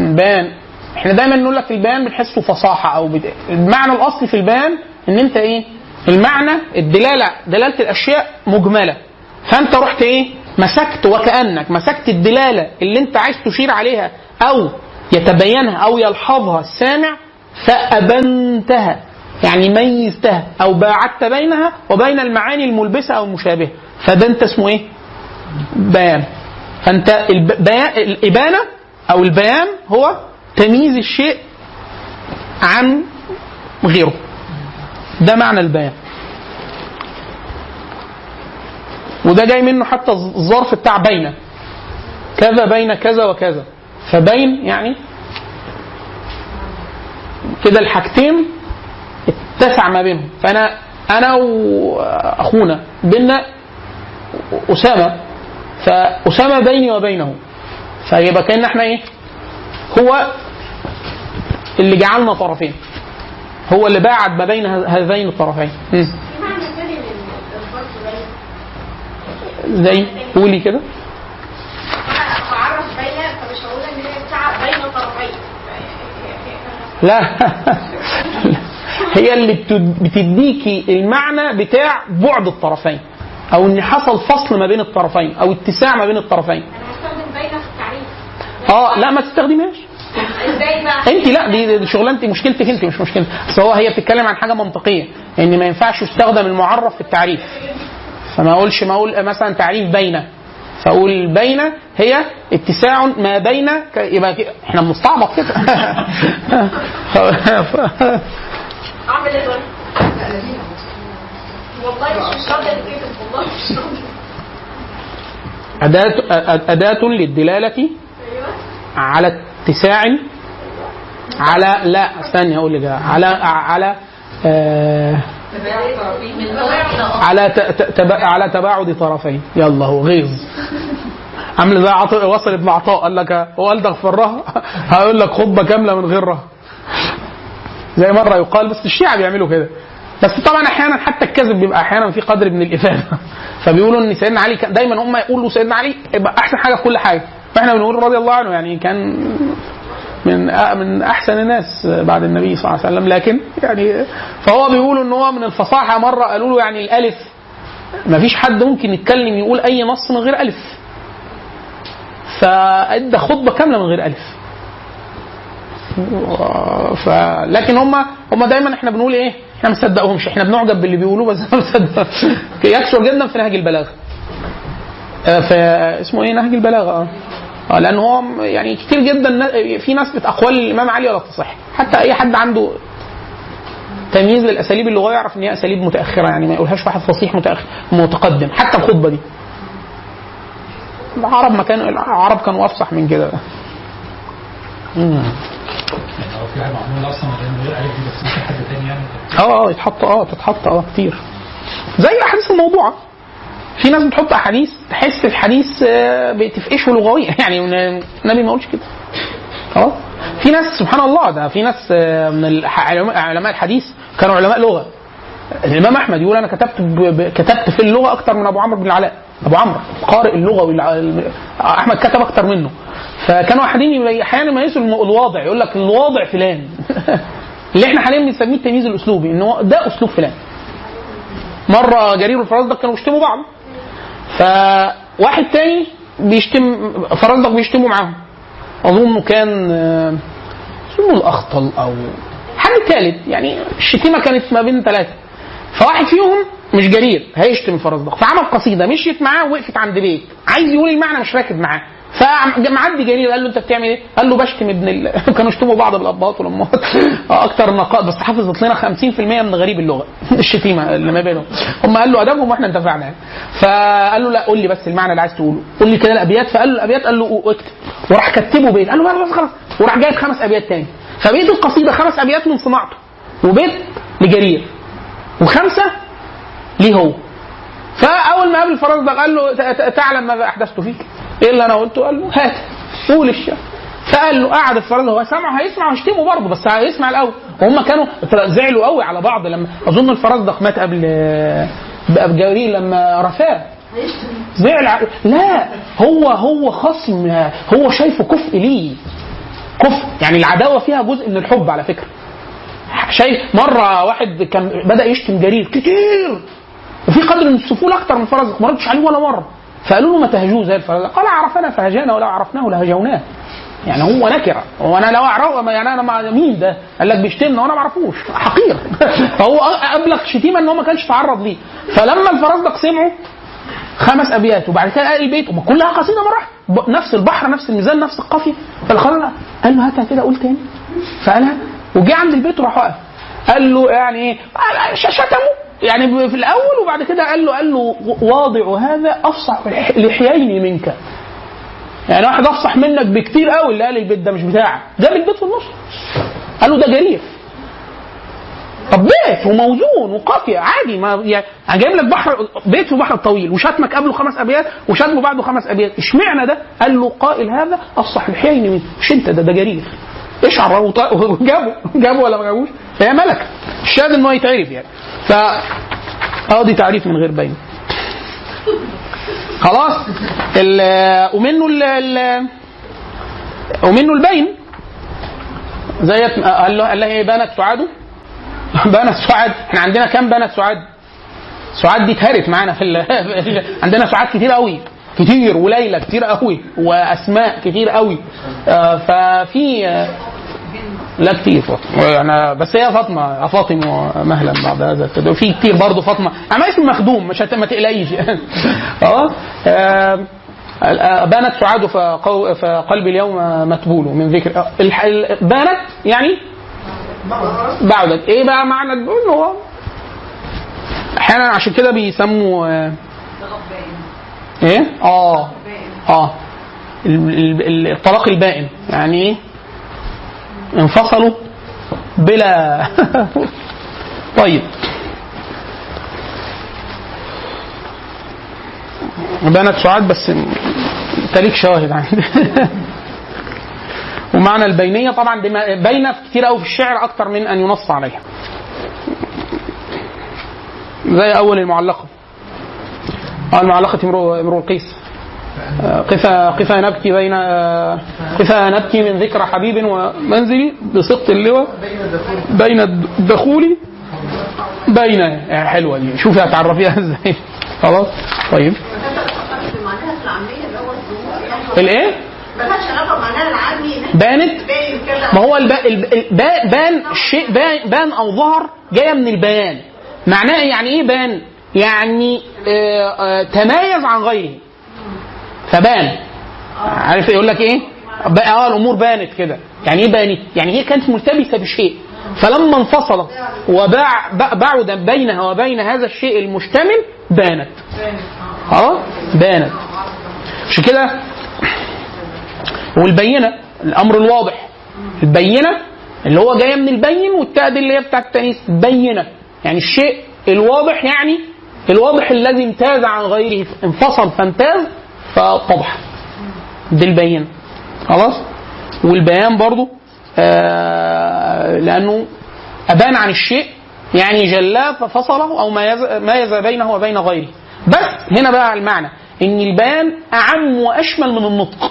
A: البيان. إحنا دايما نقول لك البيان بنحسه فصاحة أو بد... المعنى الأصلي في البيان إن أنت إيه؟ المعنى الدلالة دلالة الأشياء مجملة. فأنت رحت إيه؟ مسكت وكأنك مسكت الدلالة اللي أنت عايز تشير عليها أو يتبينها أو يلحظها السامع فأبنتها يعني ميزتها أو باعدت بينها وبين المعاني الملبسة أو المشابهه فده أنت اسمه إيه؟ بيان. فأنت الإبانة أو البيان هو تمييز الشيء عن غيره. ده معنى البيان. وده جاي منه حتى الظرف بتاع بين. كذا بين كذا وكذا. فبين يعني كده الحاجتين اتسع ما بينهم. فأنا أنا وأخونا بينا أسامة. فأسامة بيني وبينه. فيبقى كأن إحنا إيه؟ هو اللي جعلنا طرفين. هو اللي باعد ما بين هذين الطرفين. زي قولي كده.
C: بعرف بين فمش هقول ان هي بتاع بين طرفين
A: لا. هي اللي بتد- بتديكي المعنى بتاع بعد الطرفين أو إن حصل فصل ما بين الطرفين أو اتساع ما بين الطرفين.
C: أنا هستخدم بين في التعريف.
A: آه لا ما تستخدمهاش
C: إزاي بقى؟
A: انت لا دي, دي شغلانتي مشكلتك انت مش مشكلتي. بس هو هي بتتكلم عن حاجة منطقية ان ما ينفعش يستخدم المعرف في التعريف. فما اقولش ما أقول مثلا تعريف بين. فاقول بين هي اتساع ما بين يبقى إحنا بنستعبط كده.
C: أعمل إيه؟ والله مش والله مش
A: أداة أداة للدلالة.
C: أيوه.
A: على اتساع على لا استني هقول لك على على آه على على تباعد طرفين. يلا هو غيظ. عامل زي عطاء وصل ابن عطاء قال لك هو قال تغفرها هيقول لك خطبة كاملة من غيرها زي مرة يقال بس الشيعة بيعملوا كده. بس طبعا أحيانا حتى الكذب بيبقى أحيانا في قدر من الإفادة. فبيقولوا إن سيدنا علي دايما هم يقولوا سيدنا علي يبقى أحسن حاجة في كل حاجة. فاحنا بنقول رضي الله عنه يعني كان من من أحسن الناس بعد النبي صلى الله عليه وسلم. لكن يعني فهو بيقولوا إن هو من الفصاحة مرة قالوا له يعني الألف. ما فيش حد ممكن يتكلم يقول أي نص من غير ألف. فأدى خطبة كاملة من غير ألف. ف... لكن هم هم دايما إحنا بنقول إيه؟ إحنا ما نصدقهمش إحنا بنعجب باللي بيقولوه بس ما بنصدق يكثر جدا في نهج البلاغة. في اسمه إيه؟ نهج البلاغة. آه. آه لأن هو يعني كتير جدا في ناس اقوال الإمام علي ولا تصح حتى أي حد عنده تمييز للأساليب اللغويه يعرف إن هي أساليب متأخرة يعني ما يقولهاش واحد فصيح متأخر متقدم حتى الخطبة دي. العرب ما كانوا العرب كانوا أفصح من كده. مم.
E: هو في حاجة معموله أصلا من غير الف دي بس ممكن حد تاني يعني
A: آه آه يتحط آه تتحط آه كتير. زي الاحاديث الموضوعه في ناس بتحط أحاديث تحس الحديث آه، بتفقشه لغويا. يعني النبي ما قالش كده. خلاص؟ في ناس سبحان الله ده في ناس آه، من علماء الحديث كانوا علماء لغة. الإمام أحمد يقول أنا كتبت. كتبت في اللغة أكتر من أبو عمرو بن العلاء. أبو عمرو قارئ اللغة. أحمد كتب أكتر منه. فكانوا أحيانا أحيانا يميزوا الواضع يقول لك الواضع فلان. اللي إحنا حاليا بنسميه التمييز الأسلوبي إن ده أسلوب فلان. مرة جرير والفرزدق كانوا بيشتموا بعض. فواحد تاني بيشتم فرزدق بيشتموا معاهم. أظن كان آه، اسمه الأخطل أو حد ثالث يعني الشتيمة كانت ما بين ثلاثة. فواحد فيهم مش جرير هيشتم الفرزدق فعمل قصيدة مشيت معاه ووقفت عند بيت. عايز يقول المعنى مش راكب معاه. فمعدي جرير قال له انت بتعمل إيه؟ قال له بشتم ابن ال... كانوا يشتموا بعض بالاباط والامهات آه، أكتر نقاط. بس حافظت لنا 50% من غريب اللغة. الشتيمه اللي ما بينهم. هم قال له أدبهم وإحنا انتفعنا يعني. فقال له لا قول لي بس المعنى اللي عايز تقوله. قول لي كده الابيات فقال له الابيات قال له اكتب. وراح كتبه بيت. قال له بس خلاص. وراح جايب خمس أبيات تاني. فبيت القصيدة خمس أبيات من صناعته. وبيت لجرير. وخمسة ليه هو. فأول ما قابل الفرزدق قال له "ت- ت- تعلم ماذا أحدثت فيك؟ إيه اللي أنا قلته قال له هات قول الشعر فقال له قعد الفرزدق هو سامع هيسمع ويشتمه برضه بس هيسمع الأول. وهم كانوا زعلوا قوي على بعض لما أظن الفرزدق مات قبل جرير لما رفاه زعل لا هو هو خصم هو شايفه كفء ليه. كفء يعني العداوة فيها جزء من الحب على فكرة. شايف مرة واحد كان بدأ يشتم جرير كتير وفي قدر من السفول أكتر من فرزدق ما ردش عليه ولا مرة. فقالوا له ما تهجوه زي الفرزدق قال عرفنا فهجانا ولو عرفناه لهجوناه يعني هو نكرة. هو أنا لو اعرفه يعني أنا مع مين ده؟ قال لك بيشتمنا وأنا ما أعرفوش. حقير. فهو أبلغ شتيمة إن هو ما كانش تعرض ليه. فلما الفرزدق سمعوا خمس أبيات. وبعد كده قال البيت. كلها قصيدة مرة. نفس البحر نفس الميزان نفس القافية. فالخلل قال له هاتها كده قول تاني. فقالها. وجه عند البيت وراح واقف. قال له يعني إيه شتمه. يعني في الأول وبعد كده قال له قال له واضع هذا أفصح لح- لحيين منك. يعني واحد أفصح منك بكتير قوي اللي قال البيت ده مش بتاعك. جاب البيت في النص. قال له ده جرير طب بيت وموزون وقافية عادي ما يعني أنا جايب لك بحر بيت في بحر طويل وشتمك قبله خمس أبيات وشتمه بعده خمس أبيات. اشمعنى ده؟ قال له قائل هذا أفصح الحين منه مش أنت ده ده جرير وط- وجابه جابه ولا ما جابوش؟ هي ملكه الشاهد إن هو يتعرف يعني. ف دي تعريف من غير بين خلاص؟ ال- ومنه ال ومنه البين. زي قال له إيه بنت سعاد؟ بنت سعاد. إحنا عندنا كام بنت سعاد؟ سعاد دي اتهرت معانا في ال... عندنا سعاد كتير قوي. كتير وليلى كتير قوي وأسماء كتير قوي. آه ففي آه لا كتير فاطمة. يعني بس هي فاطمة فاطمة مهلا بعد هذا التدور. في كتير برضه فاطمة. أنا اسم مخدوم مش هت... ما تقلقيش. آه؟ آه، بانت سعاد فقو- فقلبي اليوم متبول من ذكر آه، الح- ال- بانت؟ يعني؟ بعدت. إيه بقى معنى البول؟ هو أحيانا عشان كده بيسموا آه، إيه؟ آه. آه. ال- ال- ال- الطلاق البائن. يعني إيه؟ انفصلوا بلا طيب. بنت سعاد بس تليك شواهد عندي ومعنى البينية طبعا في كتير قوي في الشعر أكتر من أن ينص عليها. زي أول المعلقة. المعلقة امرؤ امرؤ القيس. قفا قفا نبكي بين قفا نبكي من ذكرى حبيب ومنزلي بسقط اللواء بين الدخول بين آه، حلوة دي. شوفي هتعرفيها إزاي. خلاص؟ طيب.
F: الإيه؟
A: بانت؟ ما هو الب... الب... بان الشيء بان, بان أو ظهر جاية من البيان. معناه يعني إيه بان؟ يعني آه آه تمايز عن غيره. فبان. عارف يقول لك إيه؟ آه الأمور بانت كده. يعني إيه بانت؟ يعني هي كانت ملتبسة بشيء. فلما انفصلت وباع بعد بينها وبين هذا الشيء المشتمل بانت. آه؟ بانت. عشان كده والبينة الأمر الواضح. البينة اللي هو جاية من البين والتاء دي اللي هي بتاعت التانيث. بينة. يعني الشيء الواضح يعني الواضح الذي امتاز عن غيره. انفصل فامتاز فاتضح دي البينه خلاص؟ والبيان برضو آه لأنه أبان عن الشيء يعني جلاه ففصله أو ميز ميز بينه وبين غيره. بس هنا بقى المعنى إن البيان أعم وأشمل من النطق.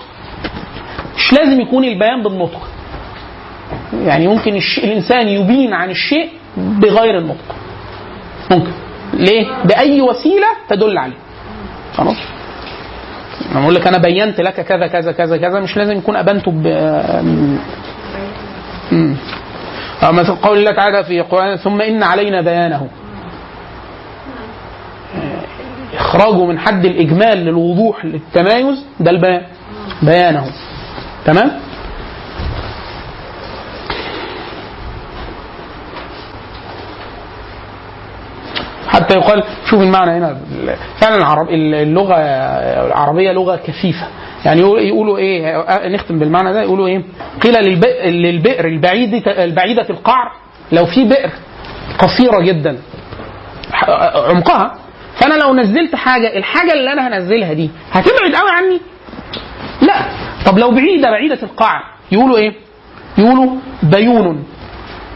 A: مش لازم يكون البيان بالنطق. يعني ممكن الش... الإنسان يبين عن الشيء بغير النطق. ممكن. ليه؟ بأي وسيلة تدل عليه. خلاص؟ أنا بقول لك أنا بينت لك كذا كذا كذا كذا مش لازم يكون أبنته ب مثل قول الله تعالى في القرآن ثم إن علينا بيانه. إخراجه من حد الإجمال للوضوح للتمايز ده البيان. بيانه. تمام؟ حتى يقال شوف المعنى هنا. فعلا العرب اللغة العربية لغة كثيفة. يعني يقول- يقولوا إيه نختم بالمعنى ده يقولوا إيه؟ قيل للبئر, البعيدة البعيدة القعر لو في بئر قصيرة جدا عمقها. فأنا لو نزلت حاجة الحاجة اللي أنا هنزلها دي هتبعد قوي عني؟ لا. طب لو بعيدة بعيدة القعر يقولوا إيه؟ يقولوا بيون.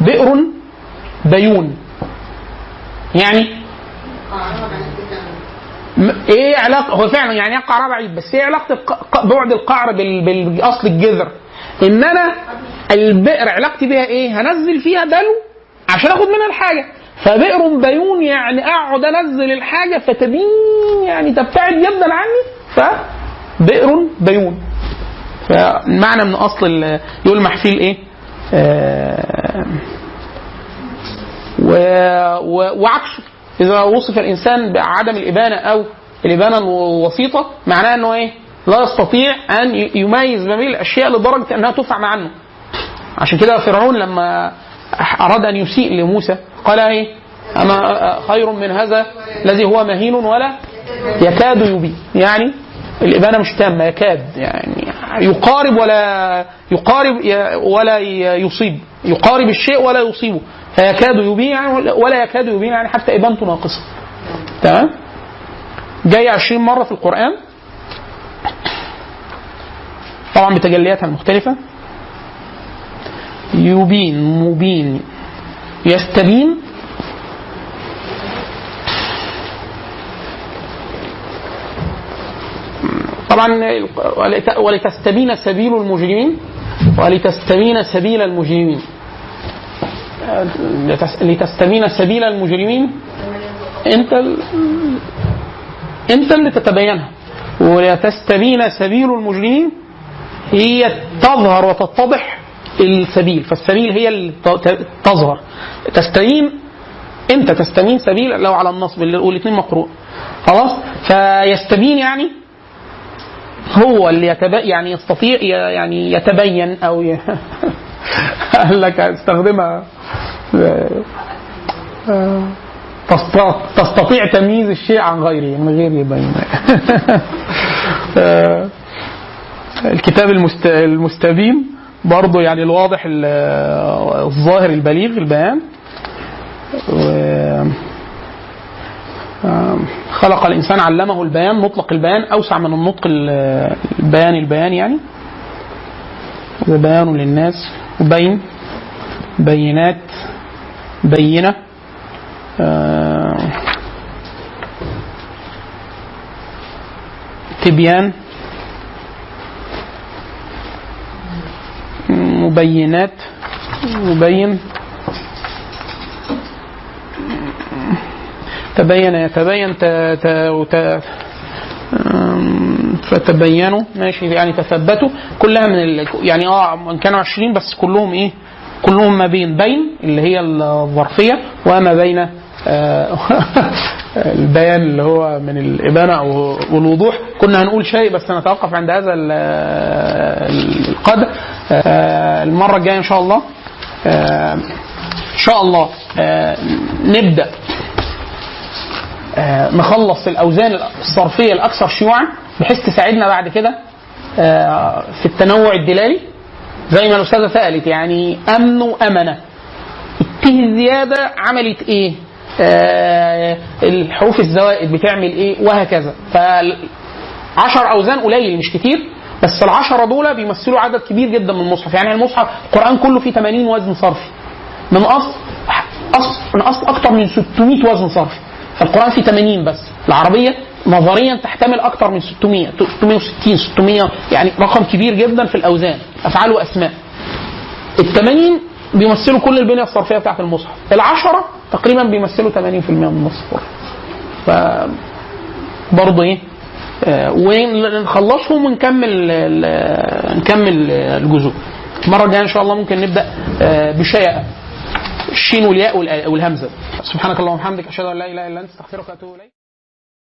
A: بئر بيون. يعني إيه علاقة؟ هو فعلا يعني يقع ربع بعيد بس إيه علاقة بعد القعر بالأصل الجذر؟ إن أنا البئر علاقتي بيها إيه؟ هنزل فيها دلو عشان آخد منها الحاجة. فبئر بيون يعني أقعد أنزل الحاجة فتبين يعني تبتعد جدا عني فبئر بيون. فمعنى من أصل يلمح فيه الايه آه و... و... وعكسه. إذا وصف الإنسان بعدم الإبانة أو الإبانة الوسيطة معناه إنه إيه؟ لا يستطيع أن يميز ما بين الأشياء لدرجة أنها تفعم عنه عشان كده فرعون لما أراد أن يسيء لموسى قال إيه؟ أنا خير من هذا الذي هو مهين ولا يكاد يبين يعني الإبانة مش تامه يكاد يعني يقارب ولا يقارب ولا يصيب. يقارب الشيء ولا يصيبه. فيكاد يبين يعني ولا- يكاد يبين يعني حتى ابانته ناقصه تمام؟ جاي 20 مرة في القرآن. طبعا بتجلياتها المختلفة. يبين مبين يستبين. طبعا ولت- ولتستبين سبيل المجرمين. ولتستبين سبيل المجرمين. لتستبين سبيل المجرمين. انت انت اللي تتبينها. ولتستبين سبيل المجرمين هي تظهر وتتضح السبيل. فالسبيل هي اللي تظهر. تستبين انت تستبين سبيل لو على النصب والاثنين مقروء. خلاص؟ فيستبين يعني هو اللي يعني يستطيع يعني يتبين أو ي... قال لك استخدمها. تست- تستطيع تمييز الشيء عن غيره من غير يبين. الكتاب المست... المستبين برضه يعني الواضح ال- الظاهر البليغ البيان. خلق الإنسان علمه البيان مطلق البيان أوسع من النطق ال- البيان البيان يعني. بيان للناس. بين بينات بينة آه، تبيان مبينات مبين تبين يتبين ت... ت... فتبينوا ماشي يعني تثبتوا. كلها من ال... يعني آه كانوا 20 بس كلهم إيه؟ كلهم ما بين بين اللي هي الظرفية وما بين آه، البيان اللي هو من الإبانة والوضوح. كنا هنقول شيء بس نتوقف عند هذا ال- القدر. آه، المرة الجاية إن شاء الله آه، إن شاء الله نبدأ نخلص الأوزان الصرفيه الأكثر شيوعا. بحيث تساعدنا بعد كده آه، في التنوع الدلالي. زي ما الأستاذة سألت يعني أمن وأمنة. الته الزيادة عملت إيه؟ آه الحروف الزوائد بتعمل إيه؟ وهكذا. ف 10 أوزان قليل مش كتير بس العشرة دول بيمثلوا عدد كبير جدا من المصحف. يعني المصحف القرآن كله فيه 80 وزن صرفي. من أصل أصل من أصل أكتر من 600 وزن صرفي. فالقرآن فيه 80 بس. العربية نظريا تحتمل أكتر من 600 660 600 يعني رقم كبير جدا في الأوزان أفعال وأسماء. ال 80 بيمثلوا كل البنية الصرفية بتاعت المصحف. العشرة تقريبا بيمثلوا 80% من المصحف. ف برضه إيه آه، ونخلصهم ونكمل ال- نكمل الجزء. المرة الجاية إن شاء الله ممكن نبدأ آه، بشيء الشين والياء والهمزة. سبحانك اللهم وبحمدك أشهد أن لا إله إلا أنت أستغفرك وأتوب إليك.